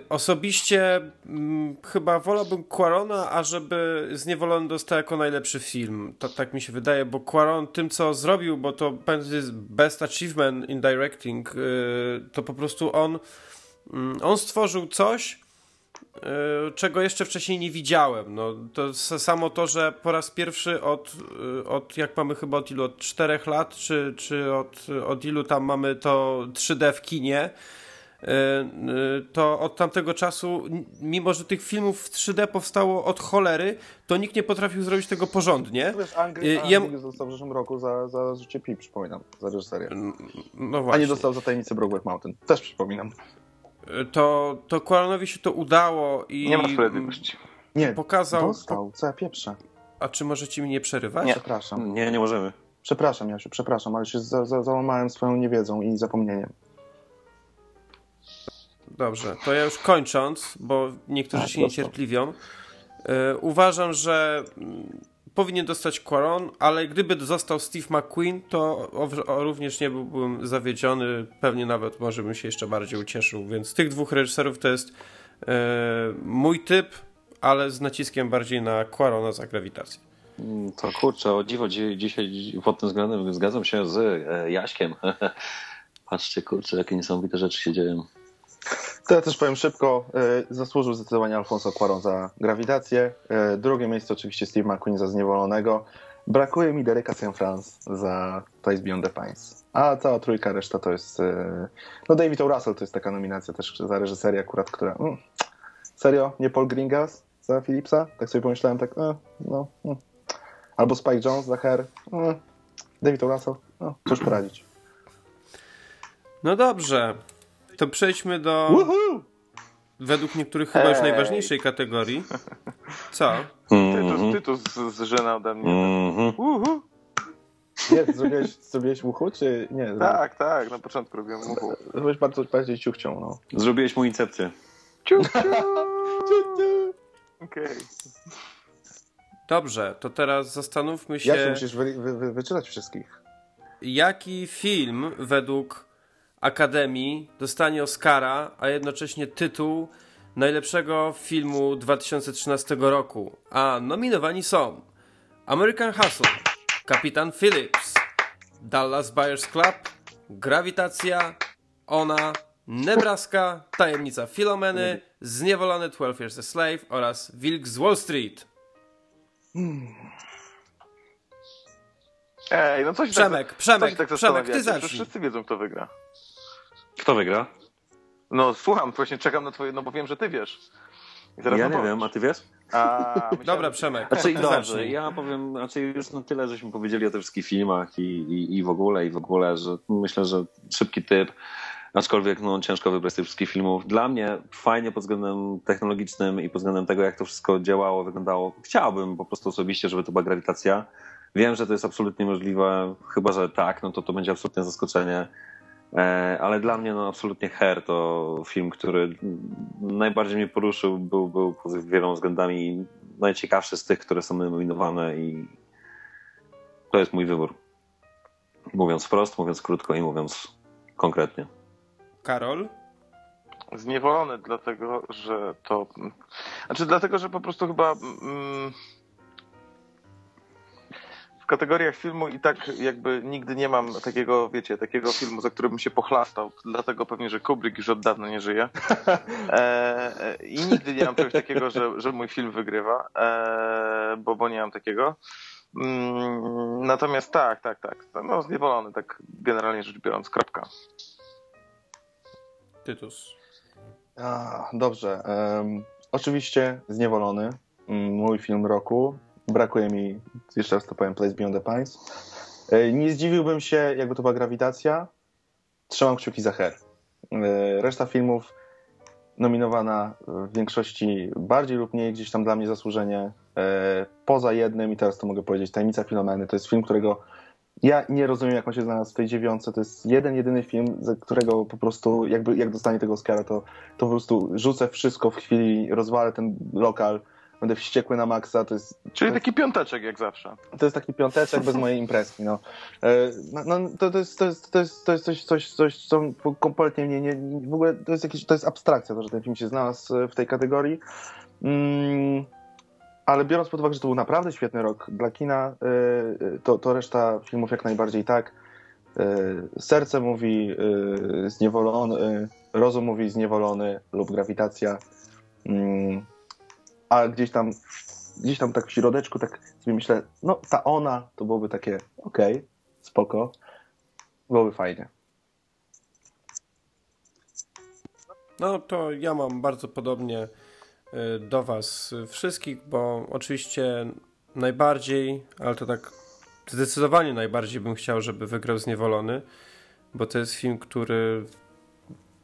osobiście mm, chyba wolałbym Quarona, ażeby Zniewolony dostał jako najlepszy film. To, tak mi się wydaje, bo Quaron tym, co zrobił, bo to Best Achievement in Directing, e, to po prostu on, mm, on stworzył coś, e, czego jeszcze wcześniej nie widziałem. No, to samo to, że po raz pierwszy od, od jak mamy chyba od ilu, od czterech lat, czy, czy od, od ilu tam mamy to 3D w kinie, to od tamtego czasu, mimo że tych filmów w 3D powstało od cholery, to nikt nie potrafił zrobić tego porządnie. Wiesz, Angry, Y, Angry jem- został w zeszłym roku za, za życie Pi, przypominam, za reżyserię. No A właśnie. nie dostał za tajemnicę Brokeback Mountain. Też przypominam. To, to Quaronowi się to udało i Nie ma sprawiedliwości. Nie, pokazał... dostał. Co ja pieprzę. A czy możecie mi nie przerywać? Przepraszam. Nie, nie możemy. Przepraszam, Jasiu, przepraszam, ale się za, za, załamałem swoją niewiedzą i zapomnieniem. Dobrze, to ja już kończąc, bo niektórzy Tak, się dostał. niecierpliwią. E, uważam, że mm, powinien dostać Quaron, ale gdyby został Steve McQueen, to o, o, również nie byłbym zawiedziony. Pewnie nawet może bym się jeszcze bardziej ucieszył. Więc tych dwóch reżyserów to jest e, mój typ, ale z naciskiem bardziej na Quarona za grawitację. Mm, To kurczę, o dziwo, dzi- dzisiaj pod tym względem zgadzam się z e, Jaśkiem. Patrzcie, kurczę, jakie niesamowite rzeczy się dzieją. To ja też powiem szybko. y, zasłużył zdecydowanie Alfonso Cuarón za grawitację. Y, drugie miejsce oczywiście Steve McQueen za Zniewolonego. Brakuje mi Dereka Saint-France za Place Beyond the Pines. A cała trójka reszta to jest... y, no David O. Russell to jest taka nominacja też za reżyserię akurat, która... Mm, serio? Nie Paul Greengrass za Philipsa? Tak sobie pomyślałem, tak... E, no, mm. Albo Spike Jones za Her. Mm. David O. Russell? No, cóż poradzić. No dobrze, to przejdźmy do Woohoo! według niektórych chyba już najważniejszej kategorii. Co? Tytus, tytus z, z żena ode mnie. Mhm. Uhu. Nie, zrobiłeś, zrobiłeś uchu, czy nie? Tak, tak, na początku robiłem uhu. Byłeś bardzo bardziej ciuchcią, no. Zrobiłeś mu incepcję. Ciu, ciu. Okej. Dobrze, to teraz zastanówmy się. Ja się musisz wy, wy, wy, wyczytać wszystkich. Jaki film według Akademii dostanie Oscara, a jednocześnie tytuł najlepszego filmu 2013 roku? A nominowani są American Hustle, Kapitan Phillips, Dallas Buyers Club, Grawitacja, Ona, Nebraska, Tajemnica Filomeny, Zniewolony 12 Years a Slave oraz Wilk z Wall Street. Ej, no coś Przemek, tak, Przemek, coś tak Przemek, ty zacznij. Wszyscy wiedzą, kto wygra. Kto wygra? No słucham, właśnie czekam na twoje, no bo wiem, że ty wiesz. I zaraz Ja nie powiesz. wiem, a ty wiesz? A, myślałem, Dobra, Przemek. Znaczy, dobrze, ja powiem, znaczy już na tyle, żeśmy powiedzieli o tych wszystkich filmach i, i, i w ogóle, i w ogóle, że myślę, że szybki typ, aczkolwiek no, ciężko wybrać tych wszystkich filmów. Dla mnie fajnie pod względem technologicznym i pod względem tego, jak to wszystko działało, wyglądało. Chciałbym po prostu osobiście, żeby to była grawitacja. Wiem, że to jest absolutnie możliwe, chyba, że tak, no to to będzie absolutnie zaskoczenie. E, Ale dla mnie no, absolutnie Her to film, który najbardziej mnie poruszył, był, był pod wieloma względami najciekawszy z tych, które są nominowane i to jest mój wybór. Mówiąc wprost, mówiąc krótko i mówiąc konkretnie. Karol? Zniewolony, dlatego że to. Znaczy, dlatego, że po prostu chyba. Mm, w kategoriach filmu i tak jakby nigdy nie mam takiego, wiecie, takiego filmu, za którym bym się pochlastał. Dlatego pewnie, że Kubrick już od dawna nie żyje. E, e, I nigdy nie mam czegoś takiego, że, że mój film wygrywa, e, bo, bo nie mam takiego. Mm, natomiast tak, tak, tak. No, zniewolony, tak generalnie rzecz biorąc, kropka. Tytus. A, dobrze. em, oczywiście Zniewolony. mm, Mój film roku. Brakuje mi, jeszcze raz to powiem, Place Beyond the Pines. E, Nie zdziwiłbym się, jakby to była grawitacja. Trzymam kciuki za Her. E, Reszta filmów nominowana w większości bardziej lub mniej gdzieś tam dla mnie zasłużenie. E, Poza jednym, i teraz to mogę powiedzieć, Tajemnica Filomeny. To jest film, którego ja nie rozumiem, jak on się znalazł w tej dziewiątce. To jest jeden, jedyny film, za którego po prostu, jakby, jak dostanie tego Oscara, to, to po prostu rzucę wszystko w chwili, rozwalę ten lokal, będę wściekły na maksa. To jest, Czyli taki piąteczek jak zawsze. to jest taki piąteczek bez mojej imprezki. No. E, no, no, to, to, jest, to, jest, to, jest, to jest coś, coś, coś co kompletnie nie, nie, w ogóle to jest, jakieś, to jest abstrakcja, to, że ten film się znalazł e, w tej kategorii. Mm, ale biorąc pod uwagę, że to był naprawdę świetny rok dla kina, e, to, to reszta filmów jak najbardziej tak. Serce mówi zniewolony, rozum mówi zniewolony lub grawitacja. Mm, a gdzieś tam gdzieś tam tak w środeczku tak sobie myślę, no ta ona to byłoby takie okej, spoko, byłoby fajnie. No to ja mam bardzo podobnie y, do Was wszystkich, bo oczywiście najbardziej, ale to tak zdecydowanie najbardziej bym chciał, żeby wygrał Zniewolony, bo to jest film, który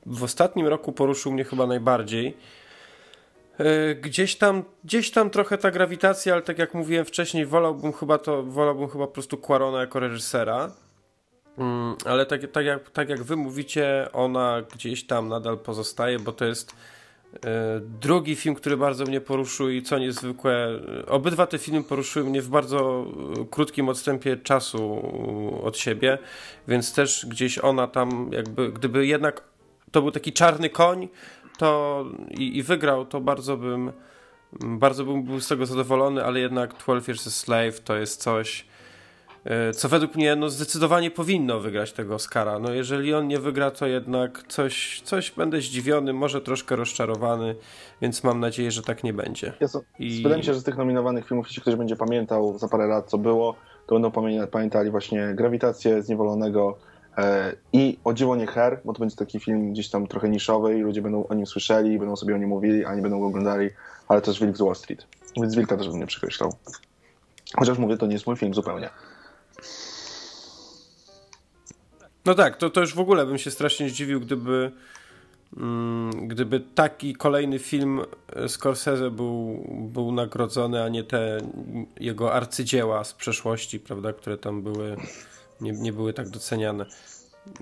w ostatnim roku poruszył mnie chyba najbardziej. Y, Gdzieś tam, gdzieś tam trochę ta grawitacja, ale tak jak mówiłem wcześniej, wolałbym chyba to, wolałbym chyba po prostu Quarona jako reżysera. Mm, ale tak, tak, jak, tak jak wy mówicie, ona gdzieś tam nadal pozostaje, bo to jest e, drugi film, który bardzo mnie poruszył i co niezwykłe, e, obydwa te filmy poruszyły mnie w bardzo e, krótkim odstępie czasu e, od siebie, więc też gdzieś ona tam jakby, gdyby jednak to był taki czarny koń, to i, i wygrał, to bardzo bym bardzo bym był z tego zadowolony, ale jednak 12 Years a Slave to jest coś, e, co według mnie no, zdecydowanie powinno wygrać tego Oscara. No, jeżeli on nie wygra, to jednak coś, coś będę zdziwiony, może troszkę rozczarowany, więc mam nadzieję, że tak nie będzie. Ja so, I- Wydaje mi się, że z tych nominowanych filmów, jeśli ktoś będzie pamiętał za parę lat, co było, to będą pamię- pamiętali właśnie Grawitację, Zniewolonego i O dziwo nie Her, bo to będzie taki film gdzieś tam trochę niszowy i ludzie będą o nim słyszeli, będą sobie o nim mówili, a nie będą go oglądali, ale też Wilk z Wall Street. Więc Wilka też bym nie przekreślał. Chociaż mówię, to nie jest mój film zupełnie. No tak, to, to już w ogóle bym się strasznie zdziwił, gdyby mm, gdyby taki kolejny film Scorsese był, był nagrodzony, a nie te jego arcydzieła z przeszłości, prawda, które tam były, nie, nie były tak doceniane.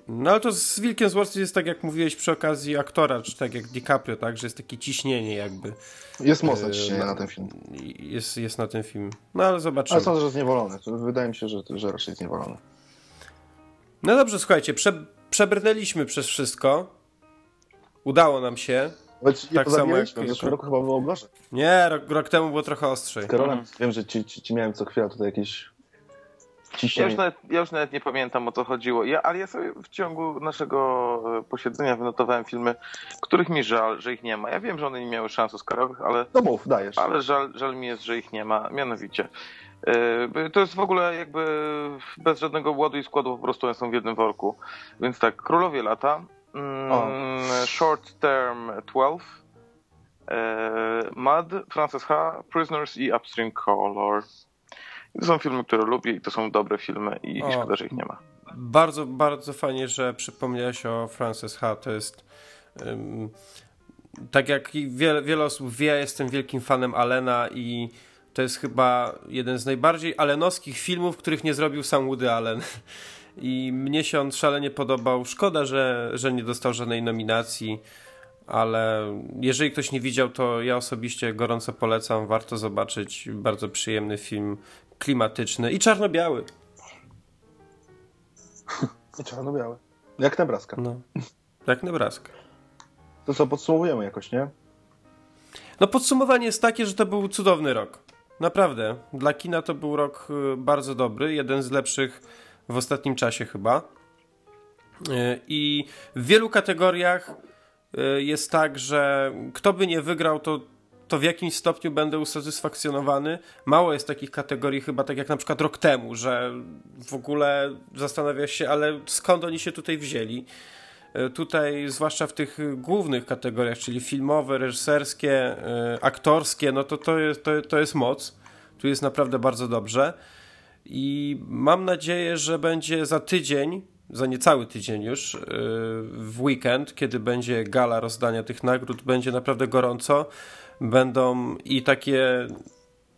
No ale to z Wilkiem z Wall Street jest tak, jak mówiłeś przy okazji aktora, czy tak jak DiCaprio, tak, że jest takie ciśnienie jakby. Jest mocne Yy, ciśnienie na- na ten film. Jest, jest na ten film. No ale zobaczymy. Ale sądzę, że Zniewolony. Wydaje mi się, że, że raczej Zniewolony. No dobrze, słuchajcie, prze, przebrnęliśmy przez wszystko. Udało nam się. Choć Tak samo jak- w zeszłym roku chyba było gorzej. Nie, rok, rok temu było trochę ostrzej. Z Karolem wiem, że ci, ci, ci miałem co chwila tutaj jakieś Ja ciśnienie. już, nawet, ja już nawet nie pamiętam o co chodziło. Ja, ale ja sobie w ciągu naszego e, posiedzenia wynotowałem filmy, których mi żal, że ich nie ma. Ja wiem, że one nie miały szans Oscarowych, ale, No mów, dajesz. ale żal, żal mi jest, że ich nie ma. Mianowicie. e, To jest w ogóle jakby bez żadnego ładu i składu, po prostu one są w jednym worku. Więc tak, Królowie Lata, mm. Short Term 12, e, Mud, Frances H., Prisoners i Upstream Color. I to są filmy, które lubię i to są dobre filmy i, O. i szkoda, że ich nie ma. Bardzo, bardzo fajnie, że przypomniałeś o Frances H. To jest. ym, tak jak wiele, wiele osób wie, ja jestem wielkim fanem Allena i to jest chyba jeden z najbardziej alenowskich filmów, których nie zrobił sam Woody Allen. I mnie się on szalenie podobał. Szkoda, że, że nie dostał żadnej nominacji, ale jeżeli ktoś nie widział, to ja osobiście gorąco polecam. Warto zobaczyć. Bardzo przyjemny film, klimatyczny i czarno-biały. I czarno-białe. Jak Nebraska. No, jak Nebraska. To co, podsumowujemy jakoś, nie? No podsumowanie jest takie, że to był cudowny rok. Naprawdę. Dla kina to był rok y, bardzo dobry, jeden z lepszych w ostatnim czasie chyba. Y, I w wielu kategoriach y, jest tak, że kto by nie wygrał, to, to w jakimś stopniu będę usatysfakcjonowany. Mało jest takich kategorii chyba tak jak na przykład rok temu, że w ogóle zastanawiasz się, ale skąd oni się tutaj wzięli. E, Tutaj, zwłaszcza w tych głównych kategoriach, czyli filmowe, reżyserskie, y, aktorskie, no to to jest, to, to jest moc. Tu jest naprawdę bardzo dobrze. I mam nadzieję, że będzie za tydzień, za niecały tydzień już, y, w weekend, kiedy będzie gala rozdania tych nagród, będzie naprawdę gorąco. Będą i takie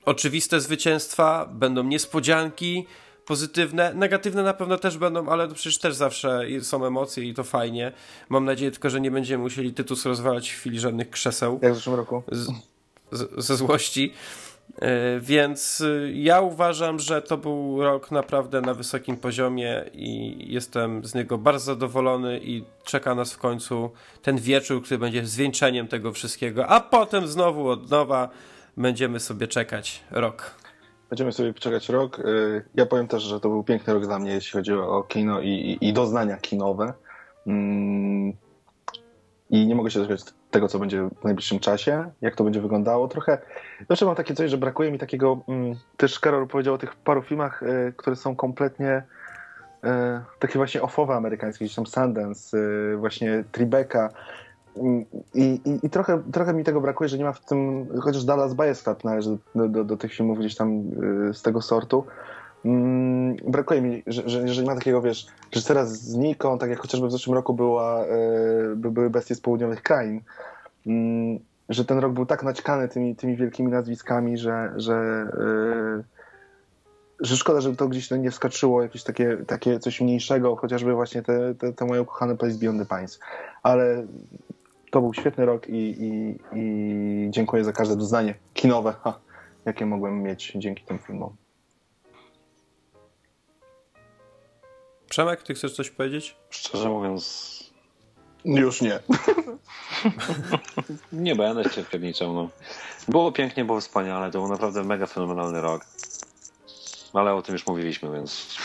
oczywiste zwycięstwa, będą niespodzianki pozytywne, negatywne na pewno też będą, ale to przecież też zawsze są emocje i to fajnie. Mam nadzieję tylko, że nie będziemy musieli Tytus rozwalać w chwili żadnych krzeseł Jak w zeszłym roku. z, z, ze złości. E, Więc y, ja uważam, że to był rok naprawdę na wysokim poziomie i jestem z niego bardzo zadowolony i czeka nas w końcu ten wieczór, który będzie zwieńczeniem tego wszystkiego, a potem znowu od nowa będziemy sobie czekać rok. Będziemy sobie czekać rok. Y, Ja powiem też, że to był piękny rok dla mnie, jeśli chodzi o kino i, i, i doznania kinowe. Mm, I nie mogę się doczekać tego, co będzie w najbliższym czasie, jak to będzie wyglądało. Trochę, zawsze mam takie coś, że brakuje mi takiego, mm, też Karol powiedział o tych paru filmach, y, które są kompletnie y, takie właśnie ofowe amerykańskie, gdzieś tam Sundance, y, właśnie Tribeca. Mm, I, i, I trochę, trochę mi tego brakuje, że nie ma w tym, chociaż Dallas Buyers Club należy do, do, do tych filmów gdzieś tam z tego sortu. Mm, brakuje mi, że, że, że nie ma takiego, wiesz, że teraz zniką, tak jak chociażby w zeszłym roku była, by, były bestie z południowych krain, mm, że ten rok był tak naćkany tymi, tymi wielkimi nazwiskami, że, że, y, że szkoda, że to gdzieś nie wskoczyło jakieś takie, takie coś mniejszego, chociażby właśnie te, te, te moje ukochane Place Beyond the Pines. Ale to był świetny rok i, i, i dziękuję za każde doznanie kinowe, ha, jakie mogłem mieć dzięki tym filmom. Przemek, ty chcesz coś powiedzieć? Szczerze mówiąc, Już nie. nie będę cię pierniczał. No. Było pięknie, było wspaniale, to był naprawdę mega fenomenalny rok. Ale o tym już mówiliśmy, więc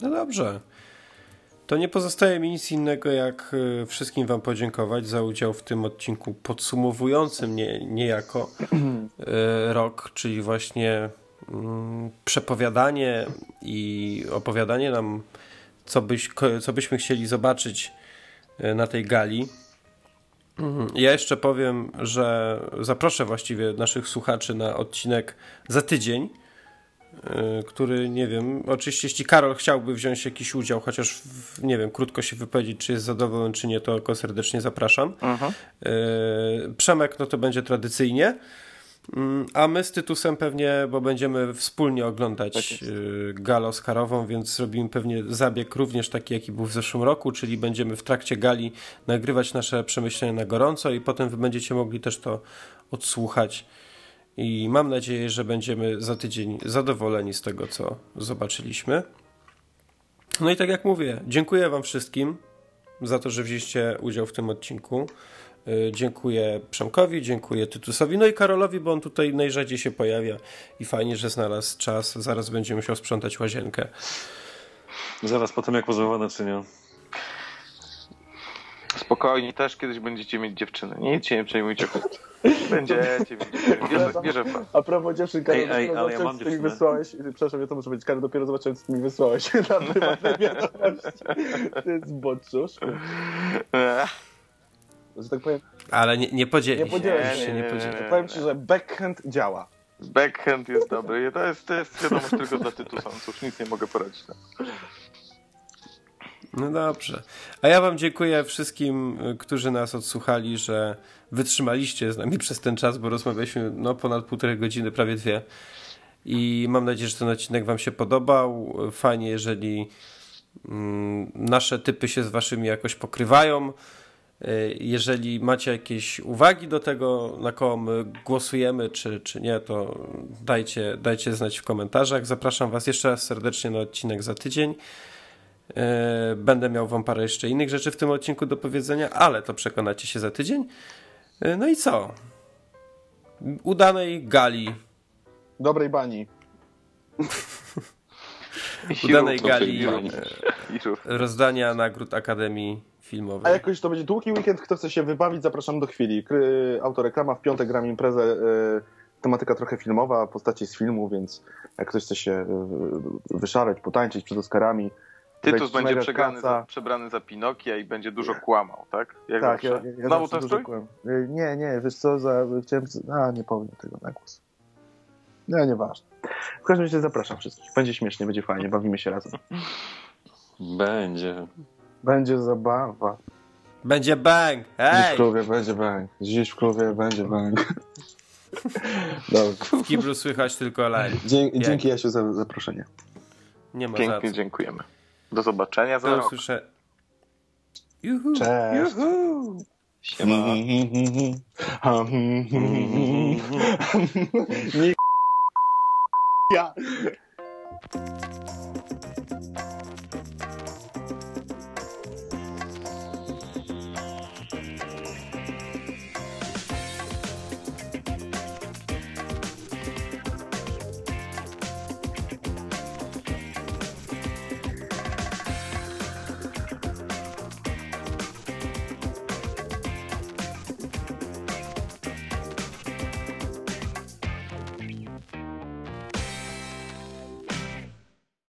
No dobrze. To nie pozostaje mi nic innego, jak y, wszystkim Wam podziękować za udział w tym odcinku podsumowującym nie, niejako y, rok, czyli właśnie przepowiadanie i opowiadanie nam, co, byś, co byśmy chcieli zobaczyć y, na tej gali. Mhm. Ja jeszcze powiem, że zaproszę właściwie naszych słuchaczy na odcinek za tydzień, y, który nie wiem, oczywiście jeśli Karol chciałby wziąć jakiś udział, chociaż w, nie wiem, krótko się wypowiedzieć, czy jest zadowolony, czy nie, to go serdecznie zapraszam. Mhm. Y, Przemek, no to będzie tradycyjnie. Mm, A my z Tytusem pewnie, bo będziemy wspólnie oglądać Tak y, galę Oscarową, więc zrobimy pewnie zabieg również taki, jaki był w zeszłym roku, czyli będziemy w trakcie gali nagrywać nasze przemyślenia na gorąco i potem wy będziecie mogli też to odsłuchać. I mam nadzieję, że będziemy za tydzień zadowoleni z tego, co zobaczyliśmy. No i tak jak mówię, dziękuję Wam wszystkim za to, że wzięliście udział w tym odcinku. Y, Dziękuję Przemkowi, dziękuję Tytusowi, no i Karolowi, bo on tutaj najrzadziej się pojawia i fajnie, że znalazł czas. Zaraz będzie musiał sprzątać łazienkę. Zaraz po tym, jak pozorowane naczynia. Spokojnie, też kiedyś będziecie mieć dziewczyny. Nic się nie przejmujcie. Będziecie mieć dziewczyny. Wierzę, wierzę w was. A propos dziewczyn, Karol, Ej, ej, ale ja mam ty mi wysłałeś. Przepraszam, ja to muszę powiedzieć, Karol, dopiero zobaczyłem, co ty mi wysłałeś na prywatnej wiadomości. To jest boczusz. Że tak powiem, Ale nie, nie podzieli Nie już się, nie nie, podzieli. nie. powiem ci, że backhand działa. Backhand jest dobry. To jest, to jest wiadomość tylko dla Tytusa. No Cóż, nic nie mogę poradzić. No. No dobrze. A ja Wam dziękuję wszystkim, którzy nas odsłuchali, że wytrzymaliście z nami przez ten czas, bo rozmawialiśmy no, ponad półtorej godziny, prawie dwie. I mam nadzieję, że ten odcinek Wam się podobał. Fajnie, jeżeli mm, nasze typy się z Waszymi jakoś pokrywają. Y, Jeżeli macie jakieś uwagi do tego, na kogo my głosujemy, czy, czy nie, to dajcie, dajcie znać w komentarzach. Zapraszam Was jeszcze raz serdecznie na odcinek za tydzień. E, Będę miał wam parę jeszcze innych rzeczy w tym odcinku do powiedzenia, ale to przekonacie się za tydzień. E, No i co? Udanej gali, Dobrej bani. udanej gali e, rozdania nagród Akademii A jakoś to będzie długi weekend, kto chce się wybawić, zapraszam do chwili. Autoreklama, w piątek gram imprezę, e, tematyka trochę filmowa, postaci z filmu, więc jak ktoś chce się e, wyszaleć, potańczyć przed Oscarami. Tytus będzie przegrany za, przebrany za Pinokia i będzie dużo kłamał, tak? Jak Tak, ja, zawsze. ja, ja Znowu ten dużo strój? kłam. Y, Nie, nie, wiesz co, za, chciałem, a nie powiem tego na głos. No, nieważne. W każdym razie zapraszam wszystkich. Będzie śmiesznie, będzie fajnie, bawimy się razem. Będzie. Będzie zabawa. Będzie bang! Dziś w Hej! klubie będzie bang. Dziś w klubie będzie bang. Dobrze. W kiblu słychać tylko laj. Dzięki, dzięki Jasiu za zaproszenie. Nie ma za Pięknie dziękujemy. Do zobaczenia za rok. usłyszę. Juhu. Cześć. Siema. Nie. Ja.